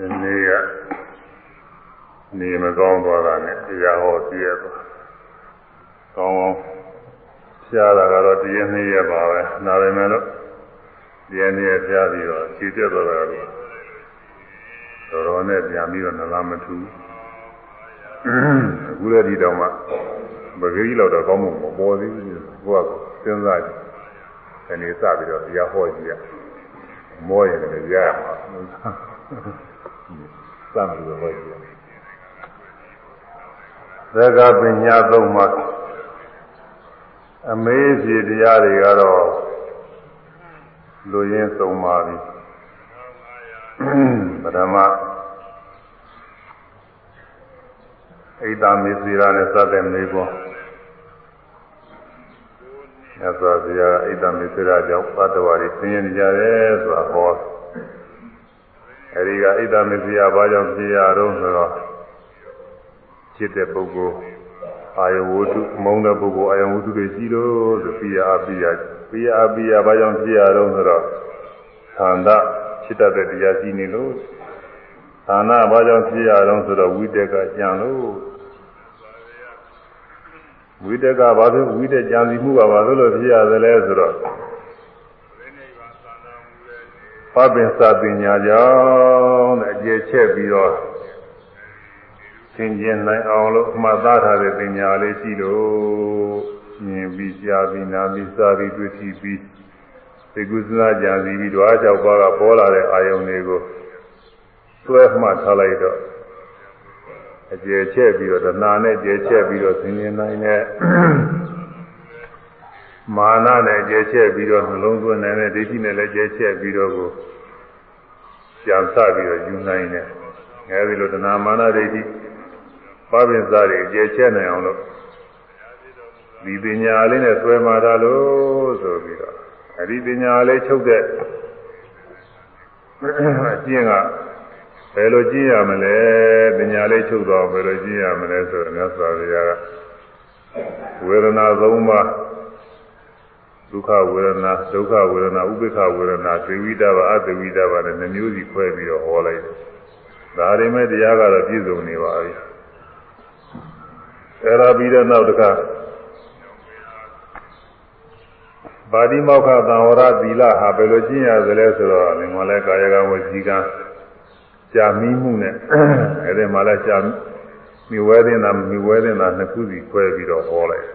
ဒီနေ့ကနေမကောင်းသွားတာနဲ့တရားဟောပြည့်သွားကောင်းကောင်းရှားတာကတော့တရားနှစ်ရက်ပါပဲဒါပေမဲ့လို့တရားနှစ်ရက်ရှားပြီးတော့ခြေတက်သွားတာတော့တော်တော်နဲ့ပြန်ပြီးတော့နလားမထူးအခုလည်းဒီတော့မှပဂရိလောက်တော့ကောင်းမှုမပေါ်သေးဘူးကိုကစဉ်းစားကြည့်ဒီနေ့စပြီးတော့တရားဟောကြည့်ရမောရင်လည်းရရမှာ စမ်းပြီးတော့ဟောကြည့်ရသက္ကပညာသုံးမှာအမေးစီတရားတွေကတော့လူရင်းသုံးပါပြီပထမဣဒ္ဓမေစီရာနဲ့စတဲ့မေပေါ်မြတ်စွာဘုရားဣဒ္ဓမေစီရာကြောင့်ပတ္တဝါတွေဆင်းရဲကြတယ်ဆိုတာဟော အဲဒီကဣဒ္ဓမေစီရာဘာကြောင့်ဖြစ်ရတော့ဆိုတော့ဖြစ်တဲ့ပုဂ္ဂိုလ်အာယဝတ္ထုမုံတဲ့ပုဂ္ဂိုလ်အာယဝတ္ထုတွေရှိလို့ဆိုပြရအပိယပြရအပိယဘာကြောင့်ဖြစ်ရတော့ဆိုတော့သန္တာဖြစ်တတ်တဲ့တရားရှိနေလို့ဌာနဘာကြောင့်ဖြစ်ရတော့ဆိုတော့ဝိတက်ကကြံလို့ဝိတက်ကဘာလို့ဝိတက်ကြံစီမှုကဘာလို့လို့ဖြစ်ရသလဲဆိုတော့ ပပင်စာပညာကြောင့်အကျယ်ချက်ပြီးတော့သင်ကျင်နိုင်အောင်လို့မှတ်သားထားတဲ့ပညာလေးရှိလို့မြင်ပြီးကြားပြီးနားပြီးစားပြီးတွေ့ထိပြီးသိကုသနာကြံစီပြီးတော့အကြောက်ပါကပေါ်လာတဲ့အာယုန်တွေကိုသွဲမှတ်ထားလိုက်တော့အကျယ်ချက်ပြီးတော့တဏှာနဲ့ကျယ်ချက်ပြီးတော့သင်ကျင်နိုင်တဲ့ မာနနဲ့ကျယ်ချက်ပြီးတော့နှလုံးသွင်းနိုင်တဲ့ဒိဋ္ဌိနဲ့လည်းကျယ်ချက်ပြီးတော့ကိုကြံစပြီးတော့ယူနိုင်တယ်အဲဒီလိုတဏှာမာနဒိဋ္ဌိပပင်စားတွေကျယ်ချက်နိုင်အောင်လို့ဒီပညာလေးနဲ့ဆွဲမှာတာလို့ဆိုပြီးတော့အဲဒီပညာလေးချုပ်တဲ့အကျင့်ကဘယ်လိုကျင့်ရမလဲပညာလေးချုပ်တော့ဘယ်လိုကျင့်ရမလဲဆိုတော့မြတ်စွာဘုရားကဝေဒနာသုံးပါး ဒုက္ခဝေဒနာဒုက္ခဝေဒနာဥပိ္ပခဝေဒနာသေဝိတဘာအသေဝိတဘာနဲ့နှမျိုးစီခွဲပြီးတော့ဟောလိုက်တယ်ဒါရင်မဲ့တရားကတော့ပြည့်စုံနေပါပြီအဲ့ဒါပြီးတော့နောက်တစ်ခါပါတိမောက္ခသံဝရသီလဟာဘယ်လိုကျင့်ရသလဲဆိုတော့ဒီမှာလဲကာယကဝစီကံကြာမီးမှုနဲ့အဲ့ဒီမှာလဲကြာမိဝဲတင်တာမိဝဲတင်တာနှစ်ခုစီခွဲပြီးတော့ဟောလိုက်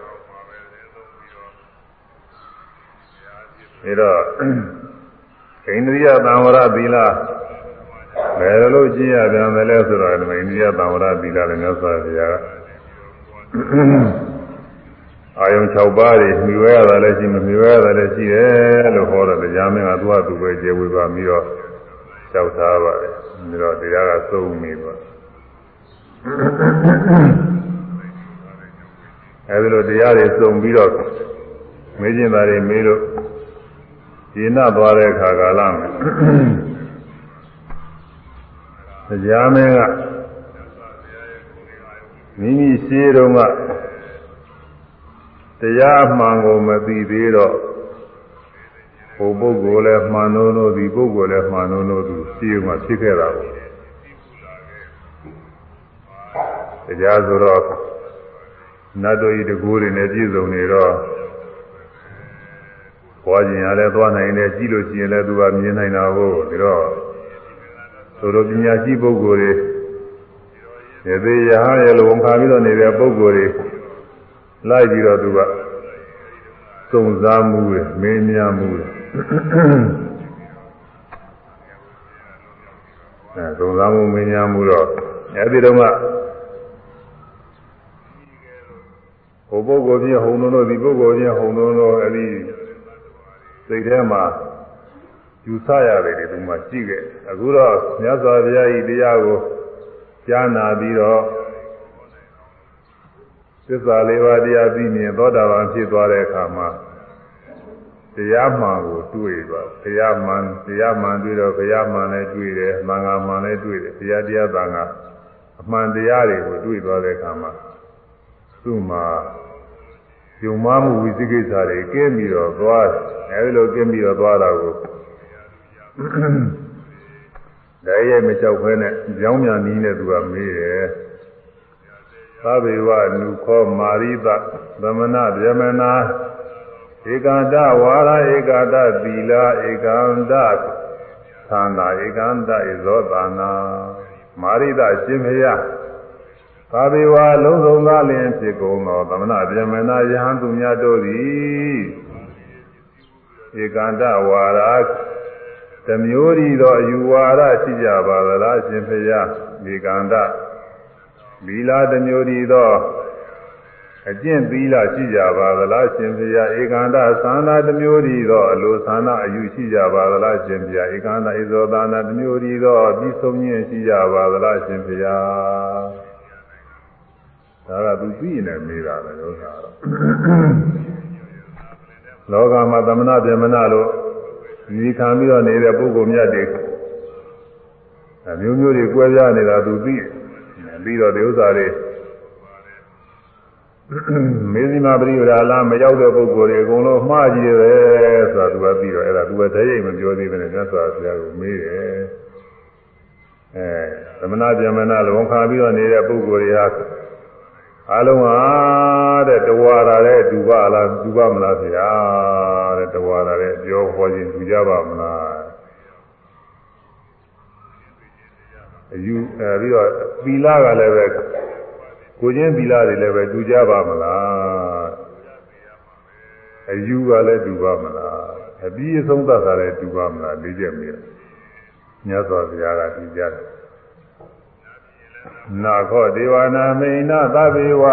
ဒါတော့ဣန္ဒြိယသံဝရသီလဘယ်လိုကျင့်ရပြန်တယ်လဲဆိုတော့ဒီမှာဣန္ဒြိယသံဝရသီလလည်းမြတ်စွာဘုရားအာယုံ6ပါးတွေမြှဝဲရတာလည်းရှိမမြှဝဲရတာလည်းရှိတယ်လို့ဟောတော့တရားမင်းကသူ့ဟာသူပဲကျေဝေပါပြီးတော့ကြောက်သားပါတယ်ပြီးတော့တရားကသုံးနေပါအဲဒီလိုတရားတွေစုံပြီးတော့မေးကျင်တာတွေမေးလို့ ရှင်းနာသွားတဲ့အခါကာလမှာတရားမင်းကမိမိရှိတုန်းကတရားမှန်ကိုမသိသေးတော့ဟိုပုဂ္ဂိုလ်လည်းမှန်လို့လို့ဒီပုဂ္ဂိုလ်လည်းမှန်လို့လို့သူရှိမှဖြစ်ခဲ့တာပေါ့တရားဆိုတော့နတ်တို့ဤတကူတွေနဲ့ပြည့်စုံနေတော့ ဘွားကျင်ရလဲသွားနိုင်တယ်ကြည့်လို့ရှိရင်လည်းသူကမြင်နိုင်တာကိုဒါတော့သို့တော်ပညာရှိပုဂ္ဂိုလ်တွေရေသေးရဟန်းရဲ့လိုဝန်ခံပြီးတော့နေတဲ့ပုဂ္ဂိုလ်တွေလိုက်ပြီးတော့သူကစုံစားမှုတွေမင်းများမှုတွေအဲစုံစားမှုမင်းများမှုတော့အဲဒီတော့ကဟိုပုဂ္ဂိုလ်ချင်းဟုံလုံးတို့ဒီပုဂ္ဂိုလ်ချင်းဟုံလုံးတို့အဲဒီ စိတ်ထဲမှာယူဆရတယ်ဒီမှာရှိခဲ့အခုတော့မြတ်စွာဘုရားဤတရားကိုကြားနာပြီးတော့သစ္စာလေးပါးတရားသိမြင်သောတာပန်ဖြစ်သွားတဲ့အခါမှာတရားမှန်ကိုတွေ့ပါတရားမှန်တရားမှန်တွေ့တော့ဘုရားမှန်လည်းတွေ့တယ်မင်္ဂမှန်လည်းတွေ့တယ်တရားတရားသံဃာအမှန်တရားတွေကိုတွေ့သွားတဲ့အခါမှာသူ့မှာ ယုံမမှုဝိသိကိစ္စတွေကင်းပြီးတော့သွားအဲဒီလိုကင်းပြီးတော့သွားတာကိုဒါရိုက်မကြောက်ဖဲနဲ့ကြောင်းမြန်နီးနဲ့သူကမေးတယ်သဗ္ဗေဝနုခောမာရိတသမဏဗျမနာဧကန္တဝါရဧကန္တသီလာဧကန္တသန္တာဧကန္တဣဇောသနာမာရိတရှင်ဖျား သာဘေဝလုံးစုံသားလင်ဖြစ်ကုန်သောသမဏဗျမနာယဟန်သူများတို့သည်ဧကန္တဝါရတမျိုးဤသောအယူဝါဒရှိကြပါသလားရှင်ဖျားဧကန္တသီလာတမျိုးဤသောအကျင့်သီလရှိကြပါသလားရှင်ဖျားဧကန္တသန္တာတမျိုးဤသောအလိုသန္တာအယူရှိကြပါသလားရှင်ဖျားဧကန္တဣဇောသန္တာတမျိုးဤသောပြီးဆုံးခြင်းရှိကြပါသလားရှင်ဖျား ဒါကသူသိနေမေးတာပဲလို့ဆိုတော့လောကမှာသမဏဗြဟ္မဏလို့ဒီခံပြီးတော့နေတဲ့ပုဂ္ဂိုလ်မြတ်တွေအမျိုးမျိုးတွေကွဲပြားနေတာသူသိပြီးတော့ဒီဥစ္စာတွေမေဇိမာပရိဝရာလာမရောက်တဲ့ပုဂ္ဂိုလ်တွေအကုန်လုံးမှားကြည့်တယ်ဆိုတာသူကပြီးတော့အဲ့ဒါသူကတည်းရိပ်မပြောသေးဘဲနဲ့မြတ်စွာဘုရားကိုမေးတယ်အဲသမဏဗျမနာလုံခါပြီးတော့နေတဲ့ပုဂ္ဂိုလ်တွေဟာ အလုံးဟာတဲ့တဝါရတဲ့ဒူပါလားဒူပါမလားဆရာတဲ့တဝါရတဲ့ပြောဟောခြင်းဒူကြပါမလားအယူအဲပြီးတော့သီလကလည်းပဲကိုချင်းသီလတွေလည်းပဲဒူကြပါမလားအယူကလည်းဒူပါမလားအပြီးအဆုံးသတ်တာလည်းဒူပါမလားလေးချက်မေးမြတ်စွာဘုရားကဒူကြတယ် နာခောဒေဝနာမိန်နာသဗ္ဗေဝ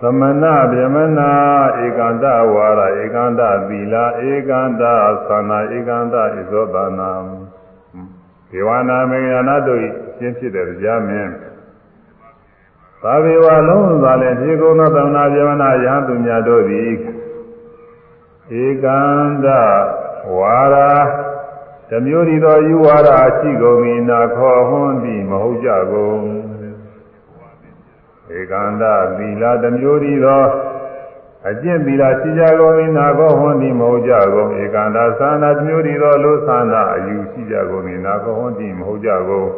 သမဏဗျမနာဧကန္တဝါရဧကန္တသီလာဧကန္တသနာဧကန္တဣဇောတနာဒေဝနာမိန်နာတို့ရှင်းဖြစ်တဲ့ကြားမင်းသဗ္ဗေဝလုံးသာလည်းဖြေကုန်သောသမဏဗျမနာယဟသူများတို့သည်ဧကန္တဝါရ တမျိုးဒီသောယူဝါဒရှိကုန်၏နာခောဟွန်းသည်မဟုတ်ကြကုန်ဧကန္တသီလတမျိုးဒီသောအကျင့်သီလရှိကြကုန်၏နာခောဟွန်းသည်မဟုတ်ကြကုန်ဧကန္တသာနာတမျိုးဒီသောလောသာနာအယူရှိကြကုန်၏နာခောဟွန်းသည်မဟုတ်ကြကုန်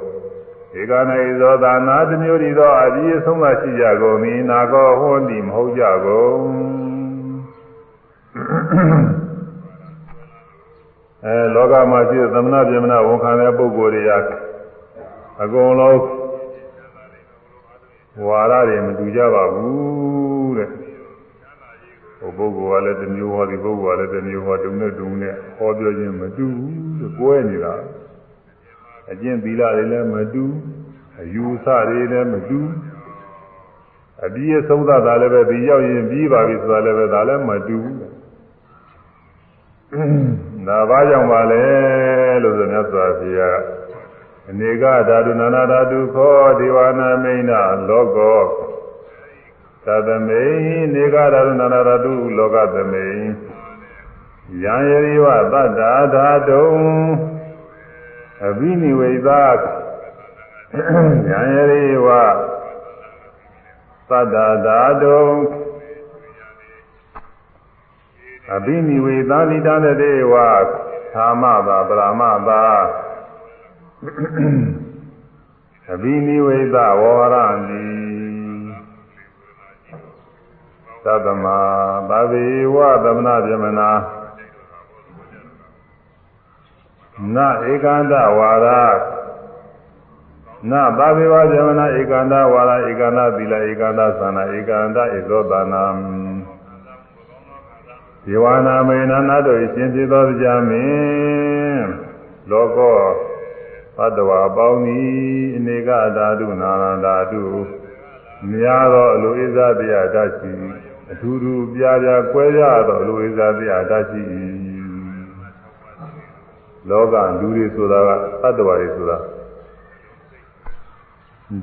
ဧကနာဣဇောသာနာတမျိုးဒီသောအပြည့်ဆုံးမရှိကြကုန်၏နာခောဟွန်းသည်မဟုတ်ကြကုန် အဲလောကမှာရှိတဲ့သမဏပြေမနာဝန်ခံတဲ့ပုဂ္ဂိုလ်တွေကအကုန်လုံးဝါရတွေမတူကြပါဘူးတဲ့ဟိုပုဂ္ဂိုလ်ကလည်းတစ်မျိုးဟောဒီပုဂ္ဂိုလ်ကလည်းတစ်မျိုးဟောတုံနဲ့တုံနဲ့ဟောပြောခြင်းမတူဘူးတဲ့ကိုယ်နေတာအကျင့်သီလတွေလည်းမတူအယူဆတွေလည်းမတူအပြီးအဆုံးသတာလည်းပဲဒီရောက်ရင်ပြီးပါပြီဆိုတာလည်းပဲဒါလည်းမတူဘူး ဒါဘာကြောင့်ပါလဲလို့ဆိုမြတ်စွာဘုရားအနေကဓာတုနာနာဓာတုခောဒေဝနာမိန်နာလောကောသတမိန်နေကဓာတုနာနာဓာတုလောကသမိန်ယံယရိဝသတ္တာဓာတုံအဘိနိဝေသယံယရိဝသတ္တာဓာတုံ အဘိနိဝေသာလိတနတေဝသာမသာပရမသာအဘိနိဝေသဝောရန္တိသတ္တမသဗ္ဗေဝသမဏဗြမနာနဧကန္တဝါရနသဗ္ဗေဝဗြမနာဧကန္တဝါရဧကန္တသီလဧကန္တသနာဧကန္တဣဇောတနာ ဒီဝနာမေနနာတို့ရှင်ဖြစ်သောကြာမင်းလောကောသတ္တဝါပေါင်းသည်အနေကဓာတုနာဓာတုများသောအလိုဣဇတရားတတ်ရှိအထူးထူးပြားပြားကွဲပြားသောအလိုဣဇတရားတတ်ရှိလောကလူတွေဆိုတာကသတ္တဝါတွေဆိုတာ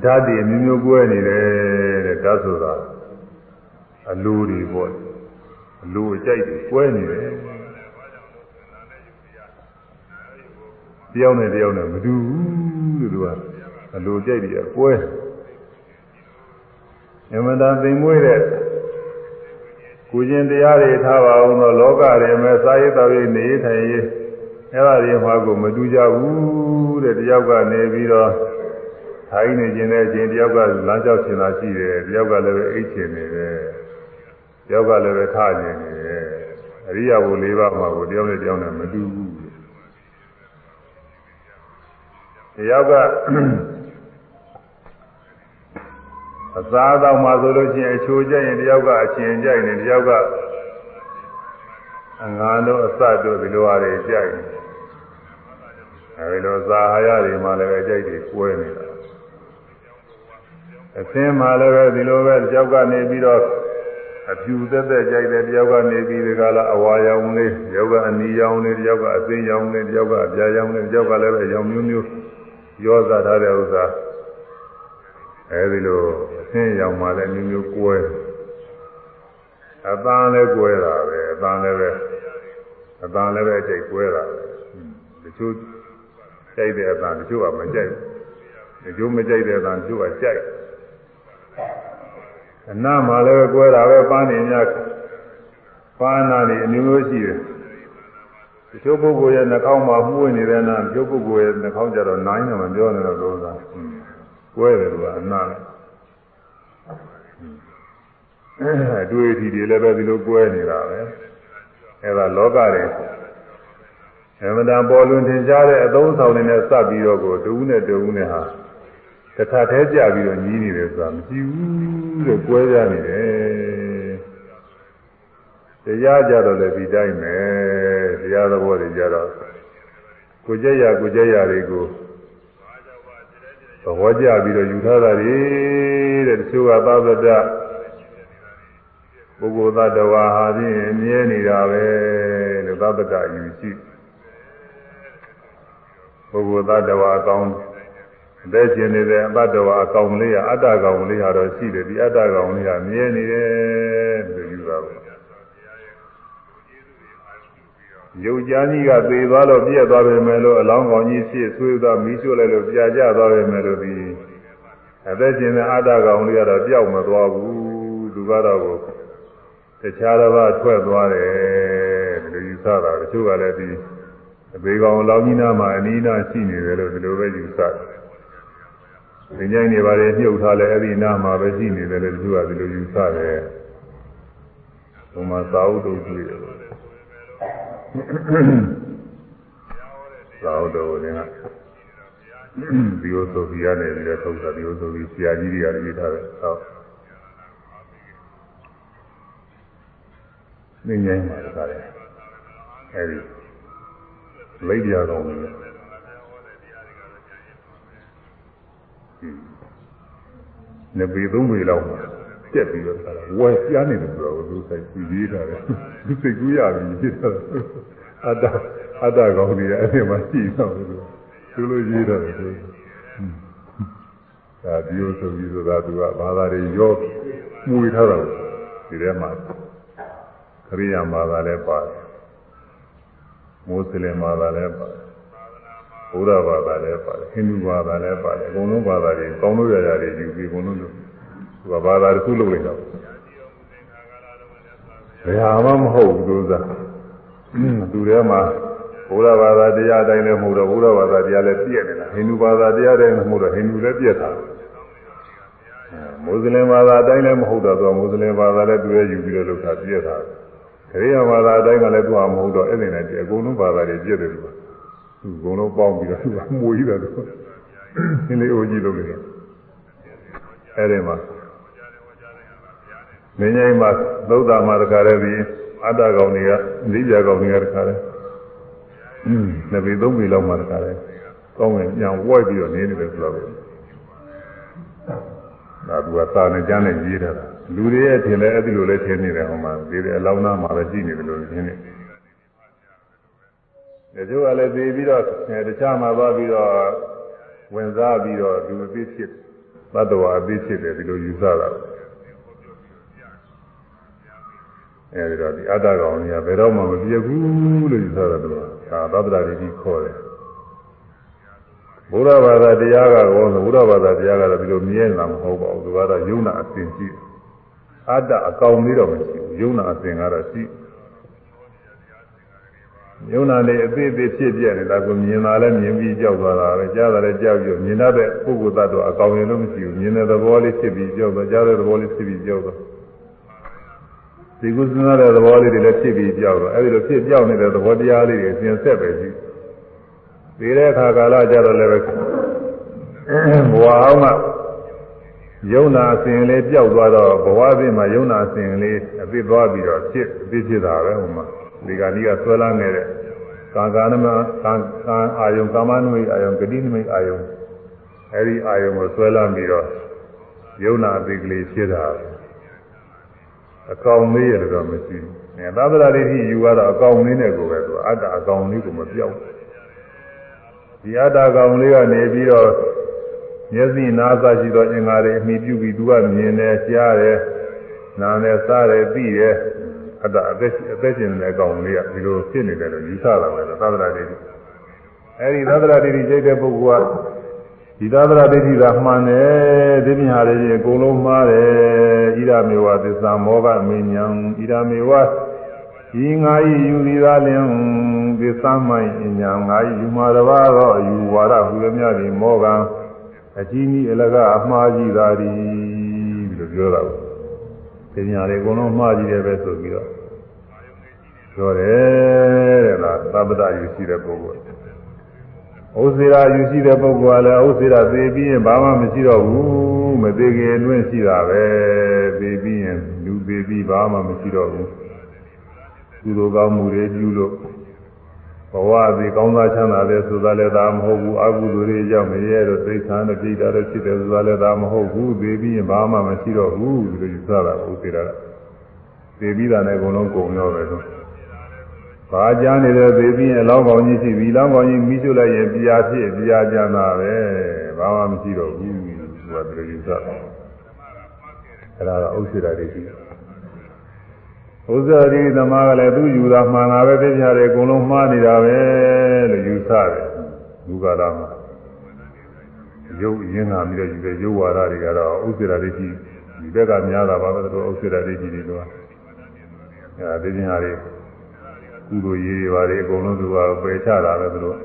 ဓာတ်တွေအမျိုးမျိုးကွဲနေတယ်တဲ့ဓာတ်ဆိုတာအလိုတွေပေါ့ အလိုအကြိုက်တွေကွဲနေတယ်တယောက်နဲ့တယောက်နဲ့မတူဘူးလို့သူကအလိုကြိုက်တွေကကွဲအမှန်တန်သိမ်မွေးတဲ့ကိုကျင်တရားတွေထားပါအောင်တော့လောကထဲမှာစာရေးတော်ရေးနေထိုင်ရေးအဲ့ဒါတွေမှာကိုမတူကြဘူးတဲ့တယောက်ကနေပြီးတော့ထိုင်းနေခြင်းတဲ့အချိန်တယောက်ကလမ်းလျှောက်ချင်တာရှိတယ်တယောက်ကလည်းပဲအိတ်ချင်နေတယ်တ ယောက်ကလည်းပဲထကျင်နေတယ်အရိယာဘု၄ပါးမှာကိုတယောက်နဲ့တယောက်နဲ့မတူဘူးတယောက်ကအစားအသောက်မှာဆိုလို့ရှိရင်အချိုးကျရင်တယောက်ကအချင်းကြိုက်နေတယောက်ကအငါတို့အစတို့ဒီလိုအားတွေကြိုက်နေအဲဒီလိုဇာဟာရတွေမှလည်းပဲကြိုက်တွေကွဲနေတာအသင်းမှလည်းပဲဒီလိုပဲတယောက်ကနေပြီးတော့ အဖြူသက်သက်ကြိုက်တယ်တယောက်ကနေပြီးဒီကလာအဝါရောင်လေးတယောက်ကအနီရောင်လေးတယောက်ကအသိရောင်လေးတယောက်ကအပြာရောင်လေးတယောက်ကလည်းပဲရောင်မျိုးမျိုးရောစားထားတဲ့ဥစ္စာအဲဒီလိုအသင်းရောင်မှလည်းမျိုးမျိုးကွဲအပန်းလည်းကွဲတာပဲအပန်းလည်းပဲအပန်းလည်းပဲအကျိတ်ကွဲတာပဲတချို့ကြိုက်တဲ့အပန်းတချို့ကမကြိုက်ဘူးတချို့မကြိုက်တဲ့အပန်းတချို့ကကြိုက် အနာမှာလည်းကွဲတာပဲပန်းနေများပန်းနာတွေအမျိုးမျိုးရှိတယ်တချို့ပုဂ္ဂိုလ်ရဲ့နှာခေါင်းမှာမှုဝင်နေတဲ့နာတချို့ပုဂ္ဂိုလ်ရဲ့နှာခေါင်းကျတော့နိုင်တယ်မပြောနဲ့တော့လို့သာကွဲတယ်လို့ကအနာနဲ့အတွေ့အထိတွေလည်းပဲဒီလိုကွဲနေတာပဲအဲဒါလောကတွေအမှန်တန်ပေါ်လွင်ထင်ရှားတဲ့အသုံးဆောင်တွေနဲ့စပ်ပြီးတော့ကိုတူးနဲ့တူးနဲ့ဟာ တစ်ခါတည်းကြပြီးတော့ညီးနေတယ်ဆိုတာမရှိဘူးလို့ကွဲကြနေတယ်တရားကြတော့လည်းဒီတိုင်းပဲတရားသဘောတွေကြတော့ကိုကြက်ရကိုကြက်ရတွေကိုသဘောကျပြီးတော့ယူထားတာတွေတဲ့တချို့ကသာသတပုဂ္ဂိုလ်သတ္တဝါဟာဖြင့်မြဲနေတာပဲလို့သဗ္ဗတယူရှိပုဂ္ဂိုလ်သတ္တဝါအကောင်း အသက်ရှင်နေတဲ့အတ္တဝါအကောင်လေးဟာအတ္တကောင်လေးဟာတော့ရှိတယ်ဒီအတ္တကောင်လေးဟာမြဲနေတယ်လို့ယူတာပေါ့ယုတ်ကြားကြီးကသေသွားလို့ပြည့်သွားပြီမယ်လို့အလောင်းကောင်ကြီးဖြစ်ဆွေးသွားမီးရှို့လိုက်လို့ပြာကျသွားပြီမယ်လို့ဒီအသက်ရှင်တဲ့အတ္တကောင်လေးကတော့ပျောက်မသွားဘူးသူကတော့တခြားတစ်ပါးထွက်သွားတယ်ဒီလိုယူဆတာတချို့ကလည်းဒီအပေကောင်လောင်းကြီးနာမှာအနီးနားရှိနေတယ်လို့ဒီလိုပဲယူဆတယ်။ ဒီညိုင်းနေပါလေမြုပ်ထားလဲအဲ့ဒီနားမှာပဲရှိနေတယ်လို့တချို့ကဒီလိုယူဆတယ်။ဘုံမှာသာဝတ္တုတွေ့တယ်လို့သာဝတ္တုလည်းကဒီလိုဆိုပြရတယ်ပြီးတော့ထုတ်တာဒီလိုဆိုပြီးဆရာကြီးတွေကလည်းရေးထားတယ်။ဟုတ်နေငိုင်းပါတကားလေအဲဒီလိပ်ပြတော်နေ နေပေသုံးပေလောက်တက်ပြီးတော့ဝယ်ပြားနေတယ်ဆိုတော့သူဆိုင်ကြည့်ရေးတာလေသူစိတ်ကူးရပြီဖြစ်တာအတ္တအတ္တကောင်းနေတယ်အဲ့ဒီမှာရှိတော့သူသူလိုရေးတာလေဒါဒီလိုဆိုပြီးဆိုတာသူကဘာသာတွေရောမှုထားတာဒီထဲမှာခရိယာဘာသာလည်းပါတယ်မွတ်စလင်ဘာသာလည်းပါတယ် ဘုရားဘာသာလည်းပါတယ်ဟိန္ဒူဘာသာလည်းပါတယ်အကုန်လုံးဘာသာတွေကောင်းလို့ရရတွေယူပြီးအကုန်လုံးလို့သူကဘာသာတစ်ခုလုပ်လိုက်တော့ဘယ်ဟာမှမဟုတ်ဘူးသူကသူထဲမှာဘုရားဘာသာတရားတိုင်းလည်းမဟုတ်တော့ဘုရားဘာသာတရားလည်းပြည့်နေတာဟိန္ဒူဘာသာတရားတိုင်းလည်းမဟုတ်တော့ဟိန္ဒူလည်းပြည့်တာမွတ်စလင်ဘာသာအတိုင်းလည်းမဟုတ်တော့သူကမွတ်စလင်ဘာသာလည်းသူရဲ့ယူပြီးတော့လုပ်တာပြည့်တာခရိယာဘာသာအတိုင်းကလည်းသူကမဟုတ်တော့အဲ့ဒီနဲ့ဒီအကုန်လုံးဘာသာတွေပြည့်တယ်လို့ သူအကုန်လုံးပေါင်းပြီးတော့သူကမွေးတာသူနည်းလေးအိုကြီးလုပ်နေတာအဲ့ဒီမှာမင်းကြီးမှာသုဒ္ဓမှာတခါတည်းပြီးအတ္တကောင်တွေကလိပြကောင်တွေကတခါတည်းอืมနှစ်ပေသုံးပေလောက်မှတခါတည်းကောင်းရင်ပြန်ဝိုက်ပြီးတော့နေနေတယ်ဆိုတော့ဒါသူကသာနဲ့ကျမ်းနဲ့ရေးထားတာလူတွေရဲ့ထင်လဲအဲ့ဒီလိုလဲထင်နေတယ်ဟိုမှာဒီတဲ့အလောင်းသားမှာပဲရှိနေတယ်လို့ထင်နေတယ် တချို့ကလည်းသိပြီးတော့တခြားမှာသွားပြီးတော့ဝင်စားပြီးတော့သူအသိဖြစ်သတ္တဝါအသိဖြစ်တယ်ဒီလိုယူဆတာအဲဒီတော့ဒီအတ္တကောင်ကြီးကဘယ်တော့မှမပြည့်ဘူးလို့ယူဆတာတော့ဒါသတ္တရာတွေကြီးခေါ်တယ်ဘုရားဘာသာတရားကကောဘုရားဘာသာတရားကတော့ဒီလိုမြဲနေတာမဟုတ်ပါဘူးသူကတော့ယုံနာအစဉ်ရှိအတ္တအကောင်လေးတော့မရှိဘူးယုံနာအစဉ်ကတော့ရှိယုံ နာနေအသေးသေးဖြစ်ပြနေတာကိုမြင်လာလဲမြင်ပြီးကြောက်သွားတာပဲကြားတာလည်းကြောက်ပြီးမြင်တတ်တဲ့ပုဂ္ဂိုလ်သတ္တဝါအကောင်ရင်လို့မရှိဘူးမြင်တဲ့သဘောလေးဖြစ်ပြီးကြောက်သွားကြားတဲ့သဘောလေးဖြစ်ပြီးကြောက်သွားဒီကုသနာတဲ့သဘောလေးတွေလည်းဖြစ်ပြီးကြောက်သွားအဲဒီလိုဖြစ်ကြောက်နေတဲ့သဘောတရားလေးတွေပြင်ဆက်ပဲရှိသေးတဲ့အခါကာလကြတော့လည်းပဲဘဝအောင်ကယုံနာအစဉ်လေးပျောက်သွားတော့ဘဝအပြင်မှာယုံနာအစဉ်လေးအပြစ်သွားပြီးတော့ဖြစ်အပြစ်ဖြစ်တာပဲဟိုမှာ ဒီကနေ့ကဆွဲလန်းနေတဲ့ကာကာနမကာကာအာယုံကာမနမိတ်အာယုံဂတိနမိတ်အာယုံအဲဒီအာယုံကိုဆွဲလန်းပြီးတော့ယုံနာအသိကလေးဖြစ်တာအကောင်လေးရတော့မရှိဘူး။အဲသာသနာ့ဒိဋ္ဌိယူရတော့အကောင်လေးနဲ့ကိုပဲသူအတ္တအကောင်လေးကိုမပြောက်ဘူး။ဒီအတ္တကောင်လေးကနေပြီးတော့မျက်စိနားစားရှိသောအင်္ဂါတွေအမိပြုပြီးသူကမြင်တယ်ကြားတယ်နားတယ်စားတယ်သိတယ် အတ္တအသက်အသက်ရှင်တဲ့အကောင်လေးကဒီလိုဖြစ်နေတယ်လို့ယူဆတာပဲသာသနာ့ဒိဋ္ဌိအဲဒီသာသနာ့ဒိဋ္ဌိစိတ်တဲ့ပုဂ္ဂိုလ်ကဒီသာသနာဒိဋ္ဌိသာမှန်တယ်ဒီမြဟာတွေကြီးအကုန်လုံးမှားတယ်ဣဒမေဝသစ္စာမောဟမဉ္ဇံဣဒမေဝဤငါဤယူသည်သာလင်သစ္စာမိုင်းဉ္ဇံငါဤယူမှာတပါတော့ယူဝါဒဟူရမြသည်မောဟအကြီးကြီးအလကအမှားကြီးသာသည်လို့ပြောတာ ဒီမြဟာတွေအကုန်လုံးမှားကြီးတယ်ပဲဆိုပြီးတော့ပြောတယ်တဲ့လားသဗ္ဗတယူရှိတဲ့ပုဂ္ဂိုလ်ဥစ္စေရာယူရှိတဲ့ပုဂ္ဂိုလ်ကလည်းဥစ္စေရာသေပြီးရင်ဘာမှမရှိတော့ဘူးမသေးခင်အတွင်းရှိတာပဲသေပြီးရင်လူသေပြီးဘာမှမရှိတော့ဘူးကုသိုလ်ကောင်းမှုတွေပြုလို့ ဘဝသည်ကောင်းသားချမ်းသာတယ်ဆိုတာလည်းဒါမဟုတ်ဘူးအကုသိုလ်တွေကြောင့်မရဲတော့သိသံနဲ့ပြိတာတော့ဖြစ်တယ်ဆိုတာလည်းဒါမဟုတ်ဘူးသေပြီးရင်ဘာမှမရှိတော့ဘူးဒီလိုယူဆတာဥစ္စေရာသေပြီးတာနဲ့အကုန်လုံးကုန်ရောပဲလို့ဘာကြားနေတဲ့သေပြီးအလောင်းကောင်းကြီးရှိပြီလောင်းကောင်းကြီးမိရှုလိုက်ရင်ပြာဖြစ်ပြာကြမ်းတာပဲဘာမှမရှိတော့ဘူးသူကဒီလိုယူဆတယ်အဲ့ဒါကဥစ္စေရာတွေရှိတယ် ဥစ္စေရာတွေသမားကလည်းသူယူတာမှန်တာပဲသိကြတယ်အကုန်လုံးမှားနေတာပဲလို့ယူဆတယ်ဘုရားလာမှာရုပ်ရင်းလာပြီးတော့ယူတဲ့ရုပ်ဝါဒတွေကတော့ဥစ္စေရာတွေရှိဒီဘက်ကများတာပါပဲသူဥစ္စေရာတွေကြီးတွေတော့အဲဒါသိချင်းဟာတွေကုသိုလ်ရေးတွေပါလေအကုန်လုံးသူကပယ်ချတာပဲသူတို့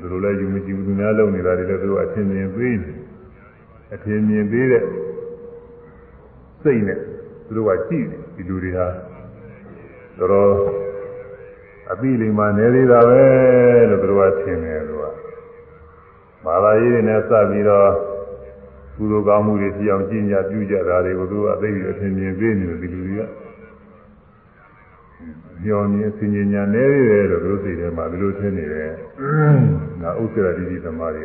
သူတို့လည်းယူမကြည့်ဘူးသူများလုပ်နေတာတွေလည်းသူတို့အထင်မြင်သေးတယ်အထင်မြင်သေးတဲ့စိတ်နဲ့သူတို့ကကြည့်တယ်ဒီလူတွေဟာ တော်တော်အပိလိမ္မာနေသေးတာပဲလို့သူတို့ကထင်တယ်သူကဘာသာရေးတွေနဲ့စပြီးတော့ကုသိုလ်ကောင်းမှုတွေကြည့်အောင်ကြည်ညာပြုကြတာတွေကိုသူကအသိပြီးအထင်မြင်သေးနေတယ်ဒီလူတွေကညောင်နေစင်ញညာနေတယ်လို့သူတို့စိတ်ထဲမှာဒီလိုထင်နေတယ်။ဒါဥစ္စာတိတိသမားတွေ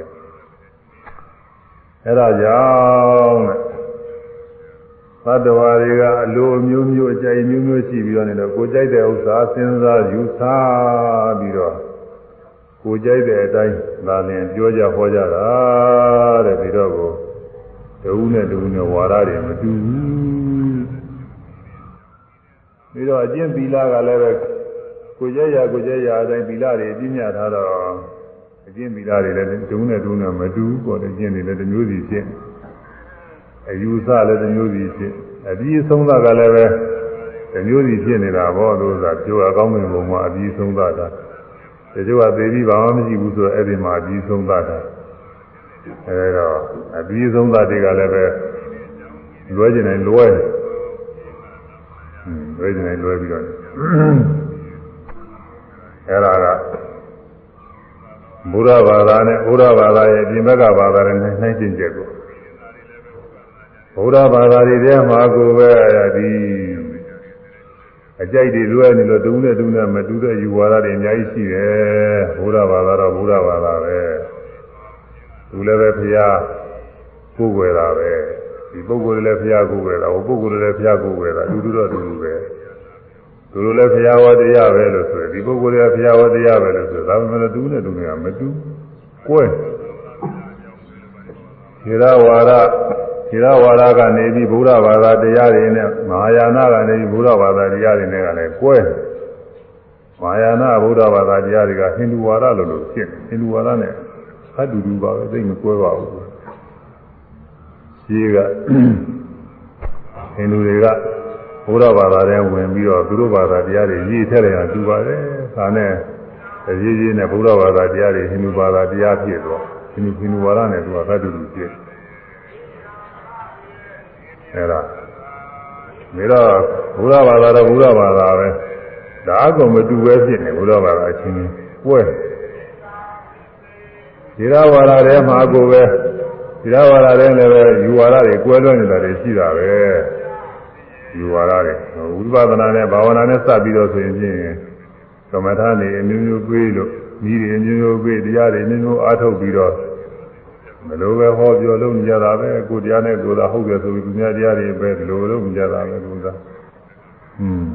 အဲ့ဒါကြောင့် သတ္တဝါတွေကအလိုအမျိုးမျိုးအကြိုက်မျိုးမျိုးရှိပြီးတော့နေတော့ကိုကြိုက်တဲ့ဥစ္စာစဉ်းစားယူဆပြီးတော့ကိုကြိုက်တဲ့အတိုင်းသာလင်ပြောကြဟောကြတာတဲ့ပြီးတော့ကိုတဝူးနဲ့တဝူးနဲ့ဝါရတွေမတူဘူးပြီးတော့အကျင့်သီလကလည်းပဲကိုကြဲရကိုကြဲရအတိုင်းသီလတွေပြည့်ညတ်ထားတော့အကျင့်သီလတွေလည်းဒုနဲ့ဒုနဲ့မတူဘူးပေါ့တဲ့ကျင့်တွေလည်းတစ်မျိုးစီဖြစ် အယူဆလည်းတစ်မျိုးစီဖြစ်အပြီးဆုံးသကလည်းပဲတစ်မျိုးစီဖြစ်နေတာပေါ့လို့ဆိုတာပြောအကောင်းမြင်ပုံမှာအပြီးဆုံးသတာတချို့ကသေပြီးဘာမှမရှိဘူးဆိုတော့အဲ့ဒီမှာအပြီးဆုံးသတာအဲဒါအပြီးဆုံးသတွေကလည်းပဲလွဲကျင်တယ်လွဲတယ်လွဲကျင်တယ်လွဲပြီးတော့အဲ့ဒါကဘုရားဘာသာနဲ့ဘုရားဘာသာရဲ့ပြင်ဘက်ကဘာသာနဲ့နှိုင်းကျင်ချက်ကို ဘုရားဘာသာတွေထဲမှာကိုပဲဒီအကြိုက်တွေလွဲနေလို့တုံးနဲ့တုံးနဲ့မတူတဲ့ယူဝါဒတွေအများကြီးရှိတယ်ဘုရားဘာသာတော့ဘုရားဘာသာပဲသူလည်းပဲဖျားကိုယ်ွယ်တာပဲဒီပုဂ္ဂိုလ်လည်းဖျားကိုယ်ွယ်တာဟိုပုဂ္ဂိုလ်လည်းဖျားကိုယ်ွယ်တာအတူတူတော့အတူတူပဲသူတို့လည်းဖျားဝတရားပဲလို့ဆိုရင်ဒီပုဂ္ဂိုလ်တွေကဖျားဝတရားပဲလို့ဆိုဒါပေမဲ့သူနဲ့သူနဲ့ကမတူကွဲခြေရဝါဒ ခြေရဝါဒကနေပြီးဘုရားဘာသာတရားတွေနဲ့မဟာယာနကနေပြီးဘုရားဘာသာတရားတွေနဲ့ကလည်းကွဲမဟာယာနဘုရားဘာသာတရားတွေကဟိန္ဒူဝါဒလို့လို့ဖြစ်ဟိန္ဒူဝါဒနဲ့အတူတူပါပဲသိမကွဲပါဘူးရှိကဟိန္ဒူတွေကဘုရားဘာသာထဲဝင်ပြီးတော့သူတို့ဘာသာတရားတွေရေးထည့်တယ်ဟာတူပါတယ်။ဒါနဲ့တအရေးကြီးနဲ့ဘုရားဘာသာတရားတွေဟိန္ဒူဘာသာတရားဖြစ်တော့ဟိန္ဒူဟိန္ဒူဘာသာနဲ့သူကသတ္တုလူဖြစ် အဲ့ဒါမေတော့ဘုရားဘာသာတော့ဘုရားဘာသာပဲဒါအကုန်မတူပဲဖြစ်နေဘုရားဘာသာအချင်းချင်းပွဲဒီရဝါဒထဲမှာကိုပဲဒီရဝါဒထဲလည်းပဲယူဝါဒတွေကွဲလွဲနေတာတွေရှိတာပဲယူဝါဒတွေဝိပဿနာနဲ့ဘာဝနာနဲ့စပ်ပြီးတော့ဆိုရင်ချင်းသမထနေအမျိုးမျိုးပြေးလို့ဤတွေအမျိုးမျိုးပြေးတရားတွေအမျိုးမျိုးအားထုတ်ပြီးတော့ မလိုပဲဟောပြောလို့မကြတာပဲကိုတရားနဲ့ကိုယ်သာဟုတ်တယ်ဆိုပြီးသူများတရားတွေပဲဒီလိုလို့မကြတာပဲသူကอืม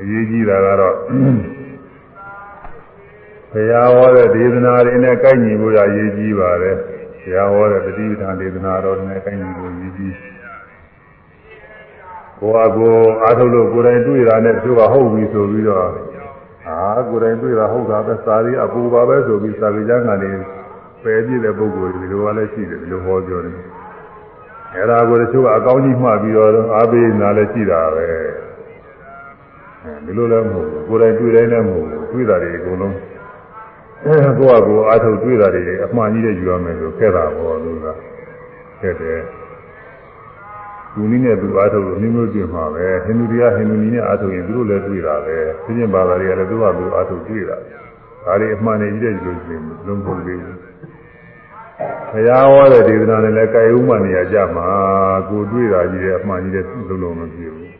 အရေးကြီးတာကတော့ဘုရားဟောတဲ့ဒေသနာတွေနဲ့ကိုက်ညီဖို့ရအရေးကြီးပါတယ်ဘုရားဟောတဲ့ပฏิပဌာန်ဒေသနာတော်တွေနဲ့ကိုက်ညီဖို့အရေးကြီးကိုယ်အကိုအားထုတ်လို့ကိုယ်တိုင်တွေ့တာနဲ့သူကဟုတ်ပြီဆိုပြီးတော့အာကိုယ်တိုင်တွေ့တာဟုတ်တာပဲစာရီအပူပါပဲဆိုပြီးစာကြမ်းကနေ ပယ်ပြည့်တဲ့ပုဂ္ဂိုလ်တွေဒီလိုကလည်းရှိတယ်ဒီလိုဟောပြောတယ်အဲ့ဒါကိုတချို့ကအကောင်းကြီးမှပြီးတော့အားပေးနာလည်းရှိတာပဲဒီလိုလည်းမဟုတ်ဘူးကိုယ်တိုင်တွေ့တိုင်းလည်းမဟုတ်ဘူးတွေ့တာတွေအကုန်လုံးကိုယ့်အကိုအားထုတ်တွေ့တာတွေအမှန်ကြီးတဲ့ယူရမယ်ဆိုခဲ့တာပေါ့လို့ကခဲ့တယ်သူနည်းနဲ့သူအားထုတ်လို့မျိုးမျိုးတွေ့မှာပဲဟိန္ဒူတွေကဟိန္ဒူနည်းနဲ့အားထုတ်ရင်သူတို့လည်းတွေ့တာပဲသိချင်းဘာသာတွေကလည်းသူကသူအားထုတ်တွေ့တာ ဒါတွေအမှန်နဲ့ကြီးတဲ့လူတွေလုံးပုံလေးဘုရားဟောတဲ့ဒေသနာနဲ့လည်းကာယဥမှန်နေရကြမှာကိုတွေ့တာကြီးတဲ့အမှန်ကြီးတဲ့လုံးလုံးမပြေဘူး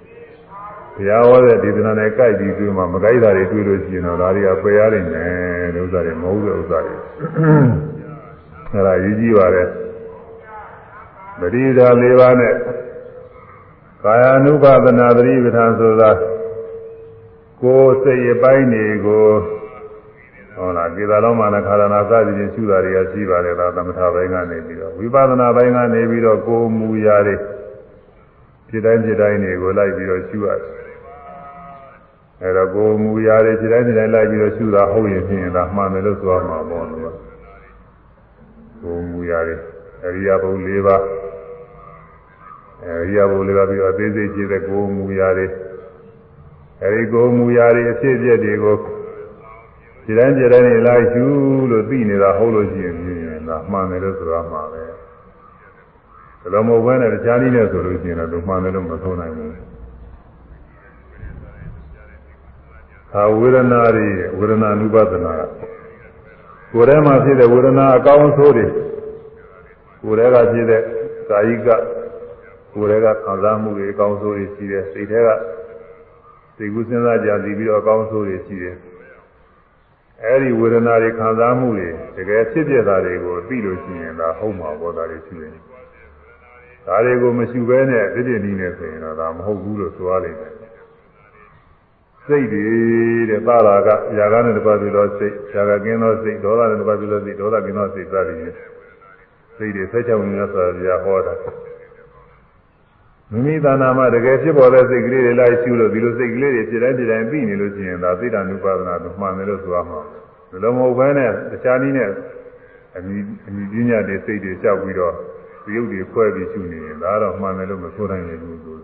ဘုရားဟောတဲ့ဒေသနာနဲ့ကြိုက်ပြီးတွေ့မှမကြိုက်တာတွေတွေ့လို့ရှိရင်တော့ဒါတွေကပယ်ရနိုင်တယ်ဥစ္စာတွေမဟုတ်တဲ့ဥစ္စာတွေအဲဒါရေးကြည့်ပါလေပရိဒါ၄ပါးနဲ့ကာယ ानु ပါဒနာသတိပဋ္ဌာန်ဆိုတာကိုယ်စိတ်အပိုင်းတွေကို ဟုတ်လားကေသာလုံးမာနခါရဏသတိချင်းရှုတာတွေကရှိပါတယ်ဒါသမထဘိုင်းကနေပြီးတော့ဝိပဿနာဘိုင်းကနေပြီးတော့ကိုယ်မူရာတွေဖြစ်တိုင်းဖြစ်တိုင်းတွေကိုလိုက်ပြီးတော့ရှုရတယ်အဲတော့ကိုယ်မူရာတွေဖြစ်တိုင်းဖြစ်တိုင်းလိုက်ပြီးတော့ရှုတာဟုတ်ရင်ဖြင့်ဒါမှန်တယ်လို့ဆိုရမှာပေါ့လို့ကိုယ်မူရာတွေအရိယာဘုံ၄ပါးအဲဒီအဘုလေးပါပြီးတော့အသေးစိတ်ကြည့်တဲ့ကိုယ်မူရာတွေအဲဒီကိုယ်မူရာတွေအဖြစ်အပျက်တွေကို ဒီတိုင်းကြတိုင်းနေလိုက်ယူလို့သိနေတာဟုတ်လို့ရှိရင်ဒါမှန်တယ်လို့ဆိုတာမှာပဲဒါလိုမဟုတ်ဘဲနဲ့တခြားနည်းနဲ့ဆိုလို့ရှိရင်တော့မှန်တယ်လို့မဆိုနိုင်ဘူးသာဝေဒနာတွေဝေဒနာ ानु ပဒနာကိုယ်ထဲမှာဖြစ်တဲ့ဝေဒနာအကောင်းဆိုးတွေကိုယ်ထဲကဖြစ်တဲ့ကာယိကကိုယ်ထဲကခံစားမှုတွေအကောင်းဆုံးတွေရှိတယ်စိတ်ထဲကစိတ်ကူးစဉ်းစားကြံပြီးတော့အကောင်းဆုံးတွေရှိတယ် အဲဒီဝေဒနာတွေခံစားမှုတွေတကယ်ဖြစ်ပြတာတွေကိုသိလို့ရှိရင်ဒါဟုတ်မှာပေါ့ဒါတွေရှိတယ်ဒါတွေကိုမရှိဘဲနဲ့သိတဲ့နည်းနဲ့ဆိုရင်တော့ဒါမဟုတ်ဘူးလို့ဆိုရလိမ့်မယ်စိတ်တွေတဲ့သာရာကຢာကနဲ့တပတ်ပြီးတော့စိတ်ຢာကကင်းသောစိတ်ဒေါသနဲ့တပတ်ပြီးတော့စိတ်ဒေါသကင်းသောစိတ်စသည်ဖြင့်စိတ်တွေဆက်ချောင်းနေရဆိုတာဟောတာ မိမိတဏ္ဍာမှာတကယ်ဖြစ်ပေါ်တဲ့စိတ်ကလေးတွေလိုက်ရှုလို့ဒီလိုစိတ်ကလေးတွေဖြစ်တိုင်းဖြစ်တိုင်းပြီးနေလို့ရှိရင်ဒါသိတာနုပါဒနာလို့မှန်တယ်လို့ဆိုရမှာဘယ်လိုမဟုတ်ဘဲနဲ့တခြားနည်းနဲ့အမိအမိပညာတွေစိတ်တွေကြောက်ပြီးတော့ရုပ်တွေခွဲပြီးရှုနေရင်ဒါတော့မှန်တယ်လို့မဆိုနိုင်ဘူးဆို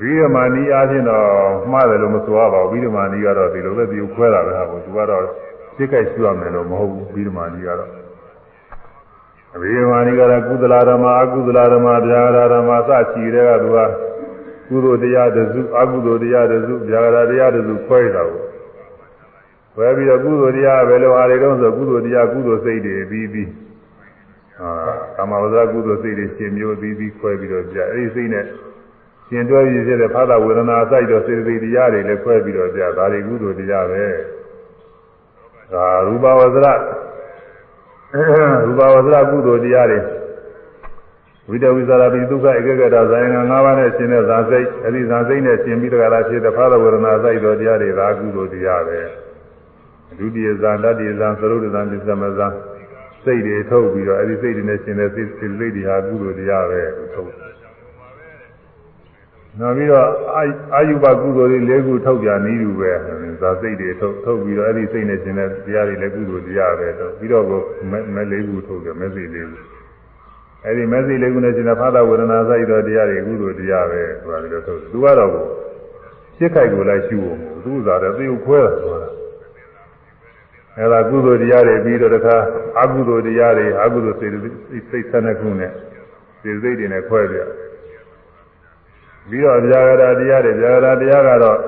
ဝိရမဏီအားဖြင့်တော့မှားတယ်လို့မဆိုရပါဘူးဝိရမဏီကတော့ဒီလိုပဲဒီကိုခွဲတာပဲဟာကိုသူကတော့စိတ်ကြိုက်ရှုရမယ်လို့မဟုတ်ဘူးဝိရမဏီကတော့ အဘိဓမ္မာနိကရကုသလာဓမ္မအကုသလာဓမ္မဗျာဂရဓမ္မစချီတဲ့ကသူကကုသိုလ်တရားတစုအကုသိုလ်တရားတစုဗျာဂရတရားတစုခွဲတာကိုခွဲပြီးတော့ကုသိုလ်တရားပဲလို့အားရတော့ဆိုကုသိုလ်တရားကုသိုလ်စိတ်တွေပြီးပြီးအာကာမဝဇ္ဇကုသိုလ်စိတ်တွေရှင်မျိုးပြီးပြီးခွဲပြီးတော့ကြာအဲဒီစိတ်နဲ့ရှင်တွဲပြီးဖြစ်တဲ့ဖာသာဝေဒနာစိုက်တော့စေတသိက်တရားတွေလည်းခွဲပြီးတော့ကြာဒါတွေကုသိုလ်တရားပဲဒါရူပဝဇ္ဇ ရူပဝဇ္ဇကုသိုလ်တရားတွေဝိတဝိဇာရပိဒုက္ခဧကဂတဇာယံ၅ပါးနဲ့ရှင်တဲ့ဇာစိတ်အဲဒီဇာစိတ်နဲ့ရှင်ပြီးတကလားဖြစ်တဲ့ဖာသဝေဒနာစိုက်တော်တရားတွေဒါကုသိုလ်တရားပဲဒုတိယဇာတတိယဇာသရုပ်ဇာပစ္စမဇာစိတ်တွေထုတ်ပြီးတော့အဲဒီစိတ်တွေနဲ့ရှင်တဲ့စိတ်စိတ်တွေဟာကုသိုလ်တရားပဲထုတ် နောက်ပြီးတော့အာယုဘကုသိုလ်တွေ၄ခုထုတ်ပြနည်းတူပဲဇာစိတ်တွေထုတ်ထုတ်ပြီးတော့အဲ့ဒီစိတ်နဲ့ရှင်တဲ့တရားတွေလည်းကုသိုလ်တရားပဲထုတ်ပြီးတော့ကိုမဲ၄ခုထုတ်တယ်မဲစိ၄ခုအဲ့ဒီမဲစိ၄ခုနဲ့ရှင်တဲ့ဖာသာဝေဒနာစိုက်တော်တရားတွေကုသိုလ်တရားပဲဆိုတာပြီးတော့ထုတ်သူကတော့ကိုရှစ်ခိုက်ကိုလိုက်ရှုဖို့သူဥစားတယ်သေုပ်ခွဲတာဆိုတာအဲဒါကုသိုလ်တရားတွေပြီးတော့တခါအကုသိုလ်တရားတွေအကုသိုလ်စိတ်စိတ်ဆက်နှစ်ခုနဲ့စိတ်စိတ်တွေနဲ့ခွဲပြ ပြီးတော့ဗျာဂရာတရားတွေဗျာဂရာတရားကတော့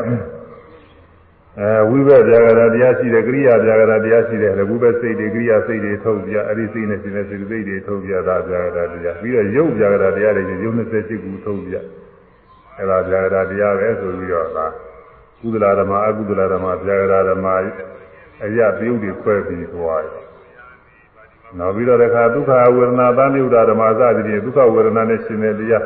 အဲဝိဘက်ဗျာဂရာတရားရှိတယ်ကရိယာဗျာဂရာတရားရှိတယ်လည်းဝိဘက်စိတ်တွေကရိယာစိတ်တွေထုတ်ပြအဲ့ဒီစိတ်နဲ့ရှင်တဲ့စိတ်စိတ်တွေထုတ်ပြတာဗျာဂရာတရားပြီးတော့ယုတ်ဗျာဂရာတရားတွေယုတ်28ခုထုတ်ပြအဲ့ဒါဗျာဂရာတရားပဲဆိုပြီးတော့ဒါကုသလဓမ္မအကုသလဓမ္မဗျာဂရာဓမ္မအရပြုတ်တွေခွဲပြီးသွားတယ်နောက်ပြီးတော့တခါဒုက္ခဝေဒနာသံယုဒဓမ္မစသည်ဖြင့်ဒုက္ခဝေဒနာနဲ့ရှင်တဲ့တရား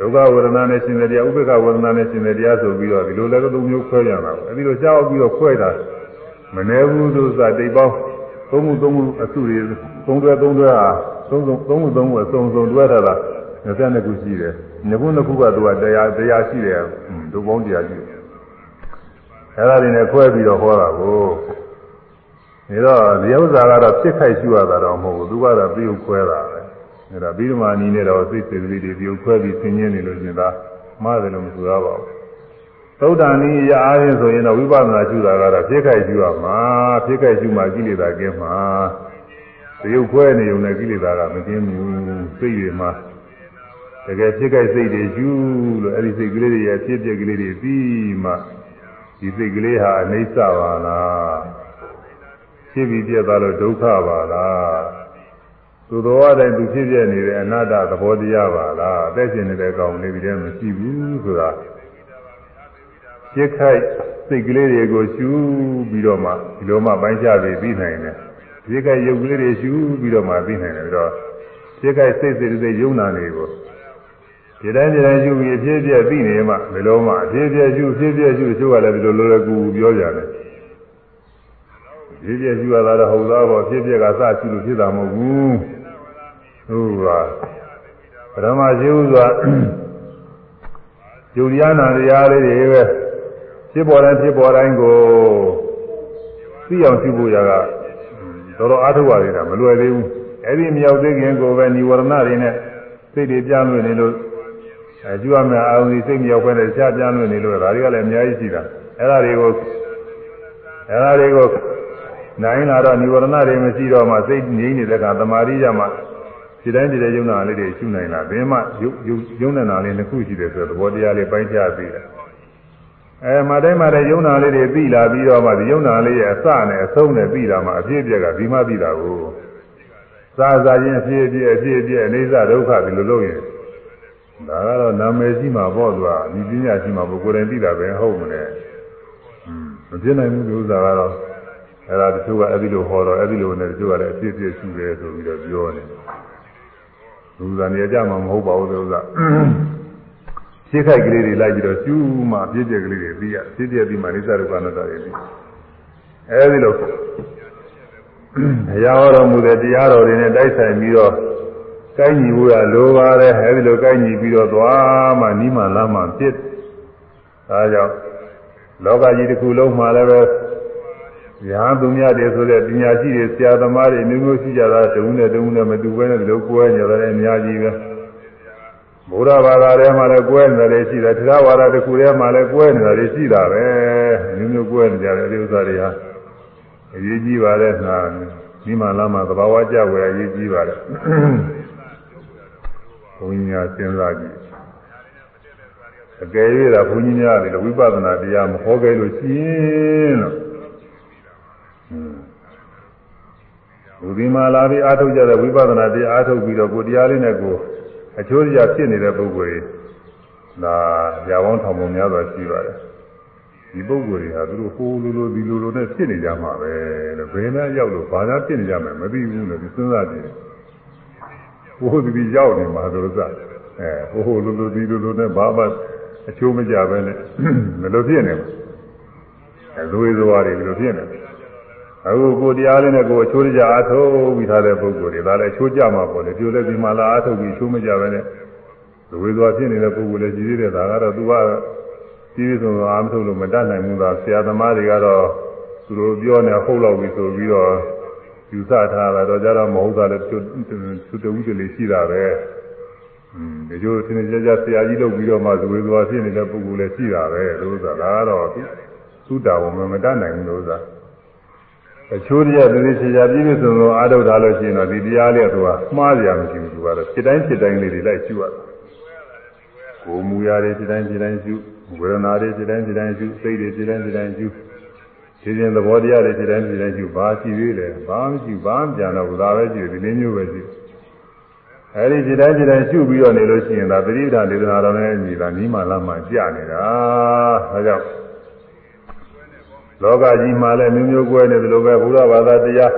ဒုက္ခဝေဒနာနဲ့ရှင်တဲ့တရားဥပေက္ခဝေဒနာနဲ့ရှင်တဲ့တရားဆိုပြီးတော့ဒီလိုလည်းသုံးမျိုးခွဲကြတာပေါ့အဲဒီလိုကြောက်ပြီးတော့ခွဲတာမနေဘူးသူစားတိတ်ပေါင်းသုံးမှုသုံးမှုအစုတွေသုံးတွဲသုံးတွဲဟာသုံးသုံးသုံးမှုသုံးမှုအစုံစုံတွဲထားတာ22ခုရှိတယ်။နှစ်ခုနှစ်ခုကသူကတရားတရားရှိတယ်ဒုပေါင်းတရားရှိတယ်။အဲဒါတွေနဲ့ခွဲပြီးတော့ဟောတာကိုဒါတော့ဒီဥစ္စာကတော့ဖြစ်ခိုက်ရှိရတာတော့မဟုတ်ဘူးသူကတော့ပြုတ်ခွဲတာပဲ အဲဒါပြီးတော့မှနီးနေတော့စိတ်စေတသိက်တွေပြုတ်ခွဲပြီးဆင်းရဲနေလို့ရှင်သာမှားတယ်လို့မဆိုရပါဘူးသုဒ္ဓန်ဤရအားဖြင့်ဆိုရင်တော့ဝိပဿနာရှုတာကတော့ဖြစ်ခိုက်ရှုရမှာဖြစ်ခိုက်ရှုမှကိလေသာကင်းမှာပြုတ်ခွဲနေုံနဲ့ကိလေသာကမကင်းဘူးစိတ်တွေမှာတကယ်ဖြစ်ခိုက်စိတ်တွေရှုလို့အဲဒီစိတ်ကလေးတွေရဲ့ဖြစ်ပြက်ကလေးတွေပြီးမှဒီစိတ်ကလေးဟာအိဋ္ဌပါလားဖြစ်ပြီးပြတ်သွားလို့ဒုက္ခပါလား သူတော်အတိုင်းသူဖြစ်ပြနေတဲ့အနတ္တသဘောတရားပါလားအသက်ရှင်နေတဲ့အကောင်လေးတွေလည်းမရှိဘူးဆိုတာဖြစ်ခိုက်စိတ်ကလေးတွေကိုရှုပြီးတော့မှဒီလိုမှပိုင်းခြားပြီးပြီးနိုင်တယ်ဖြစ်ခိုက်ရုပ်ကလေးတွေရှုပြီးတော့မှပြီးနိုင်တယ်ပြီးတော့ဖြစ်ခိုက်စိတ်စိတ်စိတ်ယုံနာတွေကိုဒီတိုင်းဒီတိုင်းရှုပြီးအဖြစ်ပြက်ပြီးနေမှဘယ်လိုမှအဖြစ်ပြက်ရှုအဖြစ်ပြက်ရှုရှုရလည်းဒီလိုလိုလည်းကူပြောကြတယ်ဖြစ်ပြရှိရတာတော့ဟုတ်သားပေါ့ဖြစ်ပြကစရှိလို့ဖြစ်တာမဟုတ်ဘူး ဟုတ်ပါပရမရှိဥစွာယုတ်ရနာတရားလေးတွေပဲဖြစ်ပေါ်တိုင်းဖြစ်ပေါ်တိုင်းကိုသိအောင်ရှိဖို့ရကတော်တော်အားထုတ်ရနေတာမလွယ်သေးဘူးအဲ့ဒီမြောက်သေးခင်ကိုပဲនិဝရဏတွေနဲ့စိတ်တွေပြန့်လွင့်နေလို့အဲကျွမ်းမဲ့အာရုံစိတ်မြောက်ပဲနဲ့ရှားပြန့်လွင့်နေလို့ဒါတွေကလည်းအများကြီးရှိတာအဲ့ဒါတွေကိုအဲ့ဒါတွေကိုနိုင်လာတော့និဝရဏတွေမရှိတော့မှစိတ်ငြိမ့်နေတဲ့ကသမာဓိရမှ ဒီတိုင်းဒီတိုင်းယုံနာလေးတွေရှုနိုင်လားဘယ်မှယုံယုံနေတာလေးတစ်ခုရှိတယ်ဆိုတော့သဘောတရားလေးပိုင်းခြားပြီးတယ်အဲမတိုင်းမတိုင်းယုံနာလေးတွေပြီးလာပြီးတော့မှဒီယုံနာလေးရဲ့အစနဲ့အဆုံးနဲ့ပြီးလာမှအပြည့်အပြည့်ကဒီမှပြီးတာကိုစားစားချင်းအပြည့်အပြည့်အပြည့်အပြည့်အိသဒုက္ခဒီလိုလုပ်ရင်ဒါကတော့နာမည်ရှိမှာပေါ့သူကဒီပညာရှိမှာပေါ့ကိုယ်တိုင်သိတာပဲဟုတ်မလဲမဖြစ်နိုင်ဘူးဒီဥစ္စာကတော့အဲ့ဒါတချို့ကအဲ့ဒီလိုဟောတော့အဲ့ဒီလိုနဲ့တချို့ကလည်းအဖြစ်ဖြစ်ရှိတယ်ဆိုပြီးတော့ပြောနေ လူသားနေကြမှာမဟုတ်ပါဘူးလို့ကရှင်းခိုက်ကလေးတွေလိုက်ပြီးတော့ကျူးမှအပြည့်ပြက်ကလေးတွေပြီးရအပြည့်ပြက်ပြီးမှနိစ္စဒုက္ခအနတ္တတွေပြီးအဲ့ဒီလိုတရားဟောတော်မူတဲ့တရားတော်တွေနဲ့တိုက်ဆိုင်ပြီးတော့ကိုင်းညီဖို့ရလိုပါတယ်အဲ့ဒီလိုကိုင်းညီပြီးတော့သွားမှနီးမှလမ်းမှဖြစ်ဒါကြောင့်လောကကြီးတစ်ခုလုံးမှာလည်းပဲ ညာသူများတွေဆိုတဲ့ပညာရှိတွေဆရာသမားတွေမျိုးမျိုးရှိကြတာတုံးနဲ့တုံးနဲ့မတူဘဲနဲ့ဒီလိုကွဲနေတယ်အများကြီးပဲဘုရားဘာသာထဲမှာလည်းကွဲနေတယ်ရှိတယ်တရားဝါဒတစ်ခုထဲမှာလည်းကွဲနေတာတွေရှိတာပဲမျိုးမျိုးကွဲနေကြတယ်ဒီဥစ္စာတွေဟာအရေးကြီးပါတဲ့နာဒီမှာလာမှာသဘာဝကြွယ်အရေးကြီးပါတယ်ဘုန်းကြီးများစဉ်းစားကြည့်အကယ်၍သာဘုန်းကြီးများတွေဝိပဿနာတရားမဟောခဲ့လို့ရှိရင်လို့ လူဒီမှာလာပြီးအားထုတ်ကြတဲ့ဝိပဿနာတရားအားထုတ်ပြီးတော့ကိုတရားလေးနဲ့ကိုအချိုးရဖြစ်နေတဲ့ပုဂ္ဂိုလ်တွေဒါရာပေါင်းထောင်ပုံများစွာရှိပါတယ်ဒီပုဂ္ဂိုလ်တွေဟာသူတို့ဟိုလိုလိုဒီလိုလိုနဲ့ဖြစ်နေကြမှာပဲလို့ဘယ်နဲ့ရောက်လို့ဘာသာဖြစ်နေကြမယ်မသိဘူးလို့ဒီစဉ်းစားကြည့်ဟိုဒီဒီရောက်နေမှာလို့စအဲဟိုဟိုလိုလိုဒီလိုလိုနဲ့ဘာမှအချိုးမကြပဲနဲ့မလို့ဖြစ်နေမှာအဲလွေသွားတွေဒီလိုဖြစ်နေတယ် အခုကိုတရားလေးနဲ့ကိုအချိုးကြအားထုတ်ပြီးထားတဲ့ပုဂ္ဂိုလ်တွေဒါလည်းအချိုးကြမှာပေါ့လေပြိုလဲဒီမှာလာအားထုတ်ပြီးအချိုးမကြပဲနဲ့လူဝေသွားဖြစ်နေတဲ့ပုဂ္ဂိုလ်လည်းရှိသေးတယ်ဒါကတော့သူကကြီးပြီးဆုံးအားမထုတ်လို့မတတ်နိုင်ဘူးသာဆရာသမားတွေကတော့သူတို့ပြောနေဟုတ်လောက်ပြီဆိုပြီးတော့ယူဆထားတာတော့ကြတော့မဟုတ်တာလည်းသူတူတူလေးရှိတာပဲอืมဒီလိုသင်္ကြန်ကြဆရာကြီးလုပ်ပြီးတော့မှဇဝေသွားဖြစ်နေတဲ့ပုဂ္ဂိုလ်လည်းရှိတာပဲလို့ဆိုတာဒါကတော့သူတာဝန်မတတ်နိုင်ဘူးလို့ဆိုတာ အချိုးတရားသေသေးချာချာပြည့်ပြည့်စုံစုံအားထုတ်ထားလို့ရှိရင်တော့ဒီတရားလေးကသူကမှားကြရမရှိဘူးသူကတော့စိတ်တိုင်းစိတ်တိုင်းလေးတွေလိုက်ရှုရတယ်ကိုယ်မူရာတွေစိတ်တိုင်းစိတ်တိုင်းရှုဝေဒနာတွေစိတ်တိုင်းစိတ်တိုင်းရှုစိတ်တွေစိတ်တိုင်းစိတ်တိုင်းရှုဒီရင်သဘောတရားတွေစိတ်တိုင်းစိတ်တိုင်းရှုဘာရှိသေးလဲဘာမရှိဘာမှပြန်တော့ဘူးဒါပဲရှိတယ်ဒီလေးမျိုးပဲရှိအဲဒီစိတ်တိုင်းစိတ်တိုင်းရှုပြီးတော့နေလို့ရှိရင်ဒါပရိဒါဒေသနာတော်နဲ့ညီတာနီးမှလာမှကြာနေတာဒါကြောင့် လောကကြီးမှာလည်းမျိုးမျိုးကွဲနေသလိုပဲဘုရားဘာသာတရား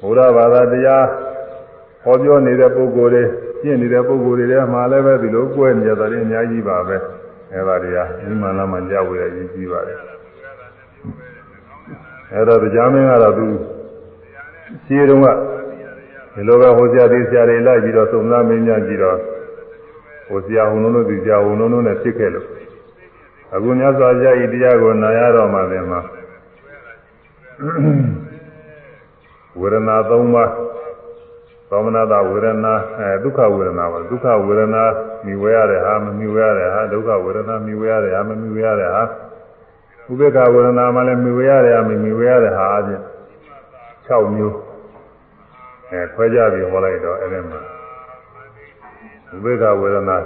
ဘုရားဘာသာတရားဟောပြောနေတဲ့ပုဂ္ဂိုလ်တွေပြင့်နေတဲ့ပုဂ္ဂိုလ်တွေထဲမှာလည်းပဲဒီလိုကွဲနေကြတယ်အများကြီးပါပဲအဲဒါတရားဒီမှလာမှကြောက်ဝရရေးကြီးပါတယ်အဲတော့တရားမင်းကတော့သူရှင်းတုန်းကဒီလိုပဲဟိုဆရာဒီဆရာတွေလိုက်ပြီးတော့သုံးသားမင်းများကြည့်တော့ဟိုဆရာဟိုလုံးတို့ဒီဆရာဟိုလုံးတို့နဲ့ဖြစ်ခဲ့လို့ အခုမြတ်စွာဘုရားဤတရားကိုနာရတော့မှလည်းမှာဝေဒနာ၃ပါးသောမနာတဝေဒနာအဲဒုက္ခဝေဒနာပါဒုက္ခဝေဒနာမြင်ဝဲရတဲ့ဟာမမြင်ဝဲရတဲ့ဟာဒုက္ခဝေဒနာမြင်ဝဲရတဲ့ဟာမမြင်ဝဲရတဲ့ဟာဥပေက္ခဝေဒနာမှလည်းမြင်ဝဲရတဲ့ဟာမမြင်ဝဲရတဲ့ဟာအပြင်6မျိုးအဲခွဲကြပြီးဟောလိုက်တော့အဲ့ဒီမှာဥပေက္ခဝေဒနာ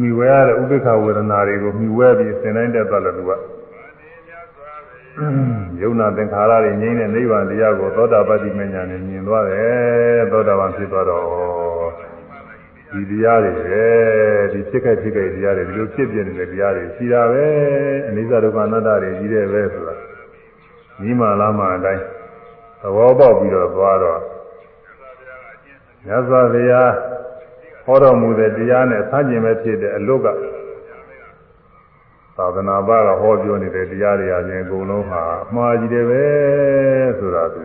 မြည်ဝဲရတဲ့ဥပိ္ပခဝေဒနာတွေကိုမြည်ဝဲပြီးသင်တိုင်းတက်သွားလို့သူကယုံနာသင်္ခါရတွေငြိမ်းတဲ့နိဗ္ဗာန်တရားကိုသောတာပတ္တိမညာနဲ့မြင်သွားတယ်သောတာပန်ဖြစ်သွားတော့ဒီတရားတွေပဲဒီဖြစ်ခဲ့ဖြစ်ခဲ့တရားတွေဒီလိုဖြစ်ပြနေတဲ့တရားတွေရှိတာပဲအနိစ္စဒုက္ခအနတ္တတွေကြီးတယ်ပဲဆိုတာညီမလားမအတိုင်းသဘောပေါက်ပြီးတော့သွားတော့မြတ်စွာဘုရား ဟောတော်မူတဲ့တရားနဲ့ဆန့်ကျင်ပဲဖြစ်တဲ့အလုတ်ကသာသနာ့ဘာကဟောပြောနေတဲ့တရားတွေအရင်အကုန်လုံးဟာအမှားကြီးတယ်ပဲဆိုတာသူ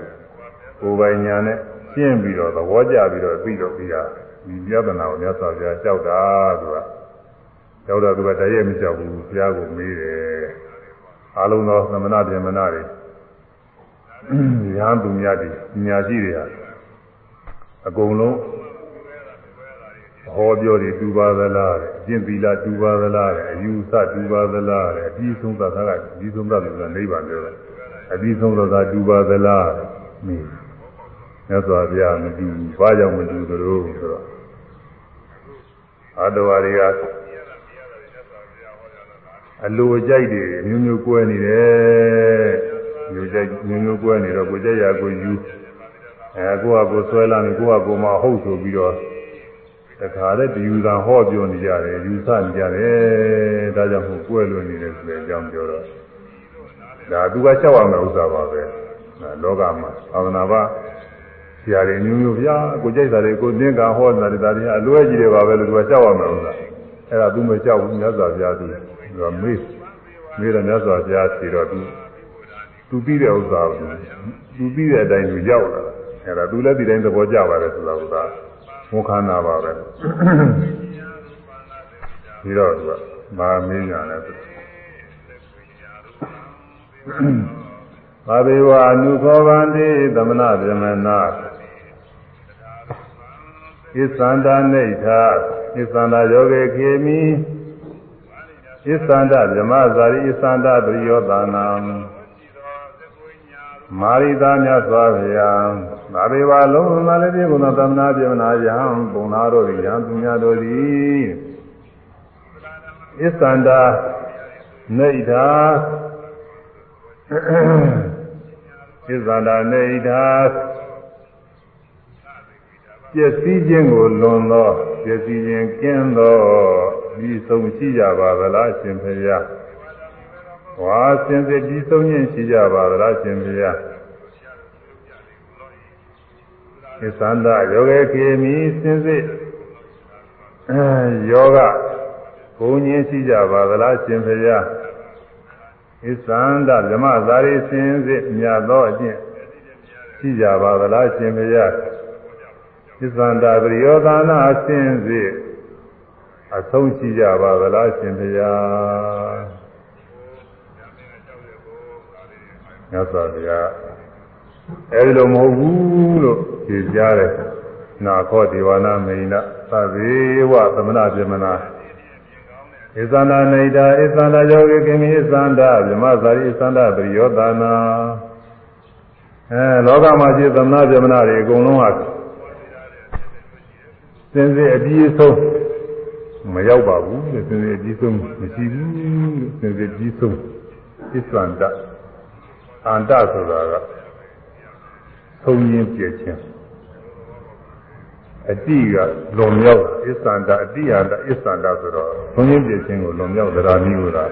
ကိုယ်ပိုင်ညာနဲ့ရှင်းပြီးတော့သဘောကျပြီးတော့ပြီးတော့ပြီးတာဒီပြဿနာကိုမြတ်စွာဘုရားကြောက်တာသူကကြောက်တော့သူကတည်းရဲ့မကြောက်ဘူးဘုရားကိုမေးတယ်အလုံးသောသမဏဗေမနာတွေရဟန်းသူများတွေညာရှိတွေဟာအကုန်လုံး ဟောပြောတွေတူပါသလားတဲ့အကျင့်သီလတူပါသလားတဲ့အယူဆတူပါသလားတဲ့အပြီးဆုံးသတ်တာကအပြီးဆုံးသတ်တယ်ဆိုတာနိဗ္ဗာန်ပြောတယ်အပြီးဆုံးသတ်တာတူပါသလားမင်းမြတ်စွာဘုရားမတူဘူးဘာကြောင့်မတူသလိုဆိုတော့အတဝါတွေကအလိုကြိုက်တွေမျိုးမျိုးကွဲနေတယ်မျိုးကြိုက်မျိုးမျိုးကွဲနေတော့ကိုကြက်ရကိုယူအဲကိုကကိုဆွဲလာနေကိုကကိုမဟုတ်ဆိုပြီးတော့ တခါတည်းဒီယူသာဟောပြောနေကြတယ်ယူဆနေကြတယ်ဒါကြောင့်မို့ကွဲလွန်နေတယ်ဆိုတဲ့အကြောင်းပြောတော့ဒါသူကချက်အောင်တဲ့ဥစ္စာပါပဲလောကမှာသာသနာ့ဘာဆရာတွေမျိုးမျိုးဗျာကိုကြိုက်တာတွေကိုသင်္ကဟောနေတာတွေဒါတွေအလွဲကြီးတွေပါပဲလို့သူကချက်အောင်တဲ့ဥစ္စာအဲ့ဒါသူမကြောက်ဘူးမြတ်စွာဘုရားသူသူကမေးမေးတော့မြတ်စွာဘုရားဖြေတော့သူသူပြီးတဲ့ဥစ္စာကိုသူပြီးတဲ့အတိုင်းသူရောက်လာတာအဲ့ဒါသူလည်းဒီတိုင်းသဘောကျပါတယ်ဆိုတာက မုခန္ဓာပါပဲပြီးတော့သူကမာမင်းညာလဲဘာဘေဝအနုခောဗန္တိသမဏဗြဟ္မနာဣသန္တာနေထာဣသန္တာယောဂေခေမိဣသန္တာဗြဟ္မဇာရိဣသန္တာပရိယောသနာမာရိတာမြတ်စွာဘုရား သာဘေဝလုံးစုံသာလည်းပြေကုန်သောသမနာပြေမနာယံပုံနာတို့သည်ယံသူများတို့သည်ဣသန္တာနေထာဣသန္တာနေထာပျက်စီးခြင်းကိုလွန်သောပျက်စီးခြင်းကင်းသောဤဆုံးရှိကြပါသလားရှင်ဖေယဝါစင်စစ်ပြီးဆုံးရင်ရှိကြပါသလားရှင်ဖေယ သစ္ဆန္ဒယောဂေခေမီစင်စစ်ယောဂဘုံညင်းရှိကြပါသလားရှင်ဖေယသစ္ဆန္ဒဓမ္မဇာရိစင်စစ်မြတ်သောအကျင့်ရှိကြပါသလားရှင်ဖေယသစ္ဆန္ဒပရိယောသနာစင်စစ်အဆုံးရှိကြပါသလားရှင်ဖေယမြတ်စွာဘုရား အဲဒီလိုမဟုတ်ဘူးလို့ဖြေကြားတယ်နာခောဒေဝနာမိန်နာသဗေဝသမဏပြမနာဣသန္တာနေတာဣသန္တာယောဂိကိမိဣသန္တာဗြဟ္မသာရိဣသန္တာပရိယောသနာအဲလောကမှာရှိသမဏဗြဟ္မဏတွေအကုန်လုံးဟာစင်စစ်အပြီးဆုံးမရောက်ပါဘူးစင်စစ်အပြီးဆုံးမရှိဘူးစင်စစ်အပြီးဆုံးဣသန္တာအန္တဆိုတာက ဆုံးရင်းပြည့်ခြင်းအတိကလွန်မြောက်အစ္ဆန္ဒအတိယန္တအစ္ဆန္ဒဆိုတော့သုံးရင်းပြည့်ခြင်းကိုလွန်မြောက်သရာမျိုးလား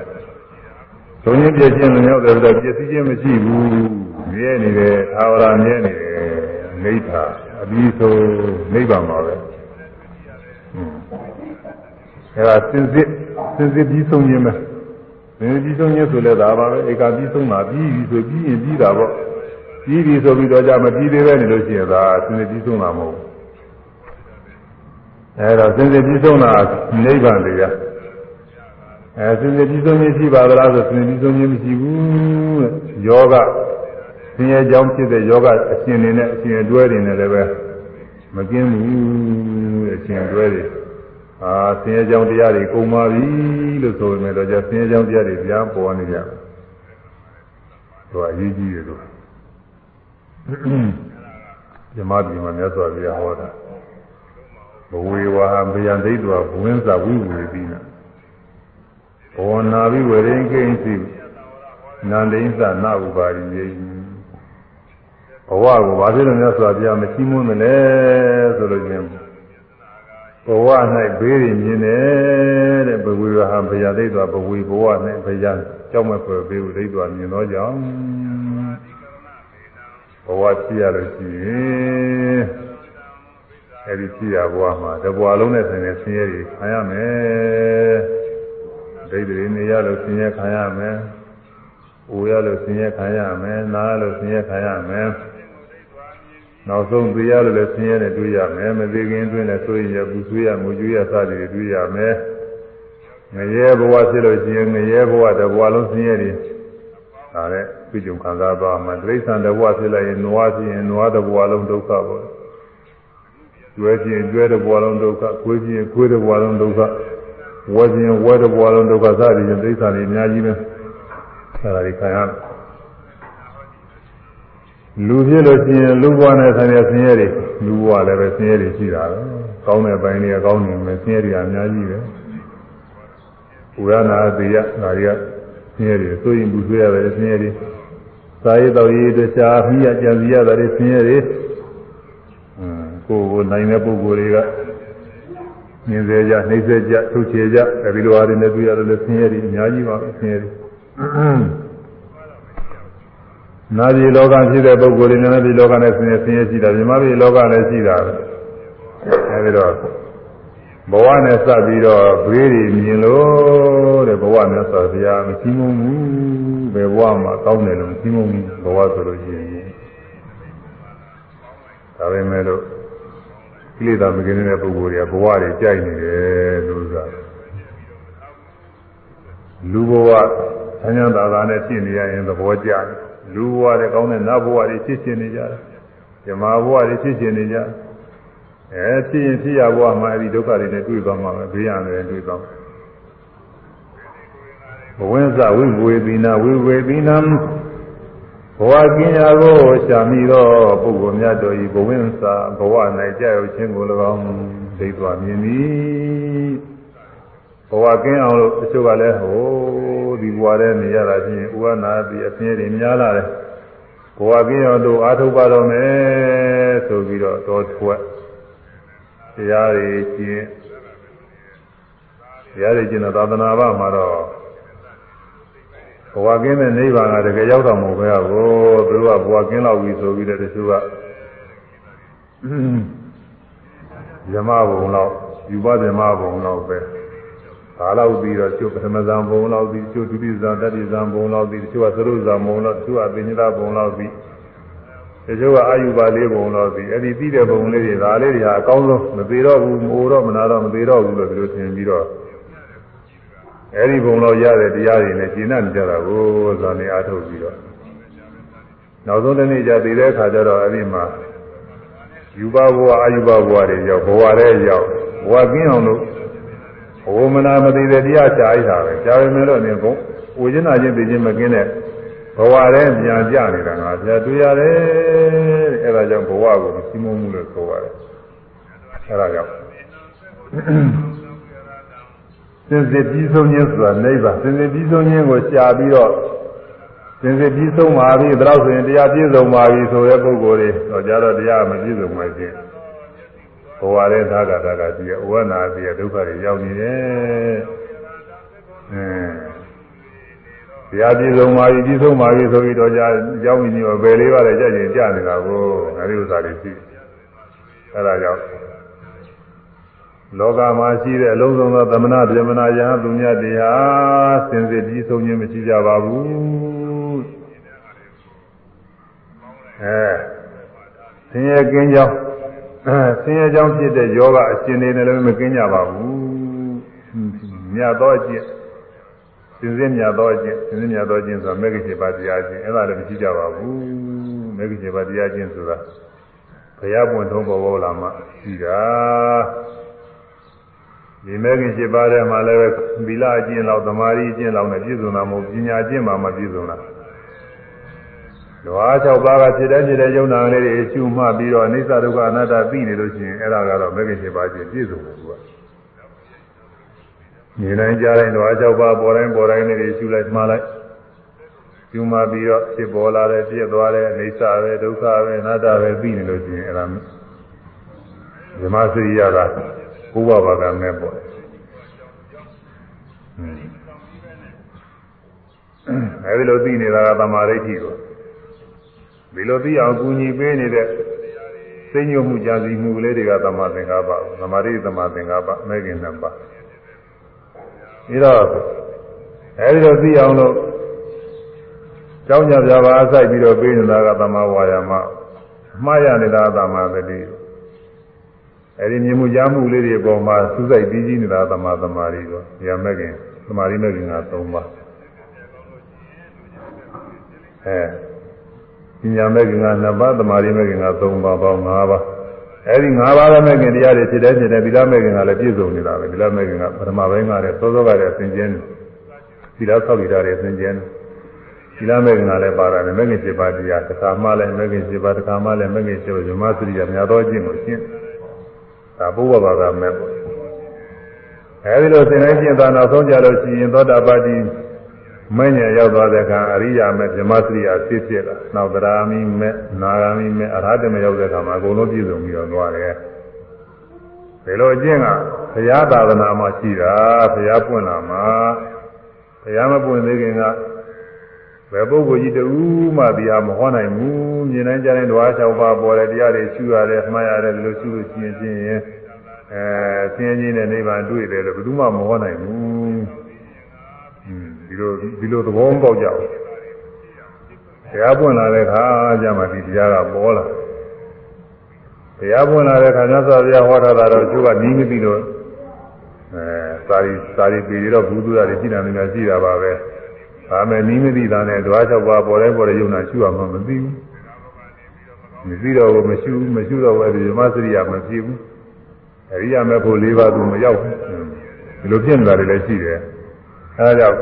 သုံးရင်းပြည့်ခြင်းလွန်မြောက်တယ်ဆိုတော့ပြည့်စည်ခြင်းမရှိဘူးမြဲနေတယ်သာဝရမြဲနေတယ်နိဗ္ဗာန်အပြီးဆုံးနိဗ္ဗာန်ပါပဲအဲဒါစင်စစ်စင်စစ်ပြီးဆုံးခြင်းပဲစင်စစ်ပြီးဆုံးခြင်းဆိုလဲဒါပါပဲဧကပြီးဆုံးတာပြီးပြီဆိုပြီးရင်ပြီးတာပေါ့ ပြီးပြီဆိုပြီးတော့ကြမပြီးသေးပဲနေလို့ရှိရင်ဒါစင်စစ်ပြီးဆုံးတာမဟုတ်ဘူးအဲတော့စင်စစ်ပြီးဆုံးတာနိဗ္ဗာန်တရားအဲစင်စစ်ပြီးဆုံးခြင်းရှိပါသလားဆိုစင်စစ်ပြီးဆုံးခြင်းမရှိဘူးတဲ့ယောဂဆင်းရဲကြောင်းဖြစ်တဲ့ယောဂအရှင်နေနဲ့အရှင်အတွဲတွေနဲ့လည်းပဲမကင်းဘူးတဲ့အရှင်အတွဲတွေအာဆင်းရဲကြောင်းတရားတွေကုန်ပါပြီလို့ဆိုပေမဲ့တော့じゃဆင်းရဲကြောင်းတရားတွေပြန်ပေါ်နေကြတော့အရေးကြီးတယ်လို့ ဇမတိမှာမြတ်စွာဘုရားဟောတာဘဝေဝါဟဗျံဒိဋ္ဌဝဘဝင်းစာဝိဝေတိနာဘောနာဘိဝရေကိဉ္စီနန္ဒိသနာဥပါရိယေဘဝကိုဘာဖြစ်လို့မြတ်စွာဘုရားမချီးမွမ်းမလဲဆိုလို့ချင်းဘဝ၌ဘေးရမြင်တယ်တဲ့ဘဝေဝါဟဗျံဒိဋ္ဌဝဘဝေဘဝ၌ဗျံကြောက်မဲ့ဖွယ်ဘေးကိုဒိဋ္ဌဝမြင်သောကြောင့်ဘ ဝဖြစ်ရလို့ရှိရင်အဲဒီဖြစ်ရဘဝမှာတဘဝလုံးနဲ့ဆိုင်တဲ့ဆင်းရဲတွေခံရမယ်ဒိဋ္ဌိနေရလို့ဆင်းရဲခံရမယ်။အိုရလို့ဆင်းရဲခံရမယ်။နားလို့ဆင်းရဲခံရမယ်။နောက်ဆုံးသိရလို့လည်းဆင်းရဲနဲ့တွေ့ရမယ်။မသိခင်တွင်လည်းဆိုရင်ရပူဆွေးရငိုကြွေးရစသည်တွေတွေ့ရမယ်။ငရဲဘဝဖြစ်လို့ရှိရင်ငရဲဘဝတဘဝလုံးဆင်းရဲတွေဒါနဲ့ ပြည့်စုံခံစားသွားမှာတိရစ္ဆာန်တဘဝဖြစ်လိုက်ရင်နွားဖြစ်ရင်နွားတဘဝလုံးဒုက္ခပေါ့။ကျွဲခြင်းကျွဲတဘဝလုံးဒုက္ခ၊ခွေးခြင်းခွေးတဘဝလုံးဒုက္ခဝဲခြင်းဝဲတဘဝလုံးဒုက္ခစသည်ဖြင့်သိစ္စာတွေအများကြီးပဲအဲဒါတွေခံရလူဖြစ်လို့ရှိရင်လူဘဝနဲ့ဆိုင်တဲ့ဆင်းရဲတွေလူဘဝလည်းပဲဆင်းရဲတွေရှိတာပဲကောင်းတဲ့ပိုင်းတွေကကောင်းနေမယ်ဆင်းရဲတွေအများကြီးပဲဥရနာသေယဒါတွေကဆင်းရဲတွေဆိုရင်ဘူးဆွေးရတယ်ဆင်းရဲတွေ သာယတော်ရေးတခြားမိရကြံစီရတာတွေဆင်းရဲတွေကိုယ်ကိုနိုင်တဲ့ပုဂ္ဂိုလ်တွေကမြင်စေကြနှိမ့်စေကြထုတ်ချေကြအဲဒီလိုအားတွေနဲ့တွေ့ရတယ်လို့ဆင်းရဲတွေအများကြီးပါပဲဆင်းရဲတွေနာပြည်လောကဖြစ်တဲ့ပုဂ္ဂိုလ်တွေနဲ့ဒီလောကနဲ့ဆင်းရဲဆင်းရဲရှိတာမြမပြည်လောကလည်းရှိတာပဲအဲဒီတော့ ဘဝနဲ့စပ်ပြီးတော့ဘေးတွေမြင်လို့တဲ့ဘဝနဲ့ဆိုဘုရားမကြီးမုံဘူးဘယ်ဘဝမှာကောင်းတယ်လို့မကြီးမုံဘူးဘဝဆိုလို့ရှိရင်ဒါပဲမဲ့လို့ကိလေသာမကင်းတဲ့ပုဂ္ဂိုလ်တွေကဘဝတွေကြိုက်နေတယ်လို့ဆိုတာလူဘဝဆန်းရသာသာနဲ့ဖြစ်နေရရင်သဘောကျတယ်လူဘဝတွေကောင်းတဲ့နတ်ဘဝတွေဖြစ်ရှင်နေကြတယ်ဇမာဘဝတွေဖြစ်ရှင်နေကြ အဲဖြစ်ရင်ဖြစ်ရဘဝမှာအဲဒီဒုက္ခတွေနဲ့တွေ့သွားမှာပဲဘေးရတယ်တွေ့သွားမှာဘဝင်းစဝိဝေသီနာဝိဝေသီနာဘဝကင်းရာကိုရှာမိသောပုဂ္ဂိုလ်များတို့ဤဘဝင်းစာဘဝ၌ကြာရောက်ခြင်းကို၎င်းဒိဋ္ဌာမြင်သည်ဘဝကင်းအောင်လို့တချို့ကလည်းဟိုဒီဘဝထဲနေရတာချင်းဥဝနာတိအပြင်းတွေများလာတယ်ဘဝကင်းအောင်တို့အာထုတ်ပါတော့မယ်ဆိုပြီးတော့တော်ထွက် တရားတွေကျင့်တရားတွေကျင့်တဲ့သာသနာ့ဘာမှာတော့ဘဝကင်းတဲ့နိဗ္ဗာန်ကတကယ်ရောက်တော့မဟုတ်ပဲကိုသူတို့ကဘဝကင်းလောက်ပြီဆိုပြီးတော့တချို့ကဇမဘုံလောက်ယူပဇမဘုံလောက်ပဲဒါလောက်ပြီးတော့ကျုပ်ပထမဇံဘုံလောက်ပြီးကျုပ်ဒုတိယဇံတတိယဇံဘုံလောက်ပြီးတချို့ကသရုပ်ဇံဘုံလောက်တချို့ကပင်ညတာဘုံလောက်ပြီး တချို့ကအာယုပါလေးဘုံလောက်ပြီးအဲ့ဒီပြီးတဲ့ဘုံလေးတွေဒါလေးတွေဟာအကောင်းဆုံးမသေးတော့ဘူးမိုးတော့မနာတော့မသေးတော့ဘူးလို့ဒီလိုထင်ပြီးတော့အဲဒီဘုံတော့ရတဲ့တရားတွေနဲ့ကျင့်နေကြတာကိုဇာနေအားထုတ်ပြီးတော့နောက်ဆုံးတစ်နေ့ကျသိတဲ့အခါကျတော့အဲဒီမှာယူဘဘဝအာယူဘဘဝတွေရောက်ဘဝတွေရောက်ဘဝကင်းအောင်လို့ဘဝမနာမသိတဲ့တရားရှားရတာပဲရှားပေမဲ့လို့နေဘုံဝေကျင်နာချင်းသိချင်းမကင်းတဲ့ ဘဝထဲပြန်ကြနေတာငါပြတွေ့ရတယ်တဲ့အဲဒါကြောင့်ဘဝကိုစီမုံမှုလို့ဆိုရတယ်အဲဒါကြောင့်စင်စစ်ပြီးဆုံးခြင်းဆိုတာနိဗ္ဗာန်စင်စစ်ပြီးဆုံးခြင်းကိုရှားပြီးတော့စင်စစ်ပြီးဆုံးပါပြီဒါတော့ဆိုရင်တရားပြည့်စုံပါပြီဆိုတဲ့ပုဂ္ဂိုလ်တွေတော့ကြတော့တရားမပြည့်စုံမှချင်းဘဝရဲ့သာကတာကကြည့်ရဝနာပြည့်ဒုက္ခတွေရောက်နေတယ်အင်း တရားပြည့်စုံပါပြီပြည့်စုံပါပြီဆိုပြီးတော့ကြာရောက်နေပြီဘယ်လေးပါလဲကြာကျင်ကြာနေတာကိုငါတို့ဥစ္စာတွေရှိအဲဒါကြောင့်လောကမှာရှိတဲ့အလုံးစုံသောသမဏဗြဟ္မဏယဟသူမြတ်တရားစင်စစ်ပြီးဆုံးခြင်းမရှိကြပါဘူးအဲဆင်းရဲကင်းကြောင်းဆင်းရဲကြောင်းဖြစ်တဲ့ယောဂအရှင်တွေနဲ့လည်းမကင်းကြပါဘူးမြတ်သောအကျင့် စင်စစ်မြတ်သောအကျင့်စင်စစ်မြတ်သောအကျင့်ဆိုတာမဂ္ဂင်7ပါးတရားချင်းအဲ့ဒါလည်းမရှိကြပါဘူးမဂ္ဂင်7ပါးတရားချင်းဆိုတာဘုရားပွင့်ထုံးပေါ်ပေါ်လာမှရှိတာဒီမဂ္ဂင်7ပါးထဲမှာလည်းဗီလာအကျင့်လောက်သမာဓိအကျင့်လောက်နဲ့ပြည့်စုံတာမဟုတ်ပညာအကျင့်မှမပြည့်စုံတာလွား၆ပါးကဖြစ်တဲ့ဖြစ်တဲ့ယုံနာလေးတွေအကျူမှပြီးတော့အိစ္ဆဒုက္ခအနတ္တသိနေလို့ရှိရင်အဲ့ဒါကတော့မဂ္ဂင်7ပါးချင်းပြည့်စုံတယ်သူက နေတိုင်းကြားတိုင်းလွား၆ပါးပေါ်တိုင်းပေါ်တိုင်းလေးတွေကျူလိုက်မှားလိုက်ကျူမှပြီးတော့ဖြစ်ပေါ်လာတဲ့ပြည့်သွားတဲ့အိစ္ဆပဲဒုက္ခပဲအနတ္တပဲသိနေလို့ရှိရင်အဲ့ဒါဓမ္မစရိယကဘုရားဘာကမဲ့ပေါ့အဲဒီလိုသိနေတာကသမာဓိဋ္ဌိကိုဒီလိုသိအောင်ကူညီပေးနေတဲ့စိတ်ညွတ်မှုကြာစီမှုကလေးတွေကသမာသင်္ကပ္ပသမာဓိသမာသင်္ကပ္ပမဲခင်နှစ်ပါး ပြီးတော့အဲဒီလိုသိအောင်လို့ကြောင်းကြပြပါအစိုက်ပြီးတော့ပေးနေတာကသမာဝါယာမမှားရနေတာသမာသတိအဲဒီမြင်မှုကြားမှုလေးတွေအပေါ်မှာစူးစိုက်ပြီးကြီးနေတာသမာသမာဓိကိုရမဲ့ခင်သမာဓိမဲ့ခင်က၃ပါးအဲပညာမဲ့ခင်က2ပါးသမာဓိမဲ့ခင်က3ပါးပေါင်း5ပါး အဲဒီ5ပါးသောမဲ့ခင်တရားတွေဖြစ်တဲ့ဖြစ်တဲ့သီလမဲ့ခင်ကလည်းပြည့်စုံနေတာပဲသီလမဲ့ခင်ကပထမပိုင်းကလည်းသောသောကလည်းသင်ကျင်းတယ်သီလဆောက်တည်တာတွေသင်ကျင်းတယ်သီလမဲ့ခင်ကလည်းပါတာတယ်မဲ့ခင်7ပါးတရားတစ်ခါမှလည်းမဲ့ခင်7ပါးတစ်ခါမှလည်းမဲ့ခင်7ပါးဇမသတိရများသောအကျင့်ကိုရှင်းဒါဘုရားဘာသာမဲ့ပေါ့အဲဒီလိုသင်တိုင်းကျင့်တာနောက်ဆုံးကြလို့ရှိရင်သောတာပတိ မင်းညာရောက်သွားတဲ့အခါအရိယာမဲ့ဓမ္မစရိယာဖြစ်ဖြစ်လာနောက်သရာမိမဲ့နာဂာမိမဲ့အရဟတမရောက်တဲ့အခါမှာအကုန်လုံးပြည့်စုံပြီးတော့သွားတယ်ဒီလိုအကျင့်ကဘုရားသာသနာမှာရှိတာဘုရားပွင့်လာမှာဘုရားမပွင့်သေးခင်ကဘယ်ပုဂ္ဂိုလ်ကြီးတူမှတရားမဟောနိုင်ဘူးမြင်တိုင်းကြားတိုင်းဓဝါ၆ပါးပေါ်တယ်တရားတွေရှုရတယ်မှားရတယ်ဒီလိုရှုလို့ရှိရင်ချင်းရင်အဲဆင်းရဲခြင်းနဲ့နိဗ္ဗာန်တွေ့တယ်လို့ဘယ်သူမှမဟောနိုင်ဘူးဒီ လိုဒီလိုသဘောမပေါက်ကြဘူးတရားပွင့်လာတဲ့အခါကျမှဒီတရားကပေါ်လာတရားပွင့်လာတဲ့အခါမြတ်စွာဘုရားဟောထားတာတော့သူကနီးမသိလို့အဲစာရီစာရီပြည်တော့ဘူးသူရတွေရှိတယ်များရှိတာပါပဲဒါမဲ့နီးမသိတာနဲ့ဓဝါ၆ပါးပေါ်တိုင်းပေါ်တဲ့ယုံနာရှုရမှမသိဘူးမသိတော့ဘူးမရှုဘူးမရှုတော့ဘူးအဲဒီဓမ္မစရိယာမဖြစ်ဘူးအရိယာမဲ့ဖို့၄ပါးသူမရောက်ဘူးဒီလိုဖြစ်နေတာတွေလည်းရှိတယ်အဲဒါကြောင့်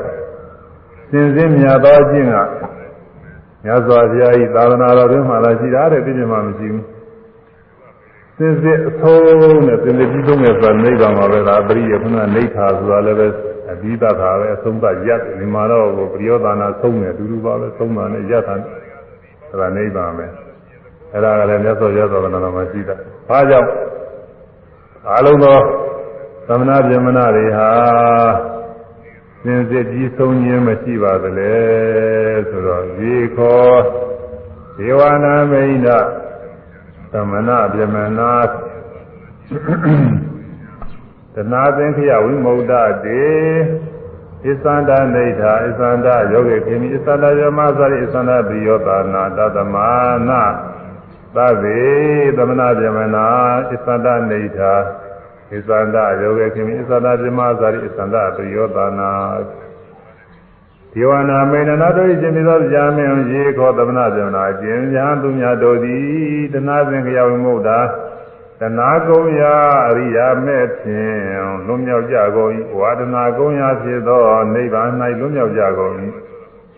စင်စင်မြတ်သောအကျင့်ကမြတ်စွာဘုရားဤသာသနာတော်တွင်မှလာရှိတာတဲ့ပြည့်ပြည့်မှမရှိဘူးစင်စစ်အဆုံးနဲ့စင်စစ်ပြီးဆုံးတဲ့ဆိုနိဗ္ဗာန်မှာပဲဒါပရိယခုနနိဋ္ဌာဆိုတာလည်းပဲအဘိဓါသာပဲအဆုံးသတ်ရပ်ဒီမှာတော့ပရိယောသနာဆုံးတယ်အတူတူပါပဲဆုံးတာနဲ့ရပ်တာဒါနိဗ္ဗာန်ပဲအဲ့ဒါကလည်းမြတ်စွာဘုရားသာသနာတော်မှာရှိတာဘာကြောင့်အလုံးသောသမဏဗြဟ္မဏတွေဟာ စင်စစ်ပြီးဆုံးခြင်းမရှိပါသလဲဆိုတော့ရေခောဒေဝနာမိန်ဒသမဏဗြဟ္မဏတနာသင်္ခယဝိမု ക്ത တေဣသန္တနေထာဣသန္တယောဂေခေမိဣသန္တယမသရိဣသန္တပိယောတာနာတသမနာသဗ္ဗေသမဏဗြဟ္မဏဣသန္တနေထာ ဣသန္တယောဂေခေမိဣသန္တပြမဇာရိဣသန္တပယောတာနာဒေဝနာမေနနာတို့၏ရှင်သောကြာမင်းရေခောသမနာဇေနာကျင်ညာသူများတို့သည်တနာစဉ်ကြောင်မုတ်တာတဏှာကုံရာအရိယာမဲ့ဖြင့်လွတ်မြောက်ကြကုန်၏ဝါဒနာကုံရာဖြစ်သောနိဗ္ဗာန်၌လွတ်မြောက်ကြကုန်၏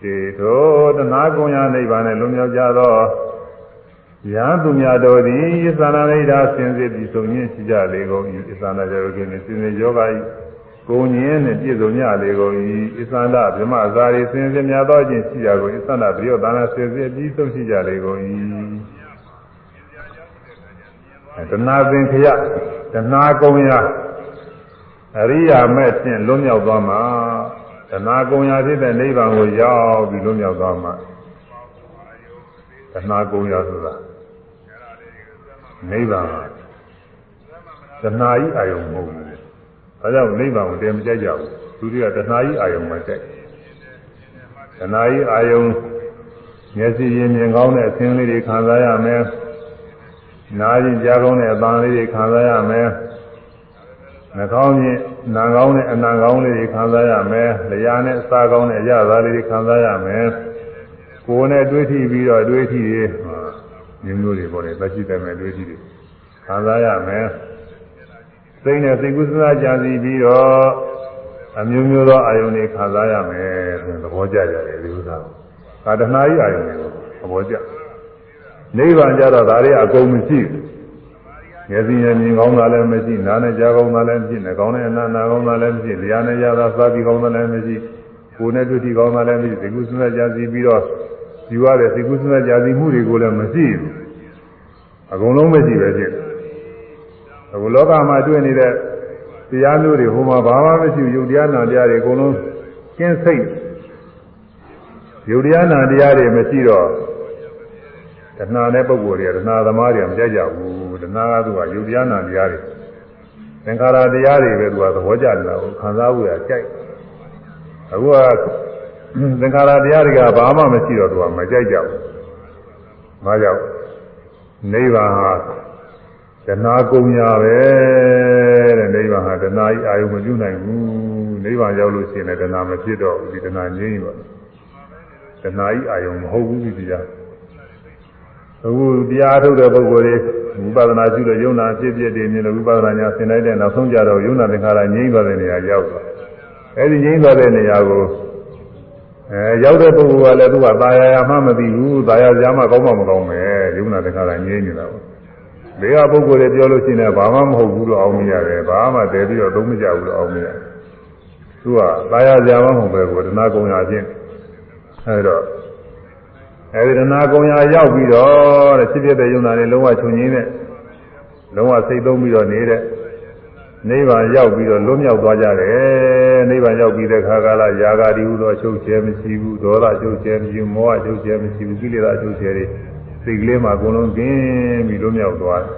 ခြေထိုတဏှာကုံရာနိဗ္ဗာန်၌လွတ်မြောက်ကြသော ယံသူများတို့သည်သန္တာရိဒာစင်စစ်ပြီးဆုံးရင်းရှိကြလေကုန်၏သန္တာကြောကိနေစင်စစ်ယောဂ၏ကိုငင်းနှင့်ပြည့်စုံကြလေကုန်၏ဣသန္တဗြဟ္မဇာရီစင်စစ်များသောခြင်းရှိကြကုန်ဣသန္တပြယောသနာစင်စစ်ပြီးဆုံးရှိကြလေကုန်၏တဏှာပင်ခရတဏှာကုံရအရိယာမဲ့ဖြင့်လွတ်မြောက်သွားမှာတဏှာကုံရဖြစ်တဲ့နိဗ္ဗာန်ကိုရောက်ပြီးလွတ်မြောက်သွားမှာတဏှာကုံရဆိုတာ နိဗ္ဗာန်တဏှာဤအာယုံမဟုတ်ဘူးဒါကြောင့်နိဗ္ဗာန်ကိုတည်းမကြိုက်ကြဘူးသူတွေကတဏှာဤအာယုံမှာကြိုက်တဏှာဤအာယုံမျက်စိရင်မြင်ကောင်းတဲ့အသင်းလေးတွေခံစားရမယ်နားရင်ကြားကောင်းတဲ့အပန်းလေးတွေခံစားရမယ်နှာခေါင်းချင်းနာကောင်းတဲ့အနံကောင်းလေးတွေခံစားရမယ်လျှာနဲ့အစာကောင်းတဲ့အရသာလေးတွေခံစားရမယ်ကိုယ်နဲ့တွေးထိပြီးတော့တွေးထိတွေ မျိုးမျိုးတွေပေါ်တယ်သက်ရှိတယ်မဲ့တွေးထိတွေခံစားရမယ်စိတ်နဲ့စိတ်ကူးစားကြစီပြီးတော့အမျိုးမျိုးသောအာယုန်တွေခံစားရမယ်ဆိုရင်သဘောကျကြတယ်ဒီဥစ္စာကိုကာတနာကြီးအာယုန်တွေကိုသဘောကျနိဗ္ဗာန်ကြတော့ဒါတွေအကုန်မရှိဘူးမျက်စိနဲ့မြင်ကောင်းတာလည်းမရှိနားနဲ့ကြားကောင်းတာလည်းမရှိနှာခေါင်းနဲ့အနားနာကောင်းတာလည်းမရှိလျှာနဲ့ရတာစားပြီးကောင်းတာလည်းမရှိကိုယ်နဲ့တွေ့ထိကောင်းတာလည်းမရှိစိတ်ကူးစဉ်းစားကြစီပြီးတော့ ယူရတဲ့စိတ်ကူးစဉ်းစားကြစီမှုတွေကိုလည်းမရှိဘူးအကုန်လုံးမရှိပဲဖြစ်အခုလောကမှာတွေ့နေတဲ့တရားမျိုးတွေဟိုမှာဘာမှမရှိဘူးယုတ်တရားနာတရားတွေအကုန်လုံးကျင်းစိတ်ယုတ်တရားနာတရားတွေမရှိတော့တဏှာတဲ့ပုဂ္ဂိုလ်တွေကတဏှာသမားတွေကမကြိုက်ကြဘူးတဏှာကသူကယုတ်တရားနာတရားတွေသင်္ခါရတရားတွေပဲသူကသဘောကျနေတာကိုခံစားဖို့ရကြိုက်အခုက သင်္ခါရတရားတွေကဘာမှမရှိတော့သူကမကြိုက်ကြဘူး။ဘာကြောင့်နိဗ္ဗာန်ဟာတဏှာကုံညာပဲတဲ့နိဗ္ဗာန်ဟာတဏှာကြီးအာယုံမပြုနိုင်ဘူး။နိဗ္ဗာန်ရောက်လို့ရှိရင်လည်းတဏှာမဖြစ်တော့ဘူးဒီတဏှာငြိမ်းပါတဏှာကြီးအာယုံမဟုတ်ဘူးဒီတရားအခုတရားထုတ်တဲ့ပုဂ္ဂိုလ်တွေဝိပဿနာရှုတဲ့ယုံနာဖြစ်ဖြစ်တွေမြင်လို့ဝိပဿနာညာသင်လိုက်တဲ့နောက်ဆုံးကြတော့ယုံနာသင်္ခါရငြိမ်းသွားတဲ့နေရာရောက်သွားအဲဒီငြိမ်းသွားတဲ့နေရာကို အဲရောက်တဲ့ပုဂ္ဂိုလ်ကလည်းသူကตายာမှမသိဘူးตายာကြားမှကောင်းမှမကောင်းပဲယုံနာသင်္ခါရငြိမ်းနေတာပေါ့ဒီကပုဂ္ဂိုလ်တွေပြောလို့ရှိရင်ဘာမှမဟုတ်ဘူးလို့အောင်မရတယ်ဘာမှတည်ပြီးတော့သုံးမကြဘူးလို့အောင်မရသူကตายာကြားမှမဟုတ်ပဲကိုတဏှာကုံရချင်းအဲဒါအဲဒီဒနာကုံရာရောက်ပြီးတော့တဲ့ဖြစ်ဖြစ်တဲ့ယုံနာတွေလုံးဝချုပ်ငင်းတဲ့လုံးဝစိတ်သုံးပြီးတော့နေတဲ့နိဗ္ဗာန်ရောက်ပြီးတော့လွတ်မြောက်သွားကြတယ် ် နိဗ္ဗာန်ရောက်ပြီးတဲ့ခါကာလယာဂာတိဟုသောချုပ်ချဲမရှိဘူးဒေါသချုပ်ချဲမရှိဘူးမောဟချုပ်ချဲမရှိဘူးကိလေသာချုပ်ချဲတွေစိတ်ကလေးမှာအကုန်လုံးကင်းပြီးလွတ်မြောက်သွားတယ်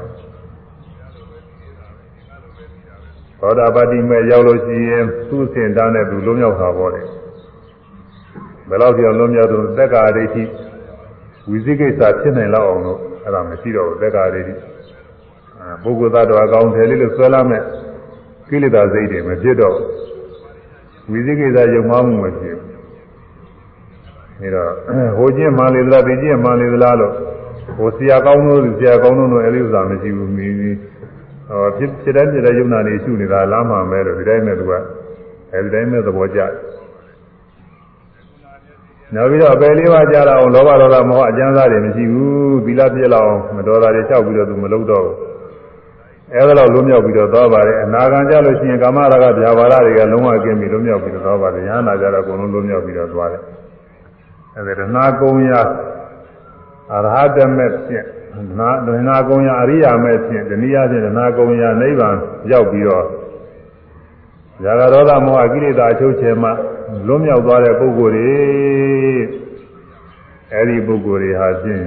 သောတာပတိမဲ့ရောက်လို့ရှိရင်သူ့စင်တားနဲ့သူလွတ်မြောက်တာပေါ့လေဘယ်လောက်ကြောင့်လွတ်မြောက်တော့သက်္ကာဒိဋ္ဌိဝိသိကိစ္စဖြစ်နိုင်လောက်အောင်လို့အဲ့ဒါမရှိတော့ဘူးသက်္ကာဒိဋ္ဌိပုဂ္ဂိုလ်သတ္တဝါကောင်းတယ်လေးလို့ဆွဲလာမဲ့ကိလေသာစိတ်တွေမဖြစ်တော့ ဝိသိကိစ္စယုံမှမှုမဖြစ်ဘူးဒါတော့ဟိုချင်းမှန်လေသလားဒီချင်းမှန်လေသလားလို့ဟိုဆရာကောင်းလို့ဆရာကောင်းလို့အဲ့ဒီဥစ္စာမရှိဘူးမိဟောဖြစ်ဖြစ်တဲ့ဖြစ်တဲ့ယုံနာနေရှုနေတာလားမှမဲလို့ဒီတိုင်းမဲ့သူကအဲဒီတိုင်းမဲ့သဘောကျတယ်နောက်ပြီးတော့အပယ်လေးပါးကြားလာအောင်လောဘဒေါသမောဟအကျဉ်းစားတွေမရှိဘူးသီလပြည့်လောက်အောင်မတော်တာတွေလျှောက်ပြီးတော့သူမလုပ်တော့ဘူး အဲဒါတော့လွတ်မြောက်ပြီးတော့သွားပါတယ်အနာဂံကြလို့ရှိရင်ကာမရာဂဗျာပါဒတွေကလုံးဝကင်းပြီးလွတ်မြောက်ပြီးတော့သွားပါတယ်ညာနာကြတော့အကုန်လုံးလွတ်မြောက်ပြီးတော့သွားတယ်အဲဒီဒနာကုံရအရဟတမေဖြင့်နာဒနာကုံရအရိယာမေဖြင့်တနည်းအားဖြင့်ဒနာကုံရနိဗ္ဗာန်ရောက်ပြီးတော့ဇာဂရောဓမောဟကိလေသာအချုပ်ချယ်မှလွတ်မြောက်သွားတဲ့ပုဂ္ဂိုလ်တွေအဲဒီပုဂ္ဂိုလ်တွေဟာဖြင့်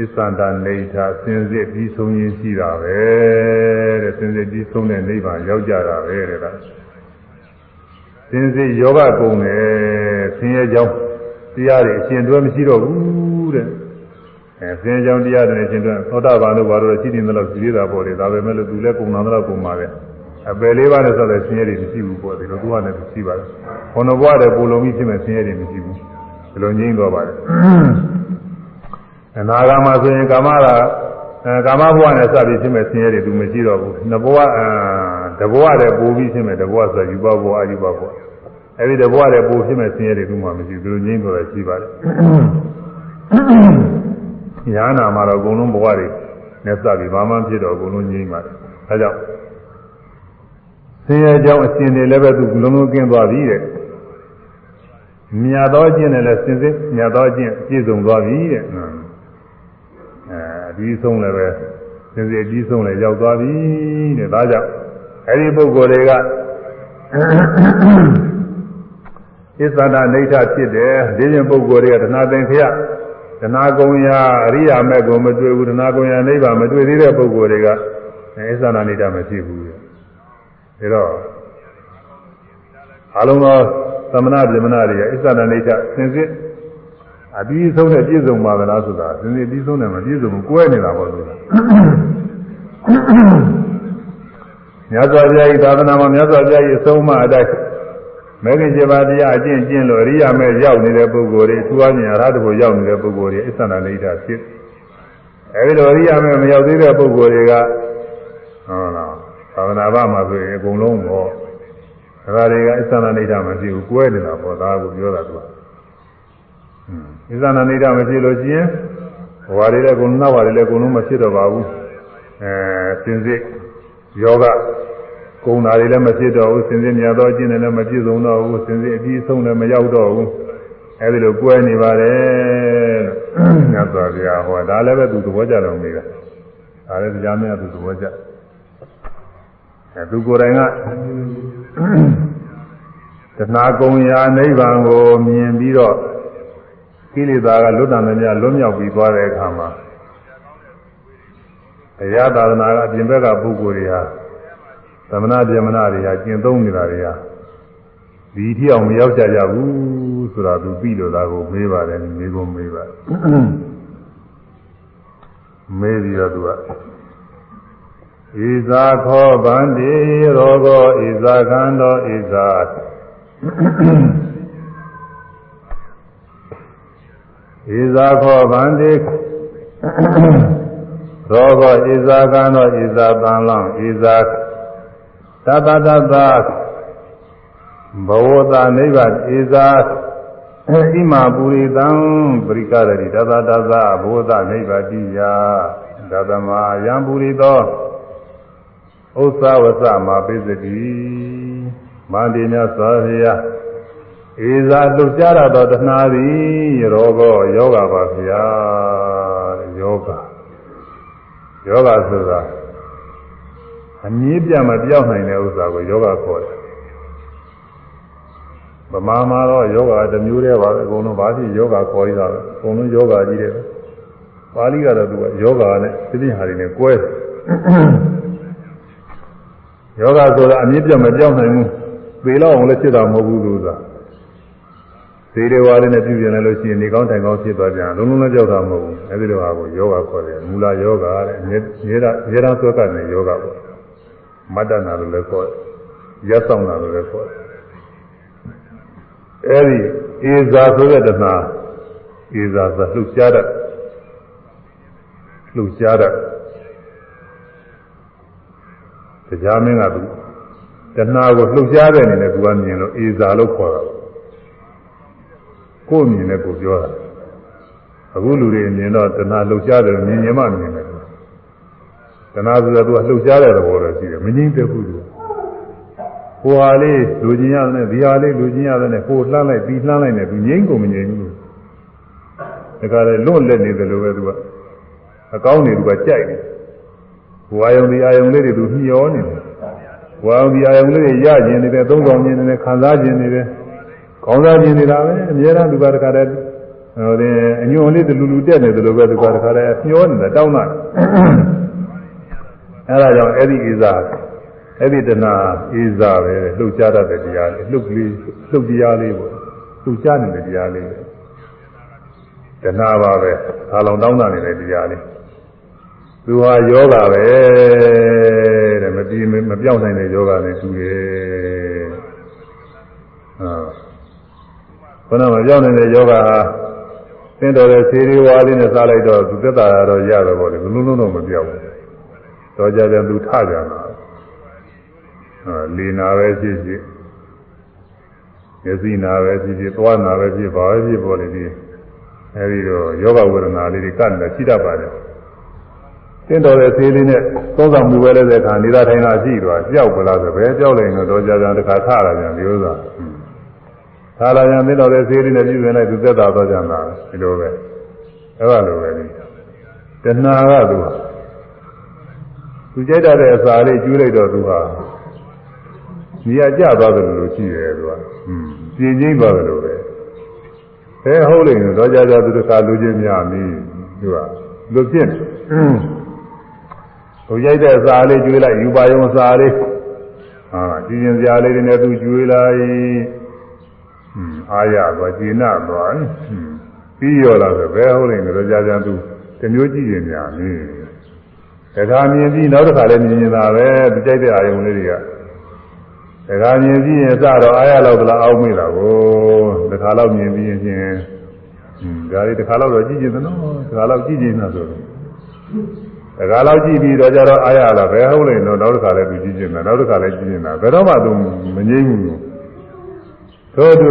အစ္ဆန္ဒနေထာစင်စစ်ပြီးဆုံးရင်းရှိတာပဲတဲ့စင်စစ်ပြီးဆုံးတဲ့နိဗ္ဗာန်ရောက်ကြတာပဲတဲ့ကစင်စစ်ယောဂကုံတယ်ဆင်းရဲကြောင်းတရားတွေအရှင်တွဲမရှိတော့ဘူးတဲ့အဲဆင်းရဲကြောင်းတရားတွေအရှင်တွဲသောတာပန်တို့ဘာလို့ရှိနေသလောက်ရှိသေးတာပေါ့လေဒါပဲမဲ့လို့သူလည်းကုံနာတော့ကုံပါပဲအပယ်လေးပါးနဲ့ဆိုတဲ့ဆင်းရဲတွေမရှိဘူးပေါ့ဒီလိုသူကလည်းမရှိပါဘူး။ဘုံတော်ဘွားတဲ့ပူလုံးကြီးဖြစ်မဲ့ဆင်းရဲတွေမရှိဘူး။ဒီလိုငြိမ့်တော့ပါတယ်။ အနာဂါမဆိုရင်ကာမရာအဲကာမဘဝနဲ့စပြီးဖြစ်မဲ့ဆင်းရဲတွေသူမရှိတော့ဘူးနှစ်ဘဝအဲတဘဝတည်းပိုးပြီးဖြစ်မဲ့တဘဝဆိုယူဘဘဝအယူဘဘဝအဲဒီတဘဝတည်းပိုးဖြစ်မဲ့ဆင်းရဲတွေသူမှမရှိဘူးသူတို့ငြိမ်းတော့ရှိပါတယ်ညာနာမှာတော့အကုန်လုံးဘဝတွေနဲ့စပြီးဘာမှဖြစ်တော့အကုန်လုံးငြိမ်းပါတယ်အဲကြောင့်ဆင်းရဲကြောင်းအရှင်တွေလည်းပဲသူလုံးလုံးကင်းသွားပြီတဲ့မြတ်သောအကျင့်နဲ့လည်းစင်စစ်မြတ်သောအကျင့်ပြည့်စုံသွားပြီတဲ့ အဲအပြီးဆုံးလည်းပဲစင်စစ်အပြီးဆုံးလည်းရောက်သွားပြီတဲ့ဒါကြောင့်အဲဒီပုဂ္ဂိုလ်တွေကဣသန္တာနေဋ္ဌဖြစ်တယ်ဒီရင်ပုဂ္ဂိုလ်တွေကတဏှာသင်္ခရတဏှာကုံရာအရိယာမဲ့ကိုမတွေ့ဘူးတဏှာကုံရာနိဗ္ဗာန်မတွေ့သေးတဲ့ပုဂ္ဂိုလ်တွေကဣသန္တာနေဋ္ဌမရှိဘူးဒါတော့အလုံးသောသမဏဗြဟ္မဏတွေကဣသန္တာနေဋ္ဌစင်စစ် အပြီးဆုံးနဲ့ပြည့်စုံပါသလားဆိုတာစင်စစ်ပြီးဆုံးနဲ့မပြည့်စုံဘူးကွဲနေတာပေါ့ဆိုတာမြတ်စွာဘုရားဤသာသနာမှာမြတ်စွာဘုရားဤအဆုံးအမအတိုင်းမဂ္ဂင်7ပါးတရားအကျင့်ကျင့်လို့အရိယာမဲ့ရောက်နေတဲ့ပုဂ္ဂိုလ်တွေသူအမြင်အရဟတဘုရောက်နေတဲ့ပုဂ္ဂိုလ်တွေအစ္ဆန္ဒနိဋ္ဌဖြစ်အဲဒီလိုအရိယာမဲ့မရောက်သေးတဲ့ပုဂ္ဂိုလ်တွေကဟုတ်လားသာသနာ့ဘာမှာဆိုရင်အကုန်လုံးပေါ့ဒါတွေကအစ္ဆန္ဒနိဋ္ဌမရှိဘူးကွဲနေတာပေါ့ဒါကိုပြောတာသူက အစ္ဆန္ဒနိဋ္ဌမရှိလို့ရှိရင်ဘဝတွေလည်းအကုန်လုံးနောက်ဘဝတွေလည်းအကုန်လုံးမဖြစ်တော့ပါဘူးအဲစင်စစ်ယောဂကုံတာတွေလည်းမဖြစ်တော့ဘူးစင်စစ်မြတ်သောအကျင့်တွေလည်းမပြည့်စုံတော့ဘူးစင်စစ်အပြီးဆုံးလည်းမရောက်တော့ဘူးအဲဒီလိုကွဲနေပါတယ်လို့ညသောဗျာဟောဒါလည်းပဲသူသဘောကျတော်မူတာဒါလည်းတရားများသူသဘောကျအဲသူကိုယ်တိုင်ကတဏှာကုံရာနိဗ္ဗာန်ကိုမြင်ပြီးတော့ ကိလေသာကလွတ်တံမြတ်လွတ်မြောက်ပြီးသွားတဲ့အခါမှာတရားသာသနာကအပြင်ဘက်ကပုဂ္ဂိုလ်တွေဟာသမဏဗြဟ္မဏတွေဟာကျင့်သုံးနေတာတွေဟာဒီထီအောင်မရောက်ကြကြဘူးဆိုတာသူပြီးလို့သားကိုမေးပါတယ်မေးကုန်မေးပါမေးပြီးတော့သူကဣဇာခောဗန္တိရောဂောဣဇာခန္တောဣဇာ ဣဇာခောဗန္တိရောဂောဣဇာခန္တောဣဇာတန်လောဣဇာတတတတဘဝတာနိဗ္ဗာန်ဣဇာဣမာပုရိသံပရိကရတိတတတသဘဝတာနိဗ္ဗာတိယသတ္တမယံပုရိသောဥစ္စာဝဆမာပိစတိမန္တိမြသောရယ ဧဇာလှကြရသောတဏှာသည်ရောဂောယောဂပါဗျာယောဂယောဂဆိုတာအမြင့်ပြမပြောက်နိုင်တဲ့ဥစ္စာကိုယောဂခေါ်တယ်ဗမာမှာတော့ယောဂတစ်မျိုးတည်းပါပဲအကုန်လုံးဘာဖြစ်ယောဂခေါ်ရတာပဲအကုန်လုံးယောဂကြီးတယ်ပါဠိကတော့သူကယောဂနဲ့သိသိဟာတွေနဲ့ကွဲတယ်ယောဂဆိုတာအမြင့်ပြတ်မပြောင်းနိုင်ဘူးသေလောက်အောင်လည်းဖြစ်တာမဟုတ်ဘူးလို့ဆိုတာ သေတွေဝါလေးနဲ့ပြုပြင်လိုက်လို့ရှိရင်နေကောင်းတိုင်ကောင်းဖြစ်သွားပြန်လုံးလုံးလည်းကြောက်တာမဟုတ်ဘူးအဲဒီလိုဟာကိုယောဂခေါ်တယ်မူလယောဂတဲ့ရေရာရေရာသွက်ကနေယောဂပေါ့မတ္တနာလို့လည်းခေါ်တယ်ရက်ဆောင်တာလို့လည်းခေါ်တယ်အဲဒီဧဇာဆိုတဲ့တဏှာဧဇာဆိုလှုပ်ရှားတဲ့လှုပ်ရှားတဲ့တရားမင်းကသူတဏှာကိုလှုပ်ရှားတဲ့အနေနဲ့သူကမြင်လို့ဧဇာလို့ခေါ်တာ ကိုယ်မြင်နဲ့ကိုပြောတာအခုလူတွေမြင်တော့တဏှာလှုပ်ရှားတယ်မြင်မြင်မှမြင်တယ်တဏှာဆိုတော့သူကလှုပ်ရှားတဲ့သဘောတော့ရှိတယ်မငြိမ့်တဲ့ခုသူကိုဟာလေးလူချင်းရတယ်ဒီဟာလေးလူချင်းရတယ်ကိုလှမ်းလိုက်ပြီးလှမ်းလိုက်နေသူငြိမ့်ကုန်မငြိမ့်ဘူးဒါကြတဲ့လွတ်လက်နေတယ်လို့ပဲသူကအကောင်းနေသူကကြိုက်တယ်ဝါယုံဒီအာယုံလေးတွေသူညှောနေတယ်ဝါယုံဒီအာယုံလေးတွေရကျင်နေတယ်သုံးဆောင်ကျင်နေတယ်ခံစားကျင်နေတယ် ကောင်းစားကျင်နေတာပဲအများအားသူကတခါတည်းဟိုဒီအညွန်လေးတလူလူတက်နေတယ်လို့ပဲသူကတခါတည်းညှောနေတာတောင်းတာအဲဒါကြောင့်အဲ့ဒီဣဇာအဲ့ဒီတဏှာဣဇာပဲလှုပ်ရှားတတ်တဲ့တရားလေးလှုပ်ကလေးလှုပ်တရားလေးပေါ့လှုပ်ရှားနေတဲ့တရားလေးတဏှာပါပဲခါလောင်တောင်းတာနေတဲ့တရားလေးသူဟာယောဂပဲတဲ့မပြီးမပြောင်းနိုင်တဲ့ယောဂနဲ့တူတယ်ဟာ ခဏမပြောင်းနိုင်တဲ့ယောဂဟာသင်တော်တဲ့ဆေးလေးဝါးလေးနဲ့စားလိုက်တော့သူသက်သာရတော့ရတော့ပေါ့လေဘလုံးလုံးတော့မပြောက်ဘူးတော့ကြကြသူထကြတာဟာလီနာပဲဖြစ်ဖြစ်မျက်စိနာပဲဖြစ်ဖြစ်သွားနာပဲဖြစ်ပါပဲဖြစ်ပေါ်လေဒီအဲဒီတော့ယောဂဝေဒနာလေးတွေကလည်းရှိတတ်ပါတယ်သင်တော်တဲ့ဆေးလေးနဲ့သုံးဆောင်မှုပဲလဲတဲ့အခါနေတာထိုင်တာရှိတော့ကြောက်ပလားဆိုပဲကြောက်လိုက်ရင်တော့ကြာကြာတခါထလာပြန်ဒီဥစ္စာ သာလာယံသိတော်တဲ့စေရီနဲ့ပြုပြင်လိုက်သူသက်သာသွားကြမှာဒီလိုပဲအဲ့ဒါလိုပဲဒီတဏှာကသူဟာသူကြိုက်တတ်တဲ့အစာလေးကျူးလိုက်တော့သူဟာနေရာကျသွားတယ်လို့ရှိတယ်သူကအင်းပြင်းကြီးသွားတယ်လို့ပဲအဲဟုတ်လိမ့်မယ်တော့ကြကြသူတစ်ခါလူချင်းများပြီသူကလူပြင်းသူကြိုက်တဲ့အစာလေးကျူးလိုက်ယူပါရုံအစာလေးဟာကျင်းကျင်စရာလေးတွေနဲ့သူကျူးလိုက် အာရသွားကျေနပ်သွားပြီးရောလာဆိုဘယ်ဟုတ်ရင်ကတော့ကြာကြာသူတမျိုးကြည့်ရင်များနေတခါမြင်ပြီးနောက်တစ်ခါလည်းမြင်နေတာပဲသူကြိုက်တဲ့အာယုံလေးတွေကတခါမြင်ပြီးရင်စတော့အာရလောက်သလားအောက်မိတာကိုတခါလောက်မြင်ပြီးရင်ချင်းဒါလေးတခါလောက်တော့ကြည့်ကြည့်သနော်တခါလောက်ကြည့်ကြည့်နေဆိုတော့တခါလောက်ကြည့်ပြီးတော့ကြတော့အာရလာဘယ်ဟုတ်လိမ့်တော့နောက်တစ်ခါလည်းသူကြည့်ကြည့်နေနောက်တစ်ခါလည်းကြည့်နေတာဘယ်တော့မှသူမငြိမ့်ဘူး သို့သူ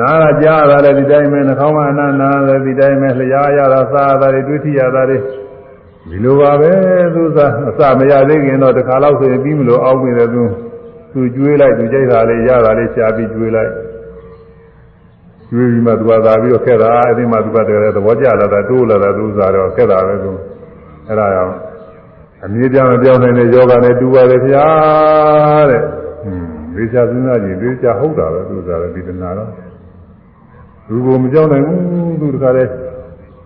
နားကကြားရတာလည်းဒီတိုင်းပဲနှာခေါင်းကအနာနာလည်းဒီတိုင်းပဲလျှာရတာစားရတာတွေတွေ့ထိရတာတွေဒီလိုပါပဲသူစားအစမရသေးခင်တော့တခါလောက်ဆိုရင်ပြီးမလို့အောက်နေတယ်သူသူကျွေးလိုက်သူကြိုက်တာလေးရတာလေးရှားပြီးကျွေးလိုက်ကျွေးပြီးမှသူကသာပြီးတော့ခက်တာအဲဒီမှသူကတကယ်သဘောကျလာတာတိုးလာတာသူစားတော့ခက်တာပဲသူအဲ့ဒါကြောင့်အမြဲတမ်းမပြောင်းနိုင်တဲ့ယောဂနဲ့တူပါလေဗျာတဲ့ဟွန်း ဒေချာစဉ်းစားကြည့်ဒေချာဟုတ်တာပဲသူစားတယ်ဒီတနာတော့သူကမကြောက်နိုင်ဘူးသူတခါတည်း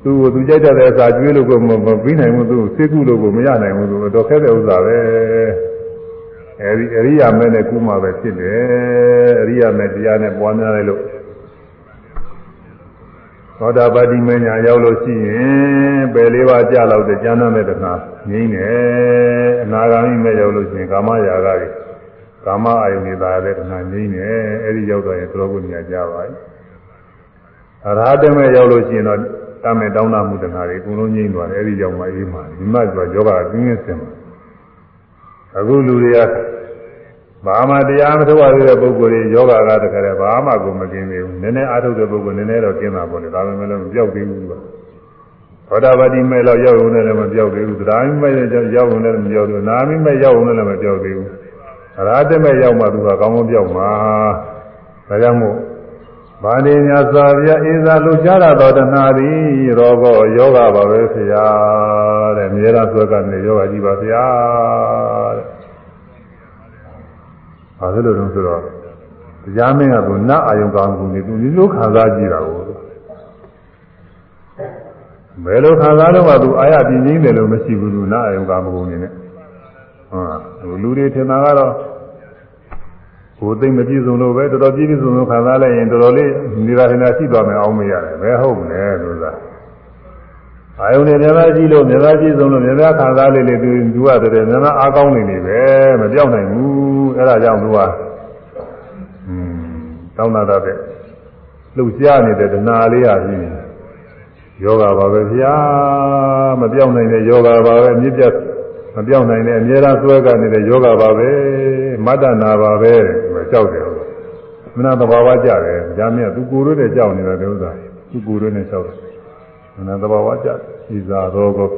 သူ့ကိုသူကြိုက်တဲ့အစာကျွေးလို့ကိုမပြီးနိုင်ဘူးသူစိတ်ကူလို့ကိုမရနိုင်ဘူးသူတော့ခက်တဲ့ဥစ္စာပဲအဲဒီအရိယာမဲနဲ့ကုမှပဲဖြစ်တယ်အရိယာမဲတရားနဲ့ပွားများလိုက်လို့သောတာပတိမညာရောက်လို့ရှိရင်ပယ်လေးပါးကြာလောက်တဲ့ကျမ်းမ်းတဲ့တခါငြိမ့်တယ်အနာဂါမိမဲရောက်လို့ရှိရင်ကာမရာဂတွေ ကာမအာယုန်တွေသာတဲ့တခါငြိမ့်တယ်အဲဒီရောက်တော့ရင်သရောကုညာကြပါပြီအရဟတမေရောက်လို့ရှိရင်တော့တမေတောင်းတမှုတခါတွေအကုန်လုံးငြိမ့်သွားတယ်အဲဒီကြောင့်မှအေးမှာဒီမှဆိုယောဂကင်းကင်းစင်မှာအခုလူတွေကဘာမှတရားမထုတ်ရသေးတဲ့ပုဂ္ဂိုလ်တွေယောဂကတခါတည်းဘာမှကိုမကင်းသေးဘူးနည်းနည်းအားထုတ်တဲ့ပုဂ္ဂိုလ်နည်းနည်းတော့ကင်းတာပေါ့လေဒါပေမဲ့လည်းမပြောက်သေးဘူးကသောတာပတိမဲ့တော့ရောက်ုံနဲ့လည်းမပြောက်သေးဘူးသဒ္ဓါမိမဲ့ရောက်ုံနဲ့လည်းမပြောက်သေးဘူးနာမိမဲ့ရောက်ုံနဲ့လည်းမပြောက်သေးဘူး အရာတမဲ့ရောက်မှသူကကောင်းကောင်းပြောက်မှာဒါကြောင့်မို့ဗာဏိညာသာဗျာအေဇာလူကြရတော်တနာသည်ရောဘောယောဂပါပဲဆရာတဲ့မြေရဆွဲကနေယောဂကြီးပါဆရာတဲ့။ဘာလို့လဲဆိုတော့တရားမင်းကသူနတ်အာယုံကောင်းကူနေသူမျိုးမျိုးခံစားကြည့်တာကိုဘယ်လိုခံစားတော့မှသူအာရပြင်းကြီးတယ်လို့မရှိဘူးသူနတ်အာယုံကောင်းကူနေနဲ့ဟုတ်လူတွေထင်တာကတော့ ကိုယ်သိမပြည့်စုံလို့ပဲတော်တော်ပြည့်ပြည့်စုံစုံခံစားလိုက်ရင်တော်တော်လေးနေတာထင်တာရှိသွားမယ်အောင်မရတယ်ဘယ်ဟုတ်မလဲဆိုတာအာယုန်နဲ့မြန်မာကြည့်လို့မြန်မာကြည့်ဆုံးလို့မြန်မာခံစားလေးလေးသူသူရတယ်မြန်မာအားကောင်းနေနေပဲမပြောက်နိုင်ဘူးအဲဒါကြောင့်သူကอืมတောင်းတာတဲ့လှုပ်ရှားနေတဲ့ဒနာလေးဟာကြီးယောဂပါပဲဗျာမပြောက်နိုင်တဲ့ယောဂပါပဲမြစ်ပြတ်မပြောက်နိုင်တဲ့အများအားဆွဲကနေတဲ့ယောဂပါပဲမတ္တနာပါပဲ ကြောက်တယ်မနာသဘာဝကြတယ်ဒါမြတ်သူကိုယ်တို့နဲ့ကြောက်နေတာတဲ့ဥစ္စာသူကိုယ်တို့နဲ့ကြောက်တယ်မနာသဘာဝကြဣဇာရောကော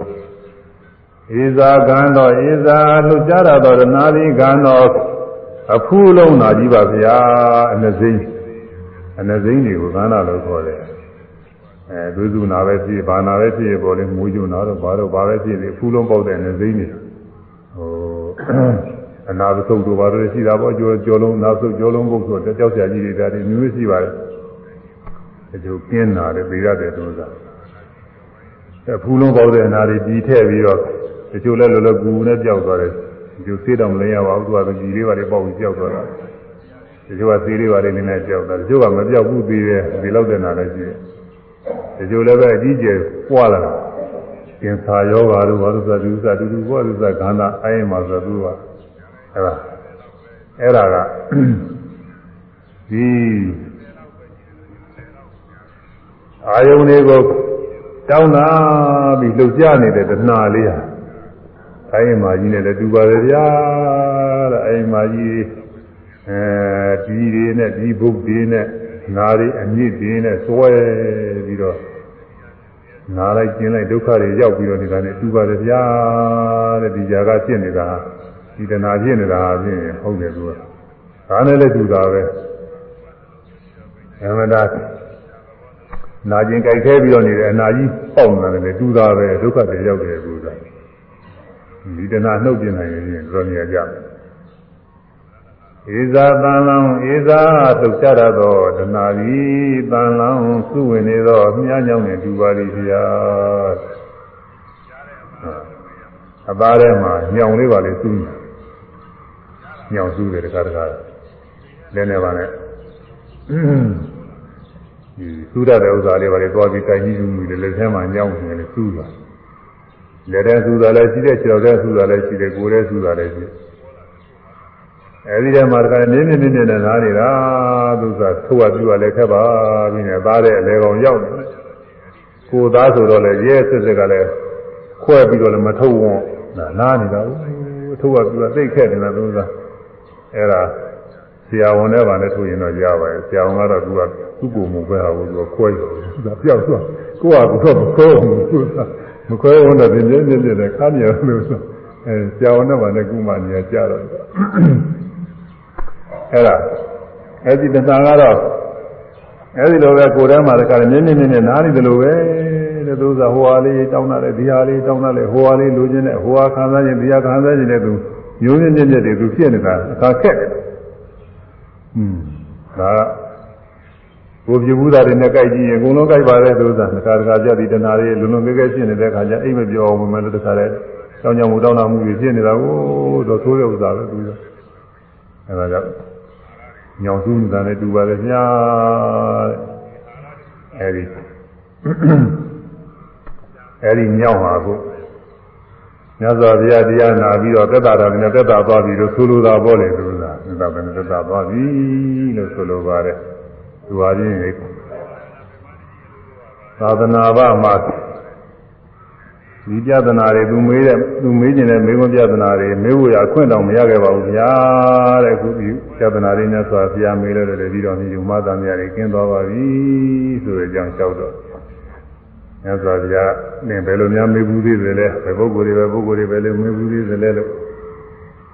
ဣဇာကံတော်ဣဇာလှကြရတော်ရနာတိကံတော်အဖူးလုံးနာကြီးပါဗျာအနစိမ့်အနစိမ့်တွေကိုကန္နာလို့ခေါ်တယ်အဲဒုစုနာပဲဖြစ်ဘာနာပဲဖြစ်ပေါ်လေမူးကျနာတော့ဘာတော့ဘာပဲဖြစ်လေအဖူးလုံးပေါက်တဲ့အနစိမ့်တွေဟို အနာသုတ်တို့ဘာလို့ရှိတာပေါ့ကျော်ကျော်လုံးနာသုတ်ကျော်လုံးပုတ်ဆိုတော့ကြောက်ကြကြီးတွေဒါတွေမျိုးမျိုးရှိပါတယ်အကျိုးပြင်းလာတယ်ပြရတယ်သူကအဖူးလုံးပေါက်တဲ့အနာတွေပြီးထည့်ပြီးတော့တချို့လည်းလောလောကူနဲ့ကြောက်သွားတယ်ဒီလိုစေးတော့မလဲရပါဘူးသူကကြီးလေးပါလေပေါက်ပြီးကြောက်သွားတာတချို့ကသေးလေးပါလေနည်းနည်းကြောက်တာတချို့ကမပြောက်ဘူးသေးတယ်ဒီလောက်တဲ့နာလည်းရှိတယ်တချို့လည်းပဲအကြီးကျယ်ပွားလာတာကျင်စာယောဂါတို့ဘာလို့ဆိုသူစတူတူပွားသူစခန္ဓာအိုင်းမှာဆိုသူက အဲ့ဒါအဲ့ဒါကဒီအာယုန်တွေကိုတောင်းတာပြီးလှုပ်ရှားနေတဲ့တဏှာလေးဟာအိမ်မာကြီးနဲ့လည်းတူပါတယ်ဗျာတဲ့အိမ်မာကြီးအဲဒီတွေနဲ့ဒီဘုတ်တွေနဲ့နားတွေအမြင့်တွေနဲ့စွဲပြီးတော့နားလိုက်ကျင်းလိုက်ဒုက္ခတွေရောက်ပြီးတော့နေတာနဲ့တူပါတယ်ဗျာတဲ့ဒီຢာကဖြစ်နေတာ ဒီတဏှာဖြစ်နေတာဖြင့်ဟုတ်တယ်သူကဒါနဲ့လည်းတူတာပဲအမှန်တရားနာကျင်ကြိုက်ခဲပြီးတော့နေတယ်အနာကြီးပေါက်နေတယ်တူတာပဲဒုက္ခတွေရောက်တယ်ကူတာဒီတဏှာနှုတ်ပြနိုင်ရင်တော်နေကြတယ်ဧဇာတန်လောင်းဧဇာလှုပ်ရှားရသောတဏှာသည်တန်လောင်းစုဝင်နေသောမြားကြောင့်နဲ့တူပါလိမ့်ဗျာအသားထဲမှာညောင်လေးပါလေစူး ညောင်စူးတယ်တခါတခါလည်းနေပါနဲ့ဒီစူးရတဲ့ဥစ္စာလေးပါလေသွားပြီးတိုင်ကြီးယူမှုလေလက်ထဲမှာညောင်းနေတယ်စူးတာလက်ထဲစူးတာလည်းရှိတယ်ခြေတော်ထဲစူးတာလည်းရှိတယ်ကိုယ်ထဲစူးတာလည်းရှိတယ်အဲဒီထဲမှာတခါနင်းနေနေနေနားနေတာသူကထုတ်ရပြရလည်းခက်ပါပြီးနေသားတဲ့အလေကောင်ရောက်နေကိုသားဆိုတော့လည်းရဲစစ်စစ်ကလည်းခွဲပြီးတော့လည်းမထုတ်ဝန်းနားနေတာဘူးထုတ်ရပြရသိခက်နေတာသူက အဲဒါဆရာဝန်နဲ့ဗာနဲ့ထုတ်ရင်တော့ရပါတယ်ဆရာဝန်ကတော့သူကသူ့ကိုယ်မပဲဟာဘူးသူကခွဲတယ်သူကပြောက်သွားကိုကကတော့မခွဲဘူးသူကမခွဲဝန်တော့ပြင်းပြင်းပြင်းနဲ့ခါမြေလို့ဆိုအဲဆရာဝန်နဲ့ဗာနဲ့ကုမနေကြတော့အဲ့ဒါအဲ့ဒီတဏှာကတော့အဲ့ဒီလိုပဲကိုယ်ထဲမှာတခါနင်းနေနေနဲ့နားနေတယ်လို့ပဲတဲ့သူကဟိုဟာလေးတောင်းတာလေဒီဟာလေးတောင်းတာလေဟိုဟာလေးလိုချင်တဲ့ဟိုဟာခံစားခြင်းဒီဟာခံစားခြင်းတဲ့သူ မျိုးမြင့်မြင့်မြင့်တွေသူဖြစ်နေတာအခါခက်တယ်อืมဒါကိုပြဘူးသားတွေနဲ့ကြိုက်ကြည့်ရင်အကုန်လုံးကြိုက်ပါတယ်သူကတခါတခါကြသည်တဏှာတွေလုံလုံကဲကဲဖြစ်နေတဲ့ခါကျအိမ်မပြောအောင်မယ်လို့တခါလဲတောင်းကြမှုတောင်းတာမှုတွေဖြစ်နေတာကိုတော့သိုးတဲ့ဥစ္စာပဲသူကအဲဒါကြောင့်ညောင်စုနေတာနဲ့တူပါတယ်ညာအဲဒီအဲဒီညောင်ပါကို မြတ်စွာဘုရားတရားနာပြီးတော့သက်တာတော်နဲ့သက်တာသွားပြီးတော့ဆိုလိုတာပေါ့လေသူကသက်တာပဲသက်တာသွားပြီလို့ဆိုလိုပါတယ်သူဟာချင်းသာသနာ့ဘာမှာဒီပြဒနာတွေသူမေးတဲ့သူမေးကျင်တဲ့မေးခွန်းပြဒနာတွေမေးဖို့ရအခွင့်တောင်မရခဲ့ပါဘူးဗျာတဲ့ခုဒီပြဒနာတွေနဲ့ဆိုတာဘုရားမေးလို့လည်းပြီးတော့ဒီမသာမြာတွေကင်းသွားပါပြီဆိုတဲ့အကြောင်းလျှောက်တော့ မြတ်စွာဘုရားနင်ဘယ်လိုများမေးဘူးသေးတယ်လဲဘယ်ပုဂ္ဂိုလ်တွေပဲပုဂ္ဂိုလ်တွေပဲလို့မေးဘူးသေးတယ်လဲလို့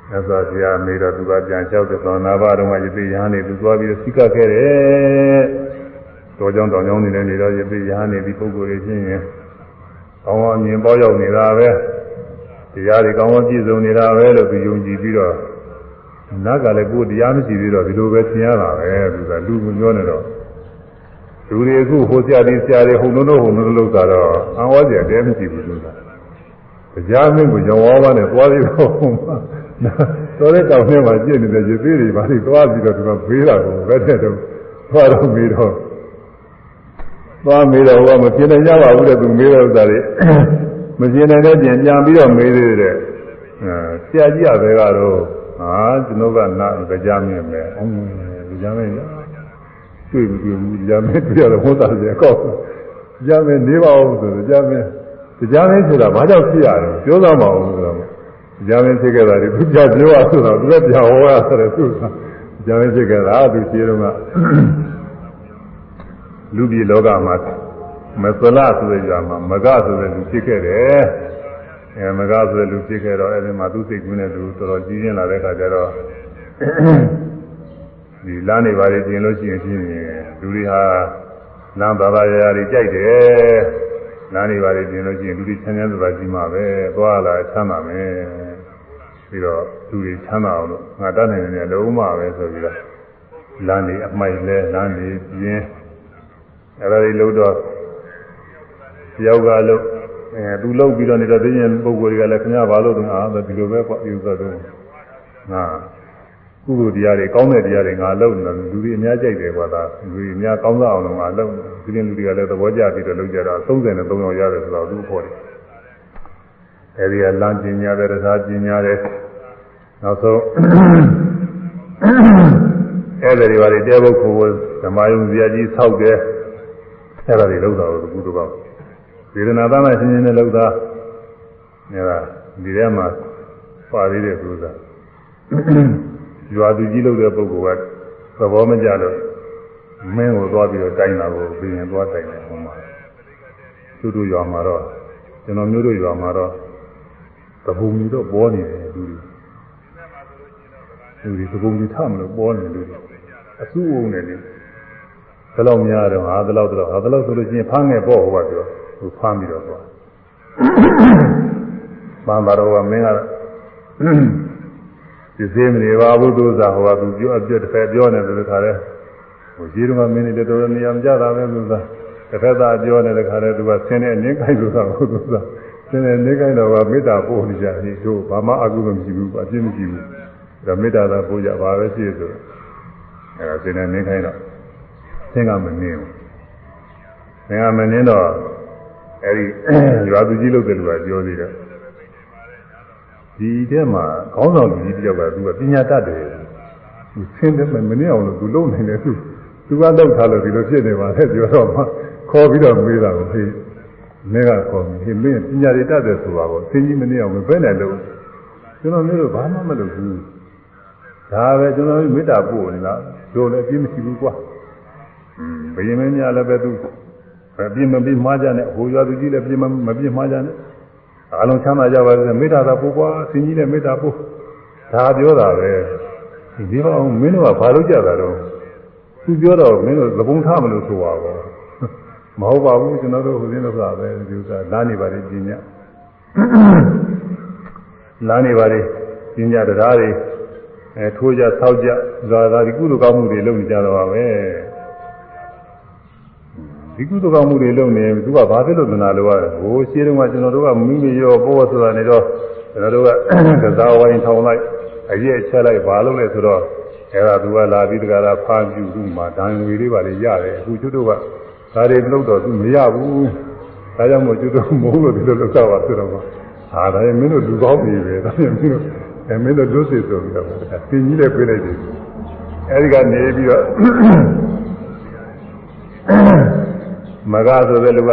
မြတ်စွာဘုရားမေးတော့သူကပြန်လျှောက်တဲ့သောနာဘတော်ကယသိယဟန်နေသူသွားပြီးစိကခဲ့တယ်တော်ကြောင်တောင်ကြောင်နေနေတော့ယသိယဟန်နေဒီပုဂ္ဂိုလ်တွေချင်းရင်ကောင်းကောင်းမြင်ပေါ်ရောက်နေတာပဲတရားတွေကောင်းကောင်းပြည့်စုံနေတာပဲလို့သူယုံကြည်ပြီးတော့နတ်ကလည်းကိုယ်တရားမရှိသေးတော့ဒီလိုပဲသင်ရတာပဲသူကလူကပြောနေတော့ လူတွေအခုဟိုဆရာတွေဆရာတွေဟုံလုံးလုံးဟုံလုံးလုံးသာတော့အံဝါစရာတဲမရှိဘူးသူကတရားမင်းကိုရောင်ဝါးပါနဲ့သွားပြီးတော့တော်တဲ့တောင်ထဲမှာကျင့်နေတဲ့ရေသေးတွေဘာတွေသွားပြီးတော့သူကဘေးတာကိုပဲတဲ့တော့သွားတော့ပြီးတော့သွားမေးတော့ဟောမပြင်းနိုင်ကြပါဘူးတဲ့သူမေးတဲ့ဥစ္စာတွေမပြင်းနိုင်တဲ့ပြင်ပြန်ပြီးတော့မေးသေးတယ်အဲဆရာကြီးကပဲကတော့ဟာကျွန်တော်ကနာကြားမင်းပဲအောင်ကြားမင်း တွေ့မတွေ့ဘူးကြားမင်းတွေ့ရတယ်ဟောတာကြီးကောက်ကြားမင်းနေပါဦးဆိုတော့ကြားမင်းကြားမင်းဆိုတာဘာကြောင့်ဖြစ်ရလဲပြောသားမအောင်ဆိုတော့ကြားမင်းဖြစ်ခဲ့တာဒီသူကြပြောရဆိုတော့သူကပြန်ဟောရဆိုတယ်သူကကြားမင်းဖြစ်ခဲ့တာသူရှင်းတော့ကလူပြည်လောကမှာမသလဆိုတဲ့ကြာမှာမကဆိုတဲ့လူဖြစ်ခဲ့တယ်အဲမကဆိုတဲ့လူဖြစ်ခဲ့တော့အဲဒီမှာသူစိတ်ကူးနေသူတော်တော်ကြီးကျင်းလာတဲ့ခါကျတော့ ဒီလမ်းနေပါလေပြင်လို့ရှိရင်ဖြစ်နေလူတွေဟာလမ်းဘာသာရာရာတွေကြိုက်တယ်လမ်းနေပါလေပြင်လို့ရှိရင်လူတွေချမ်းချမ်းသာသာကြီးမှာပဲသွားလာချမ်းသာမယ်ပြီးတော့လူတွေချမ်းသာအောင်လို့ငါတတ်နိုင်တယ်လုံးမပဲဆိုပြီးတော့လမ်းနေအမိုက်လဲလမ်းနေပြင်းအဲ့ဒါတွေလို့တော့ယောက်ကလို့အဲသူလောက်ပြီးတော့နေတော့သိရင်ပုံကိုယ်တွေကလည်းခင်ဗျားဘာလို့လဲအာဒီလိုပဲပေါ့ဒီဥစ္စာတော့ငါ ကုသိုလ်တရားတွေကောင်းတဲ့တရားတွေငါလုပ်နေတယ်လူတွေအများကြိုက်တယ်ကွာဒါလူတွေအများကောင်းစားအောင်လို့ငါလုပ်ဒီရင်လူတွေကလည်းသဘောကျပြီးတော့လုပ်ကြတော့33ယောက်ရတယ်ဆိုတော့သူ့ဖို့တယ်အဲဒီကလမ်းကျင်ညာတယ်တရားကျင်ညာတယ်နောက်ဆုံးအဲ့ဒါတွေပါလေတဲဘုတ်ကိုဓမ္မယုံဇာကြီးဆောက်တယ်အဲ့ဒါတွေလောက်တာကိုကုသိုလ်ကောင်းဝေဒနာသားမှရှင်းရှင်းနဲ့လောက်တာအဲ့ဒါဒီထဲမှာပါသေးတယ်သူက ရွာသူကြီးလောက်တဲ့ပုဂ္ဂိုလ်ကသဘောမကျတော့မင်းကိုသွားပြီးတော့တိုင်တာကိုပြင်ရင်သွားတိုင်တယ်ဟိုမှာသူတို့ရွာမှာတော့ကျွန်တော်မျိုးတို့ရွာမှာတော့သဘုံကြီးတော့ပေါ်နေတယ်လူတွေလူတွေသဘုံကြီးထမလို့ပေါ်နေလူတွေအဆူအုံနေတယ်ဘယ်လောက်များတော့ဟာဘယ်လောက်တော့ဟာဘယ်လောက်ဆိုလို့ချင်းဖမ်းငယ်ပေါ့ဟိုကပြောသူဖမ်းပြီးတော့သွားမှန်ပါတော့ကမင်းက ဒီစင်းမနေပါဘူးသူစားဟိုကသူပြောအပြတ်တစ်ဖက်ပြောနေတယ်တခါလဲဟိုရှိတော့မင်းနေတော်တော်နေရာမကြတာပဲသူစားတစ်ဖက်သားပြောနေတဲ့ခါလဲသူကဆင်းနေနေခိုက်လို့သာဟိုသူစားဆင်းနေနေခိုက်တော့ကမေတ္တာပို့နေကြတယ်တို့ဘာမှအကုသိုလ်မရှိဘူးအပြစ်မရှိဘူးဒါမေတ္တာသာပို့ကြပါပဲရှိဆိုအဲဒါဆင်းနေနေခိုက်တော့ဆင်းကမနေဘူးဆင်းကမနေတော့အဲဒီရွာသူကြီးလုပ်တယ်လို့ကပြောသေးတယ် ဒီထဲမှာခေါင်းဆောင်ကြီးတယောက်ကသူကပညာတတ်တယ်သူဆင်းတယ်မနေအောင်လို့သူလုံနေတယ်သူသူကလောက်ထားလို့ဒီလိုဖြစ်နေပါလေပြောတော့မှခေါ်ပြီးတော့မေးတာကိုဟေးမင်းကခေါ်ပြီးဟေးမင်းပညာတွေတတ်တယ်ဆိုပါတော့ဆင်းကြီးမနေအောင်မပဲနဲ့လို့ကျွန်တော်မျိုးတော့ဘာမှမလုပ်ဘူးဒါပဲကျွန်တော်မေတ္တာပို့နေလားတို့လည်းအပြစ်မရှိဘူးကွာอืมဘယင်မင်းများလည်းပဲသူအပြစ်မပြစ်မှားကြနဲ့ဟိုရွာသူကြီးလည်းပြစ်မမပြစ်မှားကြနဲ့ အလုံးချမ်းသာကြပါစေမေတ္တာသာပို့ကွာဆင်းကြီးနဲ့မေတ္တာပို့ဒါပြောတာပဲဒီဘောင်မင်းတို့ကဘာလို့ကြတာတော့သူပြောတော့မင်းတို့သဘုံထားမလို့ဆိုပါဘောမဟုတ်ပါဘူးကျွန်တော်တို့ဟိုစင်းလို့ဆိုတာပဲဒီဥစ္စာလာနေပါလေပညာလာနေပါလေပညာတရားတွေအဲထိုးကြဆောက်ကြဇာတာဒီကုသိုလ်ကောင်းမှုတွေလုပ်နေကြတော့ပါပဲ ဒီကုသိုလ်ကောင်းမှုတွေလုပ်နေသူကဘာဖြစ်လို့သနာလို့ရတယ်ဟိုရှင်းတော့ကကျွန်တော်တို့ကမိမိရောပေါ်ဆိုတာနေတော့ကျွန်တော်တို့ကကစားဝိုင်းထောင်လိုက်အရေးချက်လိုက်ဘာလုပ်လဲဆိုတော့အဲဒါသူကလာပြီးတကလားဖားပြူသူ့မှာဒဏ်ငွေလေးပါလေရတယ်အခုကျွတ်တို့ကဒါတွေလုပ်တော့သူမရဘူးဒါကြောင့်မို့ကျွတ်တို့မဟုတ်လို့ဒီလိုလုပ်တော့ပါဆိုတော့ဟာဒါရင်မင်းတို့လူကောင်းပြီပဲဒါရင်မင်းတို့အဲမင်းတို့လွတ်စီဆိုပြီးတော့သင်ကြီးလည်းပြေးလိုက်တယ်အဲဒီကနေပြီးတော့ မဂါဆိုတဲ့လူက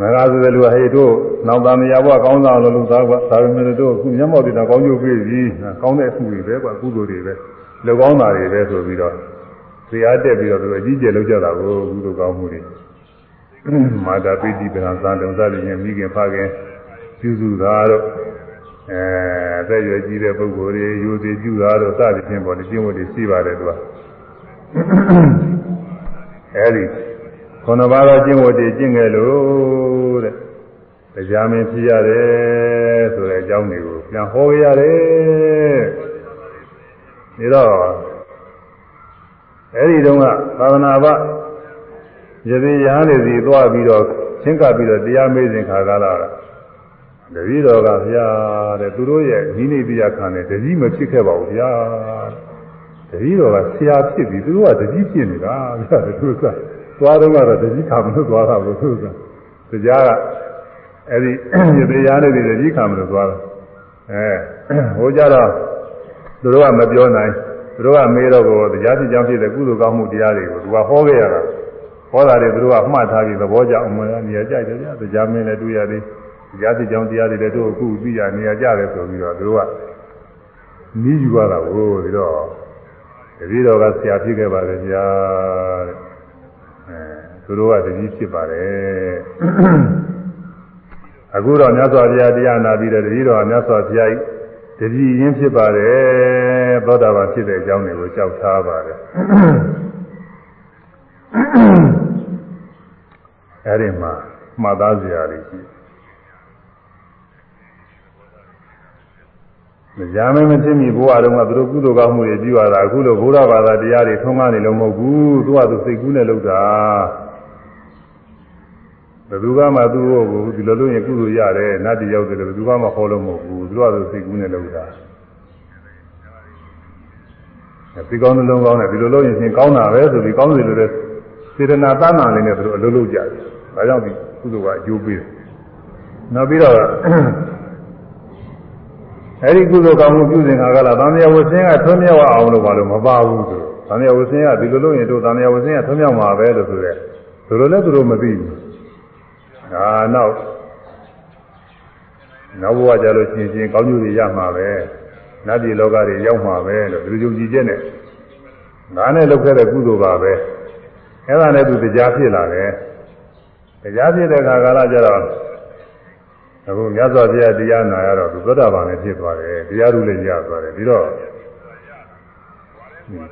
မဂါဆိုတဲ့လူကဟေးတို့နောက်သားမယာဘွားကောင်းစားလို့လူသားကဒါပေမဲ့တို့အခုမျက်မှောက်တင်တာကောင်းကျိုးပြေးပြီကောင်းတဲ့အမှုတွေပဲကွာကုသိုလ်တွေပဲလူကောင်းတာတွေပဲဆိုပြီးတော့ဇေယျတက်ပြီးတော့သူအကြီးကျယ်လုပ်ကြတာကိုကုသိုလ်ကောင်းမှုတွေမာတာပိဋိပဏ္ဍာသံတုံစသည်ဖြင့်မိခင်ဖခင်ပြုစုတာတော့အဲအသက်ရွယ်ကြီးတဲ့ပုဂ္ဂိုလ်တွေယူသေးပြုတာတော့စသည်ဖြင့်ပေါ်နေကျင့်ဝတ်တွေရှိပါတယ်သူက အဲဒီခုနပါးသောကျင့်ဝတ်တွေကျင့်ခဲ့လို့တဲ့တရားမင်းဖြစ်ရတယ်ဆိုတဲ့အကြောင်းတွေကိုပြန်ဟောရတယ်ဒီတော့အဲဒီတုန်းကသာသနာ့ဘယသိရဟန်းတွေစီသွားပြီးတော့ချင်းကပ်ပြီးတော့တရားမေးစဉ်ခါကားလာတာတတိတော်ကဗျာတဲ့သူတို့ရဲ့ဤနေတရားခံတယ်တတိမဖြစ်ခဲ့ပါဘူးဗျာ တတိတော်ကဆရာဖြစ်ပြီးသူတို့ကတတိဖြစ်နေတာဗျာသူကသွားတော့ကတော့တတိခံမလို့သွားတာဘူးသူကတရားကအဲ့ဒီယတရားနဲ့ဒီတတိခံမလို့သွားတာအဲဟိုကြတော့သူတို့ကမပြောနိုင်သူတို့ကမေးတော့ကိုတရားဖြစ်ကြောင်းဖြစ်တဲ့ကုသိုလ်ကောင်းမှုတရားတွေကိုသူကဟောခဲ့ရတာဟောတာတွေသူတို့ကမှတ်ထားပြီးသဘောကျအောင်မနေရာကြိုက်တယ်ဗျာတရားမင်းလည်းတွေ့ရတယ်တရားစစ်ကြောင်းတရားတွေလည်းတို့အခုသိရနေရာကြတယ်ဆိုပြီးတော့သူတို့ကနီးယူရတာကိုဒီတော့ တတိတော်ကဆရာဖြစ်ခဲ့ပါတယ်ဗျာတဲ့အဲသူတို့ကတတိဖြစ်ပါတယ်အခုတော့မြတ်စွာဘုရားတရားနာပြီးတဲ့တတိတော်ကမြတ်စွာဘုရားတတိရင်းဖြစ်ပါတယ်သောတာပန်ဖြစ်တဲ့အကြောင်းတွေကိုကြောက်ထားပါတယ်အဲဒီမှာမှတ်သားစရာတွေရှိ မကြမ်းမသိမိဘဝတုန်းကသူတို့ကုသိုလ်ကောင်းမှုတွေပြုရတာအခုလိုဘုရားဘာသာတရားတွေထုံးကားနေလို့မဟုတ်ဘူးသူကသူစိတ်ကူးနဲ့လုပ်တာဘယ်သူကမှသူ့ကိုဒီလိုလုပ်ရင်ကုသိုလ်ရတယ်နတ်တယောက်တယ်လို့ဘယ်သူကမှခေါ်လို့မဟုတ်ဘူးသူကသူစိတ်ကူးနဲ့လုပ်တာဒီကောင်းနှလုံးကောင်းတယ်ဒီလိုလုပ်ရင်ရှင်ကောင်းတာပဲဆိုပြီးကောင်းတယ်လို့လည်းစေတနာတဏ္ဍာလေးနဲ့သူတို့အလုပ်လုပ်ကြတယ်ဒါကြောင့်ဒီကုသိုလ်ကအကျိုးပေးတယ်နောက်ပြီးတော့ အဲဒီကုသိုလ်ကောင်းမှုပြုစဉ်ခါကလာသံဃာဝဆင်းကထွန်းမြောက်အောင်လို့ဘာလို့မပါဘူးဆိုသံဃာဝဆင်းကဒီလိုလုပ်ရင်တို့သံဃာဝဆင်းကထွံ့မြောက်မှာပဲလို့ဆိုရဲသူတို့လည်းသူတို့မသိဘူးဒါနောက်နောက်ဘဝကြလို့ရှိရင်ကောင်းကျိုးတွေရမှာပဲနတ်ပြည်လောကတွေရောက်မှာပဲလို့ဒီလိုယုံကြည်ချက်နဲ့ငါနဲ့လုပ်ခဲ့တဲ့ကုသိုလ်ပါပဲအဲ့ဒါနဲ့သူတရားဖြစ်လာတယ်တရားဖြစ်တဲ့အခါကာလကျတော့ အခုမြတ်စွာဘုရားတရားနာရတော့သူသောတာပန်လည်းဖြစ်သွားတယ်တရားဓုလည်းရသွားတယ်ပြီးတော့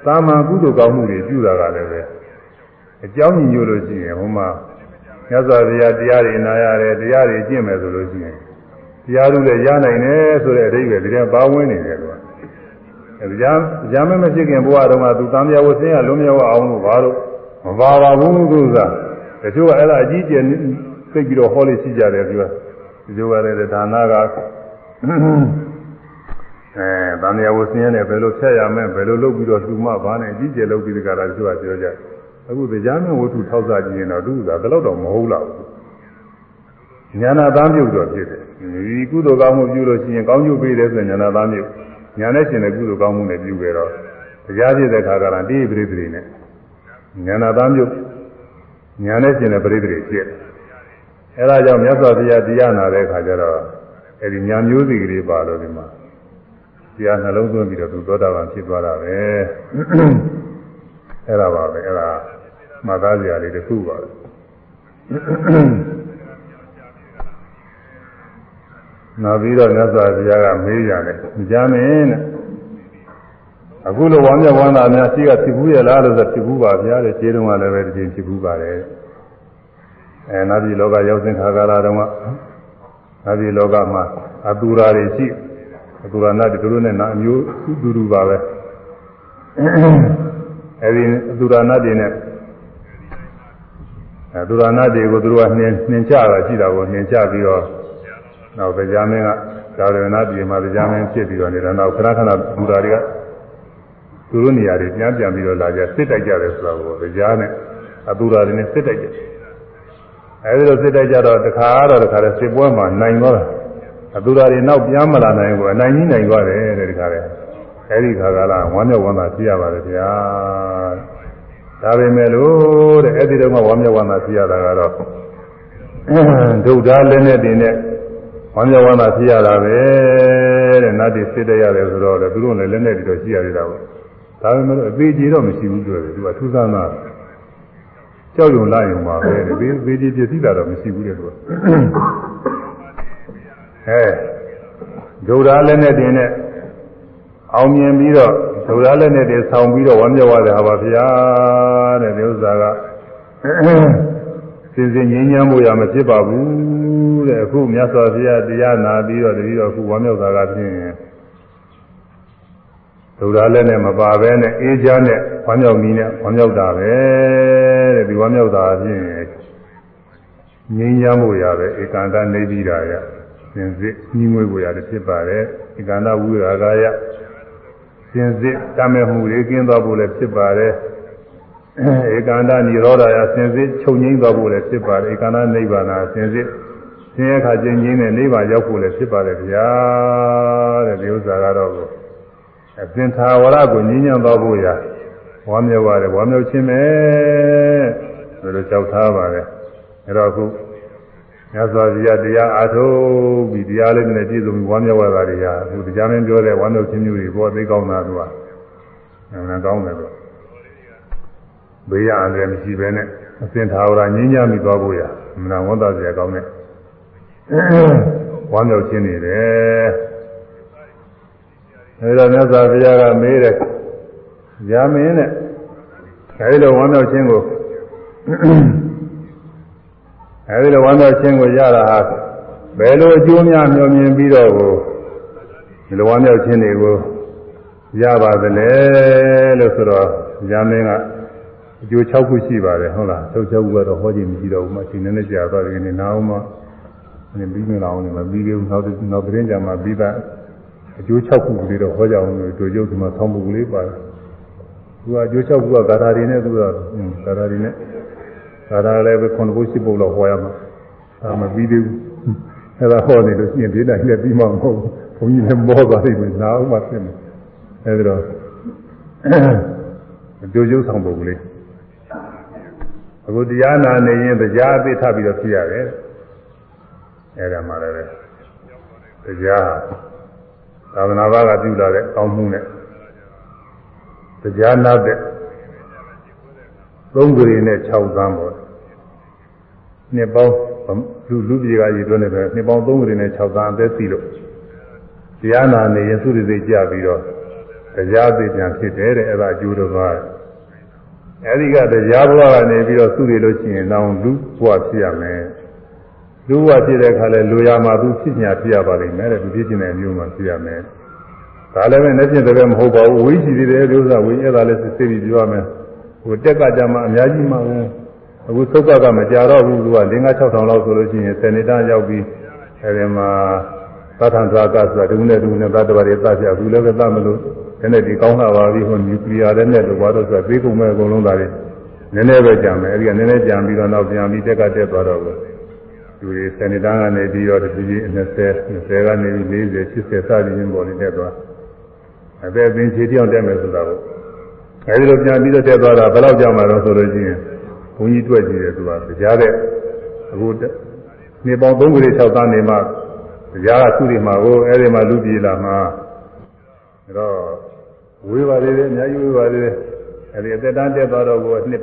သာမန်ကုသိုလ်ကောင်းမှုတွေပြုတာကလည်းပဲအကြောင်းညီညွတ်လို့ရှိရင်ဟိုမှာမြတ်စွာဘုရားတရားတွေနာရတယ်တရားတွေကျင့်မယ်ဆိုလို့ရှိရင်တရားဓုလည်းရနိုင်တယ်ဆိုတဲ့အဓိပ္ပာယ်ဒီထဲပါဝင်နေတယ်ကွာအဲကြာကြာမမဖြစ်ခင်ဘဝတုန်းကသူတန်မြဝဆင်းရလုံးမြောက်အောင်လို့ဘာလို့မပါပါဘူးသူကတချို့ကအဲ့ဒါအကြီးကျယ်သိပြီးတော့ဟောလို့ရှိကြတယ်သူက ဒီလိုကလည်းဒါနကအဲတန်မြဝဆင်းရနဲ့ဘယ်လိုဖြတ်ရမလဲဘယ်လိုလုပ်ပြီးတော့သူမဘာနဲ့အကြီးကျယ်လုပ်ပြီးတကလားတချို့ကပြောကြအခုတရားမဝတ္ထုထောက်စားကြည့်ရင်တော့သူကဘယ်တော့တော့မဟုတ်တော့ဘူးညာနာသားမြုပ်တော့ဖြစ်တယ်ဒီကုသိုလ်ကောင်းမှုပြုလို့ရှိရင်ကောင်းကျိုးပေးတယ်ဆိုရင်ညာနာသားမြုပ်ညာနဲ့ရှင်တဲ့ကုသိုလ်ကောင်းမှုနဲ့ပြုခဲ့တော့တရားဖြစ်တဲ့ခါကလာတိပိဋိပိနဲ့ညာနာသားမြုပ်ညာနဲ့ရှင်တဲ့ပိဋိပိဖြစ် အဲဒါကြောင့်မြတ်စွာဘုရားတရားနာတဲ့ခါကျတော့အဲဒီညာမျိုးစီကလေးပါလို့ဒီမှာတရားနှလုံးသွင်းပြီးတော့သူသောတာပန်ဖြစ်သွားတာပဲအဲဒါပါပဲအဲဒါမှတ်သားစရာလေးတစ်ခုပါပဲနောက်ပြီးတော့မြတ်စွာဘုရားကမေးရတယ်မကြမ်းမင်းတဲ့အခုလိုဝမ်းမြောက်ဝမ်းသာများရှိကဖြစ်ဘူးရဲ့လားလို့ဆိုဖြစ်ဘူးပါဗျာတဲ့ခြေတုံးကလည်းပဲဒီချိန်ဖြစ်ဘူးပါတယ် အဲနတ်ပြည်လောကရောက်စဉ်ခါကာလတုန်းကနတ်ပြည်လောကမှာအတူရာတွေရှိအတူရာနတ်တွေတို့နဲ့နာအမျိုးတူတူပါပဲအဲဒီအတူရာနတ်တွေနဲ့အတူရာနတ်တွေကိုသူတို့ကနှင်နှင်ချတာရှိတာကိုနှင်ချပြီးတော့နောက်တရားမင်းကသာရဏပြည်မှာတရားမင်းဖြစ်ပြီးတော့နေတာနောက်ခဏခဏဘူတာတွေကသူတို့နေရာတွေပြန်ပြန်ပြီးတော့လာကြစစ်တိုက်ကြတယ်ဆိုတာကိုတရားနဲ့အတူတာတွေနဲ့စစ်တိုက်ကြ အဲဒီလိုစစ်တိုက်ကြတော့တခါတော့တခါလဲစစ်ပွဲမှာနိုင်သွားတာအတူတာတွေနောက်ပြန်မလာနိုင်ဘူးအနိုင်ကြီးနိုင်သွားတယ်တဲ့တခါလဲအဲဒီခါကလာဝမ်းမြောက်ဝမ်းသာဖြစ်ရပါတယ်ဗျာဒါပေမဲ့လို့တဲ့အဲ့ဒီတော့မှဝမ်းမြောက်ဝမ်းသာဖြစ်ရတာကတော့ဒုဒ္ဓလည်းနဲ့တင်တဲ့ဝမ်းမြောက်ဝမ်းသာဖြစ်ရတာပဲတဲ့နတ်တွေစစ်တဲ့ရတယ်ဆိုတော့လေသူတို့လည်းလက်နဲ့တွေတော့ရှိရသေးတာပေါ့ဒါပေမဲ့အသေးကြီးတော့မရှိဘူးပြောတယ်သူကထူးဆန်းတာ ကြောက်ရွံလာရင်ပါပဲတဲ့သေးသေးကြီးပြည့်စည်တာတော့မရှိဘူးတဲ့သူကအဲဒုရာလည်းနဲ့တင်တဲ့အောင်မြင်ပြီးတော့ဒုရာလည်းနဲ့တင်ဆောင်ပြီးတော့ဝမ်းမြောက်ရတယ်ဟာပါဗျာတဲ့ဒီဥစ္စာကစင်စင်ငြိမ်းချမ်းမှုရမဖြစ်ပါဘူးတဲ့အခုမြတ်စွာဘုရားတရားနာပြီးတော့တတိတော့အခုဝမ်းမြောက်တာကဖြင့်ဒုရာလည်းနဲ့မပါဘဲနဲ့အေးချမ်းနဲ့ဝမ်းမြောက်နည်းနဲ့ဝမ်းမြောက်တာပဲ တဲ့ဒီဝမ်းမြောက်တာဖြင့်ငြိမ်းချမ်းမှုရပဲဧကန္တနေပြီးတာရစင်စစ်ညီငွေကိုရတယ်ဖြစ်ပါတယ်ဧကန္တဝိရာဂယစင်စစ်တမဲ့မှုတွေကင်းသွားဖို့လည်းဖြစ်ပါတယ်ဧကန္တនិရောဓယစင်စစ်ချုပ်ငိမ့်သွားဖို့လည်းဖြစ်ပါတယ်ဧကန္တနိဗ္ဗာန်စင်စစ်ဆင်းရဲခါကျင်းခြင်းနဲ့နိဗ္ဗာန်ရောက်ဖို့လည်းဖြစ်ပါတယ်ဗျာတဲ့ဒီဥစ္စာကတော့အသင်္သာဝရကိုညဉ့်ညံ့သွားဖို့ရ ဝမ်းမြောက်ရတယ်ဝမ်းမြောက်ခြင်းပဲဒါလိုကြောက်ထားပါတယ်အဲတော့အခုမြတ်စွာဘုရားတရားအားထုတ်ပြီးတရားလေးနဲ့ပြည့်စုံပြီးဝမ်းမြောက်ရတာတွေဟာအခုတရားမင်းပြောတဲ့ဝမ်းမြောက်ခြင်းမျိုးတွေဘောသိကောင်းတာသူကအဲကောင်းတယ်တော့ဘေးရအန္တရာယ်မရှိဘဲနဲ့အစင်သာဝရငြင်းကြမိသွားဖို့ရမနာဝန်သားစရာကောင်းတဲ့ဝမ်းမြောက်ခြင်းနေတယ်အဲဒါမြတ်စွာဘုရားကမေးတ ယ်။ယာမင်းနဲ့အဲဒီလိုဝမ်းမြောက်ခြင်းကိုအဲဒီလိုဝမ်းမြောက်ခြင်းကိုရတာဟာဘယ်လိုအကျိုးများမျှော်မြင်ပြီးတော့ကိုဒီလိုဝမ်းမြောက်ခြင်းတွေကိုရပါသလဲလို့ဆိုတော့ယာမင်းကအကျိုး6ခုရှိပါတယ်ဟုတ်လားထုတ်6ခုကတော့ဟောခြင်းမရှိတော့ဘူးမှအချိန်နည်းနည်းကြာသွားတယ်ဒီနေ့နောက်မှဒီပြီးမလာအောင်လည်းမပြီးသေးဘူးနောက်နောက်သတင်းကြမှာပြီးသားအကျိုး6ခုကလေးတော့ဟောကြအောင်လို့တို့ရုပ်ဒီမှာဆောင်းပုဂ္ဂလေးပါတယ် သူကအကျိုး6ခုကဂါထာတွေနဲ့သူကဂါထာတွေနဲ့ဂါထာလည်းပဲ9ခု10ပုဒ်လောက်ဟောရမှာဒါမပြီးသေးဘူးအဲ့ဒါဟောနေလို့ပြင်ပြတိုင်းလည်းပြီးမှမဟုတ်ဘူးဘုန်းကြီးလည်းမောသွားလိမ့်မယ်နားအောင်မှဖြစ်မယ်အဲ့ဒါတော့ကြိုးကျုပ်ဆောင်ပုံကလေးအခုတရားနာနေရင်တရားအသိထပြီးတော့ဖြစ်ရတယ်အဲ့ဒါမှလည်းတရားသာသနာ့ဘာကပြုလာတဲ့ကောင်းမှုနဲ့ တရားနာတဲ့သုံးကြိမ်နဲ့6သန်းပေါ့နှစ်ပေါင်းလူလူပြေကရည်တွန်းနေတယ်နှစ်ပေါင်း3ကြိမ်နဲ့6သန်းအသက်စီလို့တရားနာနေရင်သုရိစိတ်ကြပြီးတော့တရားသိပြန်ဖြစ်တယ်တဲ့အဲ့ဒါအကျိုးတော်ကအဲဒီကတရားဘဝကနေပြီးတော့သုရိလို့ရှိရင်တော့လူဘဝဖြစ်ရမယ်လူဘဝဖြစ်တဲ့အခါလဲလူရမှာသူဖြစ်ညာဖြစ်ရပါလိမ့်မယ်တဲ့သူဖြစ်ခြင်းတဲ့အမျိုးမှာဖြစ်ရမယ် ဒါလည်းပဲလက်ဖြစ်တဲ့မဟုတ်ပါဘူးဝိရှိသေးတယ်လို့ဆိုတာဝိအဲ့ဒါလည်းစစ်စစ်ပြီးပြောရမယ်ဟိုတက်ကကြမှာအများကြီးမှာဘူးအခုသုတ်ကကမကြတော့ဘူးသူက5 6 6 000လောက်ဆိုလို့ရှိရင်7နှစ်တန်းရောက်ပြီးအဲဒီမှာသတ္ထံသာကဆိုတာဒုနဲ့ဒုနဲ့သတ္တဝါတွေသတ်ပြအခုလည်းပဲသတ်မလို့ဒီနေ့ဒီကောင်းတာပါပြီဟိုနျူကလ িয়ার တဲ့နဲ့တော့ဘာလို့ဆိုတာသိကုန်မဲ့အကုန်လုံးသားတွေနည်းနည်းပဲကြံမယ်အဲဒီကနည်းနည်းကြံပြီးတော့နောက်ပြန်ပြီးတက်ကတက်သွားတော့ဘူးသူတွေ7နှစ်တန်းကနေပြီးတော့ဒီကြီး20 20ကနေပြီး40 80စသည်ချင်းပေါ်နေတဲ့သွား အသက်ပင်ခြေတောင်တက်မယ်ဆိုတာကိုအဲဒီလိုပြန်ပြီးတော့တက်သွားတာဘယ်လောက်ကြာမှတော့ဆိုလို့ရှိရင်ဘုန်းကြီးတွေ့ကြည့်တယ်သူကကြားတဲ့အခုနေပေါင်း3ကလေး6သန်းနေမှကြားကသူ့ဒီမှာကိုအဲဒီမှာလူပြေလာမှာအဲတော့ဝေးပါသေးတယ်အများကြီးဝေးပါသေးတယ်အဲဒီအသက်တန်းတက်သွားတော့ကိုနှစ်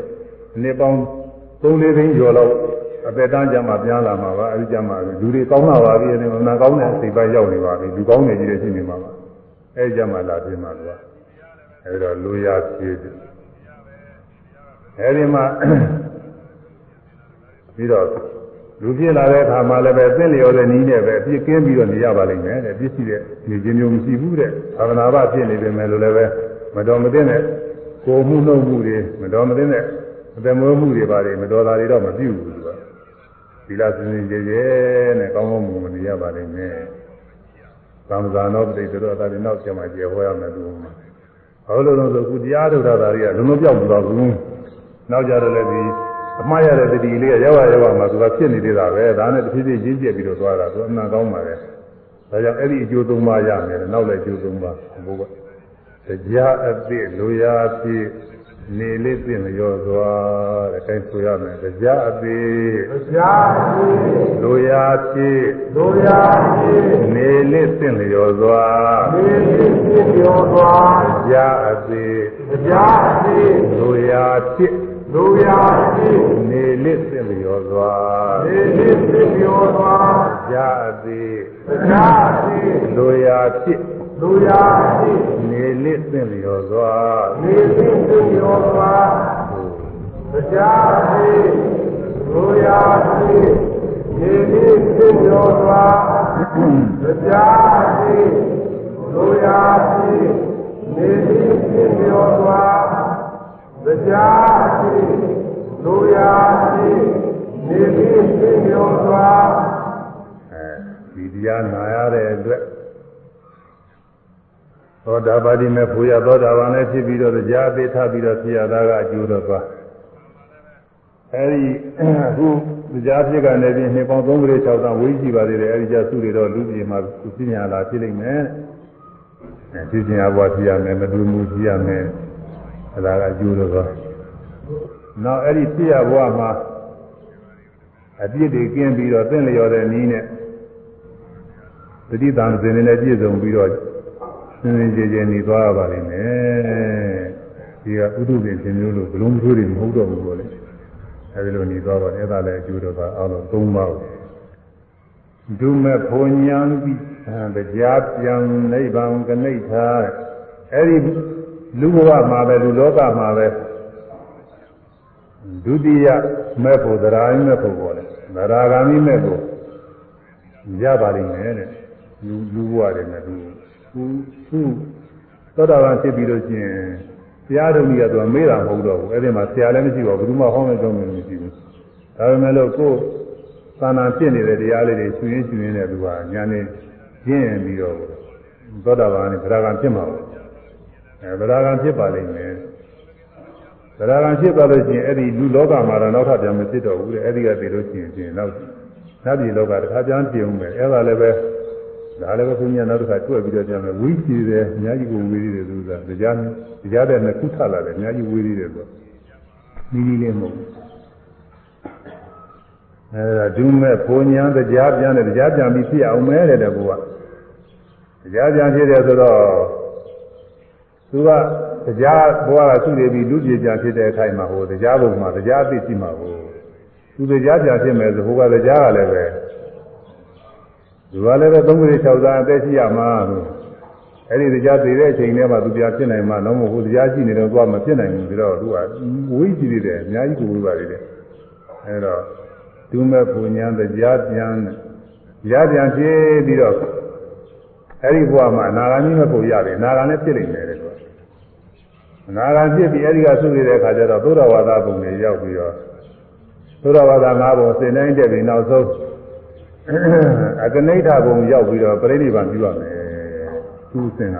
နှစ်ပေါင်း3လေးသိန်းကျော်လောက်အသက်တန်းကြမှာပြန်လာမှာပါအဲဒီကြမှာလူတွေကောင်းလာပါပြီအဲဒီမှာနာကောင်းတဲ့အစိပ်ပိုင်းရောက်နေပါပြီလူကောင်းနေကြီးတွေရှိနေမှာပါ အဲဒီကြမှာလာပြင်မှာသူကအဲဒီတော့လူရဖြည့်အဲဒီမှာပြီးတော့လူပြည့်လာတဲ့အခါမှာလည်းပဲသင်လျော်တဲ့နည်းနဲ့ပဲပြည့်ကင်းပြီးတော့နေရပါလိမ့်မယ်တဲ့ပြည့်ရှိတဲ့နေခြင်းမျိုးမရှိဘူးတဲ့သာသနာ့ဘဖြစ်နေပေမဲ့လို့လည်းပဲမတော်မသင့်တဲ့ကိုမှုနှုတ်မှုတွေမတော်မသင့်တဲ့အသက်မွေးမှုတွေပါတယ်မတော်တာတွေတော့မပြုဘူးသူကဒီလားစင်စင်ကြဲကြဲနဲ့ကောင်းကောင်းမွန်မွန်နေရပါလိမ့်မယ် သံဃာနောပတိတို့အတားတွေနောက်ကျမှကျေဟောရမယ်သူမှာဘာလို့လဲဆိုခုတရားထုတ်တာတွေကလုံးလုံးပြောက်မသွားဘူးနောက်ကြတော့လည်းဒီအမှားရတဲ့တတိလေးကရောက်ရရောက်မှသူကဖြစ်နေသေးတာပဲဒါနဲ့တစ်ဖြည်းဖြည်းရင်းကျက်ပြီးတော့သွားတာသူအမှန်ကောင်းပါလေဒါကြောင့်အဲ့ဒီအကျိုးသုံးပါးရမယ်နောက်လည်းအကျိုးသုံးပါးဘုရားတရားအသည့်လူရာဖြစ် နေလေးသိမရောစွာတဲ့အဲဆိုရမယ်တရားအသေးတရားအသေးလူရာဖြစ်လူရာဖြစ်နေလေးသိမရောစွာနေလေးသိမရောစွာတရားအသေးတရားအသေးလူရာဖြစ်လူရာဖြစ်နေလေးသိမရောစွာနေလေးသိမရောစွာတရားအသေးတရားအသေးလူရာဖြစ် လူရာရှိနေလစ်သင့်လျော်စွာနေလစ်သင့်လျော်စွာတရားရှိလူရာရှိနေလစ်သင့်လျော်စွာတရားရှိလူရာရှိနေလစ်သင့်လျော်စွာတရားရှိလူရာရှိနေလစ်သင့်လျော်စွာအဲဒီတရားနာရတဲ့အတွက် သောတာပတိမေဖူရသောတာပန်လည်းဖြစ်ပြီးတော့ကြားအသေးထပြီးတော့ဖြစ်ရတာကအကျိုးတော့ပါအဲဒီအခုကြားဖြစ်ကနေပြီးနှစ်ပေါင်း3ကလေး6သောင်းဝေးကြည့်ပါသေးတယ်အဲဒီကြားစုတွေတော့လူပြည်မှာသူပြညာလာဖြစ်လိမ့်မယ်အဲဖြစ်ခြင်းအဘွားဖြစ်ရမယ်မတူမှုဖြစ်ရမယ်အဲဒါကအကျိုးတော့ပါနောက်အဲ့ဒီဖြစ်ရဘွားမှာအပြစ်တွေကင်းပြီးတော့သင်လျော်တဲ့နည်းနဲ့တတိတံစင်နဲ့ပြည့်စုံပြီးတော့ စင်စင်ကြယ်ကြယ်နေသွားရပါလိမ့်မယ်ဒီကဥဒုပင်ရှင်မျိုးလို့ဘလုံးမျိုးတွေမဟုတ်တော့ဘူးပေါ့လေအဲဒီလိုနေသွားတော့အဲ့ဒါလည်းအကျိုးတော့အားလုံး၃ပါးဒုမေဖို့ညာပိတရားပြန်နိဗ္ဗာန်ကနေထာအဲ့ဒီလူဘဝမှာပဲလူလောကမှာပဲဒုတိယမဲ့ဖို့သရာယမဲ့ဖို့ပေါ်တယ်သရာဂာမိမဲ့ဖို့ရပါလိမ့်မယ်တဲ့လူလူဘဝတွေနဲ့လူ သူသူသောတာပန်ဖြစ်ပြီးလို့ရှိရင်တရားတော်ကြီးကသူကမေးတာမဟုတ်တော့ဘူးအဲ့ဒီမှာဆရာလည်းမရှိပါဘူးဘယ်သူမှဟောင်းနေကြောင်းမရှိဘူးဒါပေမဲ့လို့ကိုယ်သာနာဖြစ်နေတဲ့တရားလေးတွေရှင်ရင်းရှင်ရင်းနဲ့သူကညာနေကျင့်ပြီးတော့သောတာပန်နဲ့ဗရာဂံဖြစ်မှာပေါ့အဲဗရာဂံဖြစ်ပါလိမ့်မယ်ဗရာဂံဖြစ်သွားလို့ရှိရင်အဲ့ဒီလူလောကမှာတော့နောက်ထပ်ပြန်မဖြစ်တော့ဘူးတဲ့အဲ့ဒီကသိလို့ရှိရင်နောက်နတ်ပြည်လောကတစ်ခါပြန်ပြင်ဦးမယ်အဲ့ဒါလည်းပဲ ဒါလည်းပဲဘုရားနောက်တစ်ခါတွေ့ပြီးတော့ပြန်မယ်ဝိကြည့်တယ်အများကြီးကိုဝေးသေးတယ်သူကတရားတရားတဲ့နှစ်ခုထလာတယ်အများကြီးဝေးသေးတယ်ဆိုနီးနီးလေးမဟုတ်ဘူးအဲဒါဒုမဲ့ဘုံညာတရားပြန်တယ်တရားပြန်ပြီးဖြစ်အောင်မဲတယ်တဲ့ဘုရားတရားပြန်ဖြစ်တယ်ဆိုတော့သူကတရားဘုရားကသူ့နေပြီးလူပြေပြန်ဖြစ်တဲ့အခိုက်မှာဟိုတရားဘုံမှာတရားသိရှိမှာဟိုသူတရားပြန်ဖြစ်မယ်ဆိုဟိုကတရားကလည်းပဲ သူကလည်းပဲသုံးခု၆သာအသက်ရှိရမှာလို့အဲ့ဒီတရားသိတဲ့အချိန်ထဲမှာသူပြဖြစ်နိုင်မှာတော့မဟုတ်ဘူးတရားရှိနေတော့သူကမဖြစ်နိုင်ဘူးပြီးတော့သူကဝိကြည့်နေတယ်အများကြီးကိုဝိပါနေတယ်အဲ့တော့ဒုမဲ့ပူညာတရားပြန်တရားပြန်ဖြစ်ပြီးတော့အဲ့ဒီဘဝမှာအနာဂါမိမဲ့ပုံရတယ်အနာဂါနဲ့ဖြစ်နေတယ်ကွာအနာဂါဖြစ်ပြီးအဲ့ဒီကဆုနေတဲ့အခါကျတော့သုဒ္ဓဝါဒပုံတွေရောက်ပြီးတော့သုဒ္ဓဝါဒ၅ပုံစင်တိုင်းတက်ပြီးနောက်ဆုံး အကနိဋ္ဌဘုံရောက်ပြီးတော့ပြိဋိဘံပြုရမယ်သူ့အစဉ်က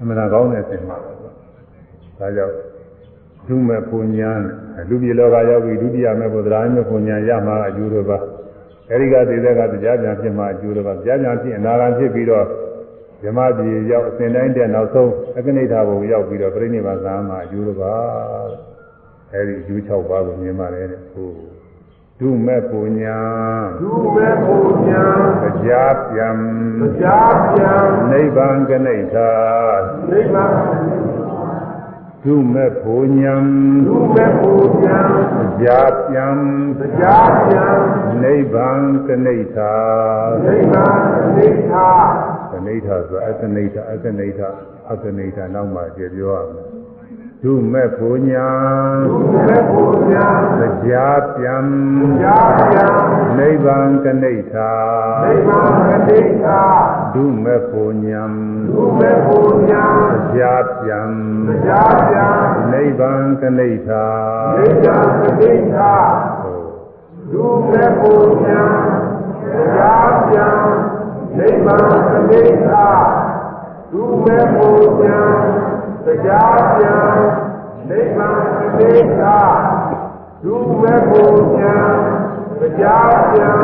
အမှန်ကောင်းတဲ့အစဉ်ပါဒါကြောင့်ဒုမဲ့ပုံညာလူပြည်လောကရောက်ပြီးဒုတိယမဲ့ဘုရားမဲ့ပုံညာရမှာအကျိုးတော်ပါအဲဒီကသေတဲ့ကတရားပြန်ဖြစ်မှာအကျိုးတော်ပါတရားပြန်ဖြစ်အနာဂံဖြစ်ပြီးတော့ဓမ္မပြည်ရောက်အစဉ်တိုင်းတဲ့နောက်ဆုံးအကနိဋ္ဌဘုံရောက်ပြီးတော့ပြိဋိဘံသာမှာအကျိုးတော်ပါအဲဒီအကျိုး6ပါးကိုမြင်ပါတယ်တဲ့ဟုတ် ဒုမဲ့ပူညာဒုမဲ့ပူညာတရားပြန်တရားပြန်နိဗ္ဗာန်ကနိဋ္ဌာနိဗ္ဗာန်ဒုမဲ့ပူညာဒုမဲ့ပူညာတရားပြန်တရားပြန်နိဗ္ဗာန်ကနိဋ္ဌာနိဗ္ဗာန်နိဋ္ဌာကနိဋ္ဌာဆိုအကနိဋ္ဌာအကနိဋ္ဌာအကနိဋ္ဌာနောက်မှကျေပြောရမယ် ဒုမဲ့ပူညာဒုမဲ့ပူညာတရားပြန်တရားပြန်နိဗ္ဗာန်ကနိဋ္ဌာနိဗ္ဗာန်နိဋ္ဌာဒုမဲ့ပူညာဒုမဲ့ပူညာတရားပြန်တရားပြန်နိဗ္ဗာန်ကနိဋ္ဌာနိဗ္ဗာန်နိဋ္ဌာဒုမဲ့ပူညာတရားပြန်နိဗ္ဗာန်နိဋ္ဌာဒုမဲ့ပူညာ တရားပြန်နိဗ္ဗာန်နိဋ္ဌာဒုမဲ့ပူညာတရားပြန်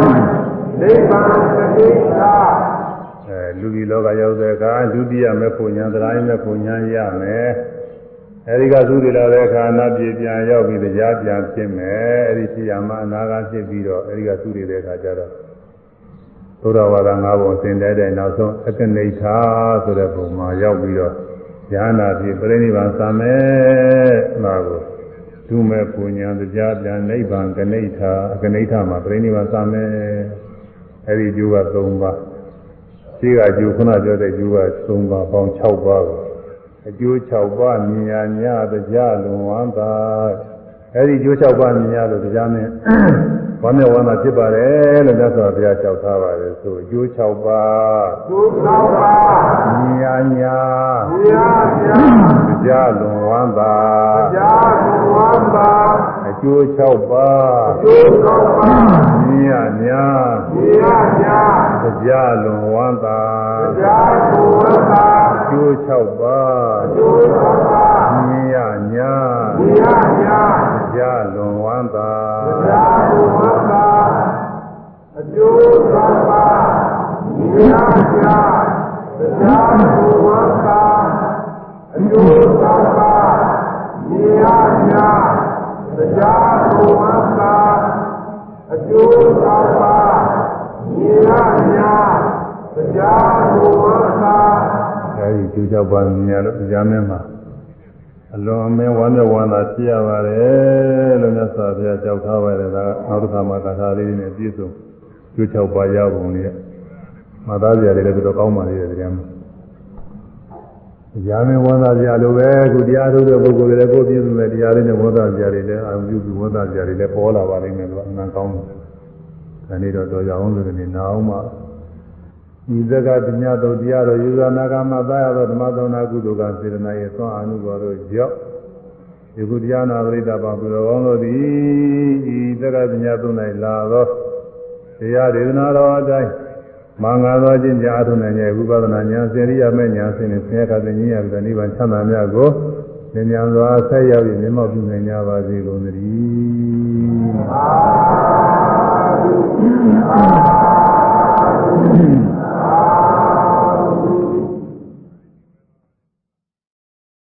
နိဗ္ဗာန်နိဋ္ဌာအဲလူကြီးလောကရောက်တဲ့အခါဒုတိယမေဖို့ညာသရိုင်းမေဖို့ညာရမယ်အဲဒီကသုတိလာတဲ့အခါအနာပြေပြန်ရောက်ပြီးတရားပြန်ဖြစ်မယ်အဲဒီဖြစ်ရမှာအနာကဖြစ်ပြီးတော့အဲဒီကသုတိတဲ့အခါကျတော့သုဒ္ဓဝါဒ၅ပုံသင်တဲ့တဲ့နောက်ဆုံးအကနိဋ္ဌာဆိုတဲ့ပုံမှာရောက်ပြီးတော့ ဉာဏ်နာဖြစ်ပြိဋိဘံသမယ်မှာကိုဒုမေပူညာတရားပြန်နိဗ္ဗာန်ကနိဋ္ဌာအကနိဋ္ဌာမှာပြိဋိဘံသမယ်အဲဒီကျိုးက၃ပါးရှိကကျိုးခုနပြောတဲ့ကျိုးက၃ပါးပေါင်း6ပါးကိုအကျိုး6ပါးမြညာညတရားလွန်ဝမ်းသာ အဲဒီကျိုး6ပါးမြညာလို့တရားနဲ့ဝမ်းမြောက်ဝမ်းသာဖြစ်ပါတယ်လို့မြတ်စွာဘုရားကြောက်ထားပါတယ်ဆိုအကျိုး6ပါးဒုသောပါမြညာညတရားပြန်တရားလွန်ဝမ်းသာတရားဝမ်းသာအကျိုး6ပါးဒုသောပါမြညာညတရားပြန်တရားလွန်ဝမ်းသာတရားဝမ်းသာအကျိုး6ပါးဒုသောပါမြညာညတ ရားပြန်တရားလွန်ဝမ်းသာတရားဝမ်းသာအကျိုးသောပါတရားပြန်တရားဝမ်းသာအကျိုးသောပါတရားပြန်တရားဝမ်းသာအကျိုးသောပါတရားပြန်တရားဝမ်းသာအဲဒီကျိုးကြောက်ပါမြညာလို့ကြားမင်းမှာ အလွန်အမင်းဝမ်းမြောက်ဝမ်းသာဖြစ်ရပါတယ်လို့မြတ်စွာဘုရားကြောက်ထားပါတယ်ဒါကနောက်တစ်ခါမှကာထာလေးတွေနဲ့ပြည့်စုံကျိုးကြောက်ပါရပုံလေးမသားစရာတွေလည်းတော်တော်ကောင်းပါလေတဲ့တရားမှာကြားမင်းဝမ်းသာစရာလိုပဲခုတရားထုတ်တဲ့ပုဂ္ဂိုလ်တွေလည်းကိုယ်ပြည့်စုံတဲ့တရားလေးနဲ့ဝမ်းသာစရာတွေလည်းအာရုံပြုပြီးဝမ်းသာစရာတွေလည်းပေါ်လာပါလိမ့်မယ်လို့အမှန်ကောင်းတယ်ဒါနေ့တော့တော်ကြအောင်လို့ဒီနာအောင်မှာ ဤသက္ကပညာတော်တရားတော်ယူဇာနာကမသာရသောဓမ္မသောနာကုသိုလ်ကစေတနာရဲ့သွန်အာနုဘော်တို့ကြောင့်ဒီကုတရားနာပရိသတ်ပါဘုရားကောင်းတို့သည်ဤသက္ကပညာသုံး၌လာသောတရားဒေသနာတော်အတိုင်းမင်္ဂလာသောခြင်းကြားအထုံးနိုင်ရဲ့ဝိပဿနာဉာဏ်စေရိယမဲ့ဉာဏ်စဉ်နဲ့ဆင်းရဲခတဲ့ဉာဏ်ရတဲ့နိဗ္ဗာန်ချမ်းသာမြတ်ကိုဉာဏ်ဉာဏ်စွာဆက်ရောက်ပြီးမြတ်မောက်ပြုနိုင်ကြပါစေကုန်သတည်း